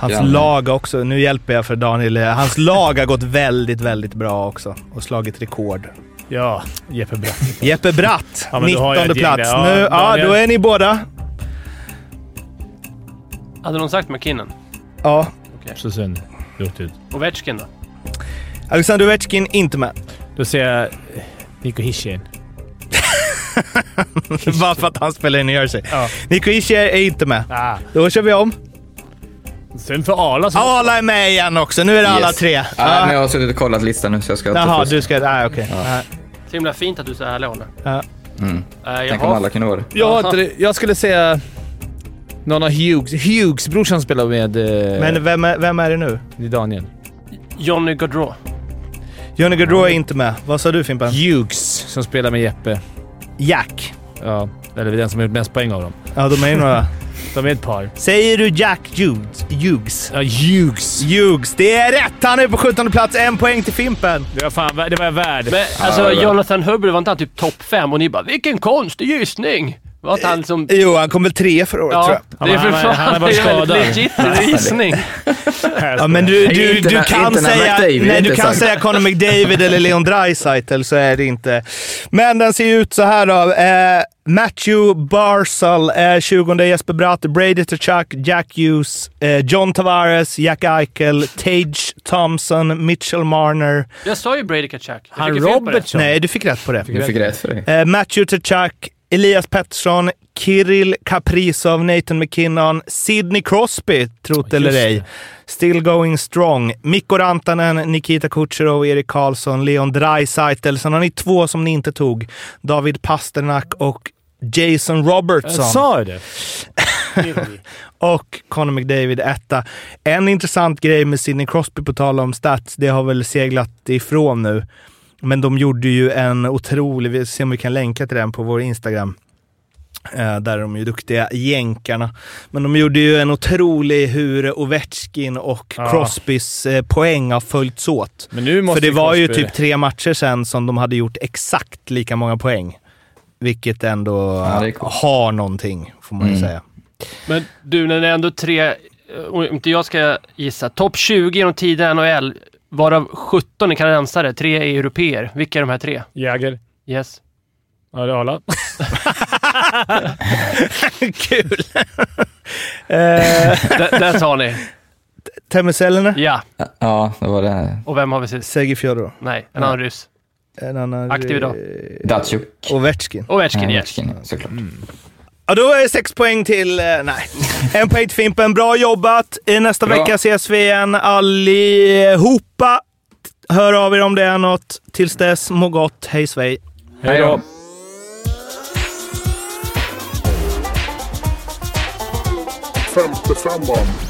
Speaker 2: Hans
Speaker 7: Ja.
Speaker 2: lag också, nu hjälper jag för Daniel. Hans lag har gått väldigt, väldigt bra också och slagit rekord.
Speaker 6: Ja, Jeppe Bratt.
Speaker 2: Jeppe Bratt,
Speaker 6: Ja, men då har jag
Speaker 2: 19
Speaker 6: ett gäng
Speaker 2: plats.
Speaker 6: Ja,
Speaker 2: nu, ja, då är ni båda.
Speaker 1: Hade någon sagt McKinnon?
Speaker 2: Ja.
Speaker 6: Så synd. Gjort ut.
Speaker 1: Ovechkin då?
Speaker 2: Alexander Ovechkin inte med.
Speaker 6: Då säger jag eh, Nico Hischier.
Speaker 2: Bara för att han spelar i New Jersey.
Speaker 6: Ja.
Speaker 2: Nico Hischier är inte med.
Speaker 6: Ah.
Speaker 2: Då kör vi om.
Speaker 6: Synd för Arla som...
Speaker 2: Alla är med igen också. Nu är det alla
Speaker 7: Yes.
Speaker 2: tre.
Speaker 7: Ja, men
Speaker 2: Ja.
Speaker 7: jag har suttit och kollat listan nu så jag ska
Speaker 2: Jaha, du ska... Nej, okej. Nej.
Speaker 1: Så himla fint att du är så ärlig Olle.
Speaker 2: Ja.
Speaker 7: Mm.
Speaker 1: Uh, jag
Speaker 7: Tänk om alla kunde vara det.
Speaker 6: Jag, jag skulle säga Någon av Hughes. Hughes, brorsan spelar med... Eh,
Speaker 2: Men vem är, vem är det nu?
Speaker 6: det är Daniel.
Speaker 1: Johnny Gaudreau.
Speaker 2: Johnny Gaudreau är inte med. Vad sa du Fimpen?
Speaker 6: Hughes, som spelar med Jeppe.
Speaker 2: Jack.
Speaker 6: Ja, eller den som har gjort mest poäng av dem.
Speaker 2: Ja, de är ju några.
Speaker 6: De är ett par.
Speaker 2: Säger du Jack Hughes? Hughes.
Speaker 6: Ja, Hughes.
Speaker 2: Hughes. Det är rätt! Han är på 17 plats. En poäng till Fimpen.
Speaker 6: Det var fan det var jag värd.
Speaker 1: Men alltså, Jonathan Hubbard var inte han typ topp fem och ni bara “Vilken konstig gissning!” Var inte han liksom...
Speaker 2: Jo, han kom väl tre förra året tror
Speaker 1: Ja,
Speaker 2: jag.
Speaker 1: det är för fan
Speaker 6: han har varit
Speaker 1: det
Speaker 6: skadad.
Speaker 1: legit gissning.
Speaker 2: Ja, men du, du, du
Speaker 7: när-
Speaker 2: kan säga, nej, du kan säga Conor McDavid eller Leon Draisaitl så är det inte. Men den ser ut så här då. Eh, Matthew Barzal, eh, 20 Jesper Bratt, Brady Tkachuk, Jack Hughes, eh, John Tavares, Jack Eichel, Tage Thompson, Mitchell Marner.
Speaker 1: Jag sa ju Brady. Jag
Speaker 6: Han
Speaker 1: ju på det.
Speaker 6: Robertson.
Speaker 2: Nej, du fick rätt på det.
Speaker 7: Du fick rätt för det.
Speaker 2: Eh, Matthew Tkachuk, Elias Pettersson, Kirill Kaprizov, Nathan McKinnon, Sidney Crosby, trot eller ej. Still going strong. Mikko Rantanen, Nikita Kucherov, Erik Karlsson, Leon Draisaitl. Sen har ni två som ni inte tog. David Pasternak och Jason
Speaker 6: Jag
Speaker 2: Robertson.
Speaker 6: sa ju det.
Speaker 2: och Conor McDavid etta. En intressant grej med Sidney Crosby på tal om stats, det har väl seglat ifrån nu. Men de gjorde ju en otrolig, vi ser om vi kan länka till den på vår Instagram. Eh, där är de ju duktiga jänkarna. Men de gjorde ju en otrolig hur Ovechkin och
Speaker 6: Ja.
Speaker 2: Crosbys eh, poäng har följts åt.
Speaker 6: Men nu måste
Speaker 2: För det var ju
Speaker 6: Crosby-
Speaker 2: typ tre matcher sedan som de hade gjort exakt lika många poäng. Vilket ändå
Speaker 7: Ja, coolt.
Speaker 2: har någonting, får man ju
Speaker 7: Mm.
Speaker 2: säga.
Speaker 1: Men du, när det är ändå tre, eh, om inte jag ska gissa, topp 20 genom tidigare NHL, varav 17 är kanadensare, tre är europeer. Vilka är de här tre?
Speaker 6: Jäger.
Speaker 1: Yes.
Speaker 6: Ja, det är alla.
Speaker 2: Kul! eh,
Speaker 1: Där, där tar ni.
Speaker 2: Temuselene?
Speaker 1: Ja.
Speaker 7: Ja, det var det här.
Speaker 1: Och vem har vi sist?
Speaker 2: Sergej Fjodorov.
Speaker 1: Nej, en annan ryss.
Speaker 2: En annan...
Speaker 1: Aktiv idag.
Speaker 2: eh,
Speaker 7: Datsjuk.
Speaker 2: Ovechkin.
Speaker 1: Ovechkin,
Speaker 7: Ja,
Speaker 1: yes.
Speaker 7: Ovechkin, såklart.
Speaker 2: Ja, då är det sex poäng till... Eh, nej. En poäng till Fimpen. Bra jobbat! Nästa
Speaker 7: Bra.
Speaker 2: vecka ses vi igen allihopa. Hör av er om det är något. Tills dess, må gott. Hej svej!
Speaker 6: Hej då.
Speaker 8: Femte femman.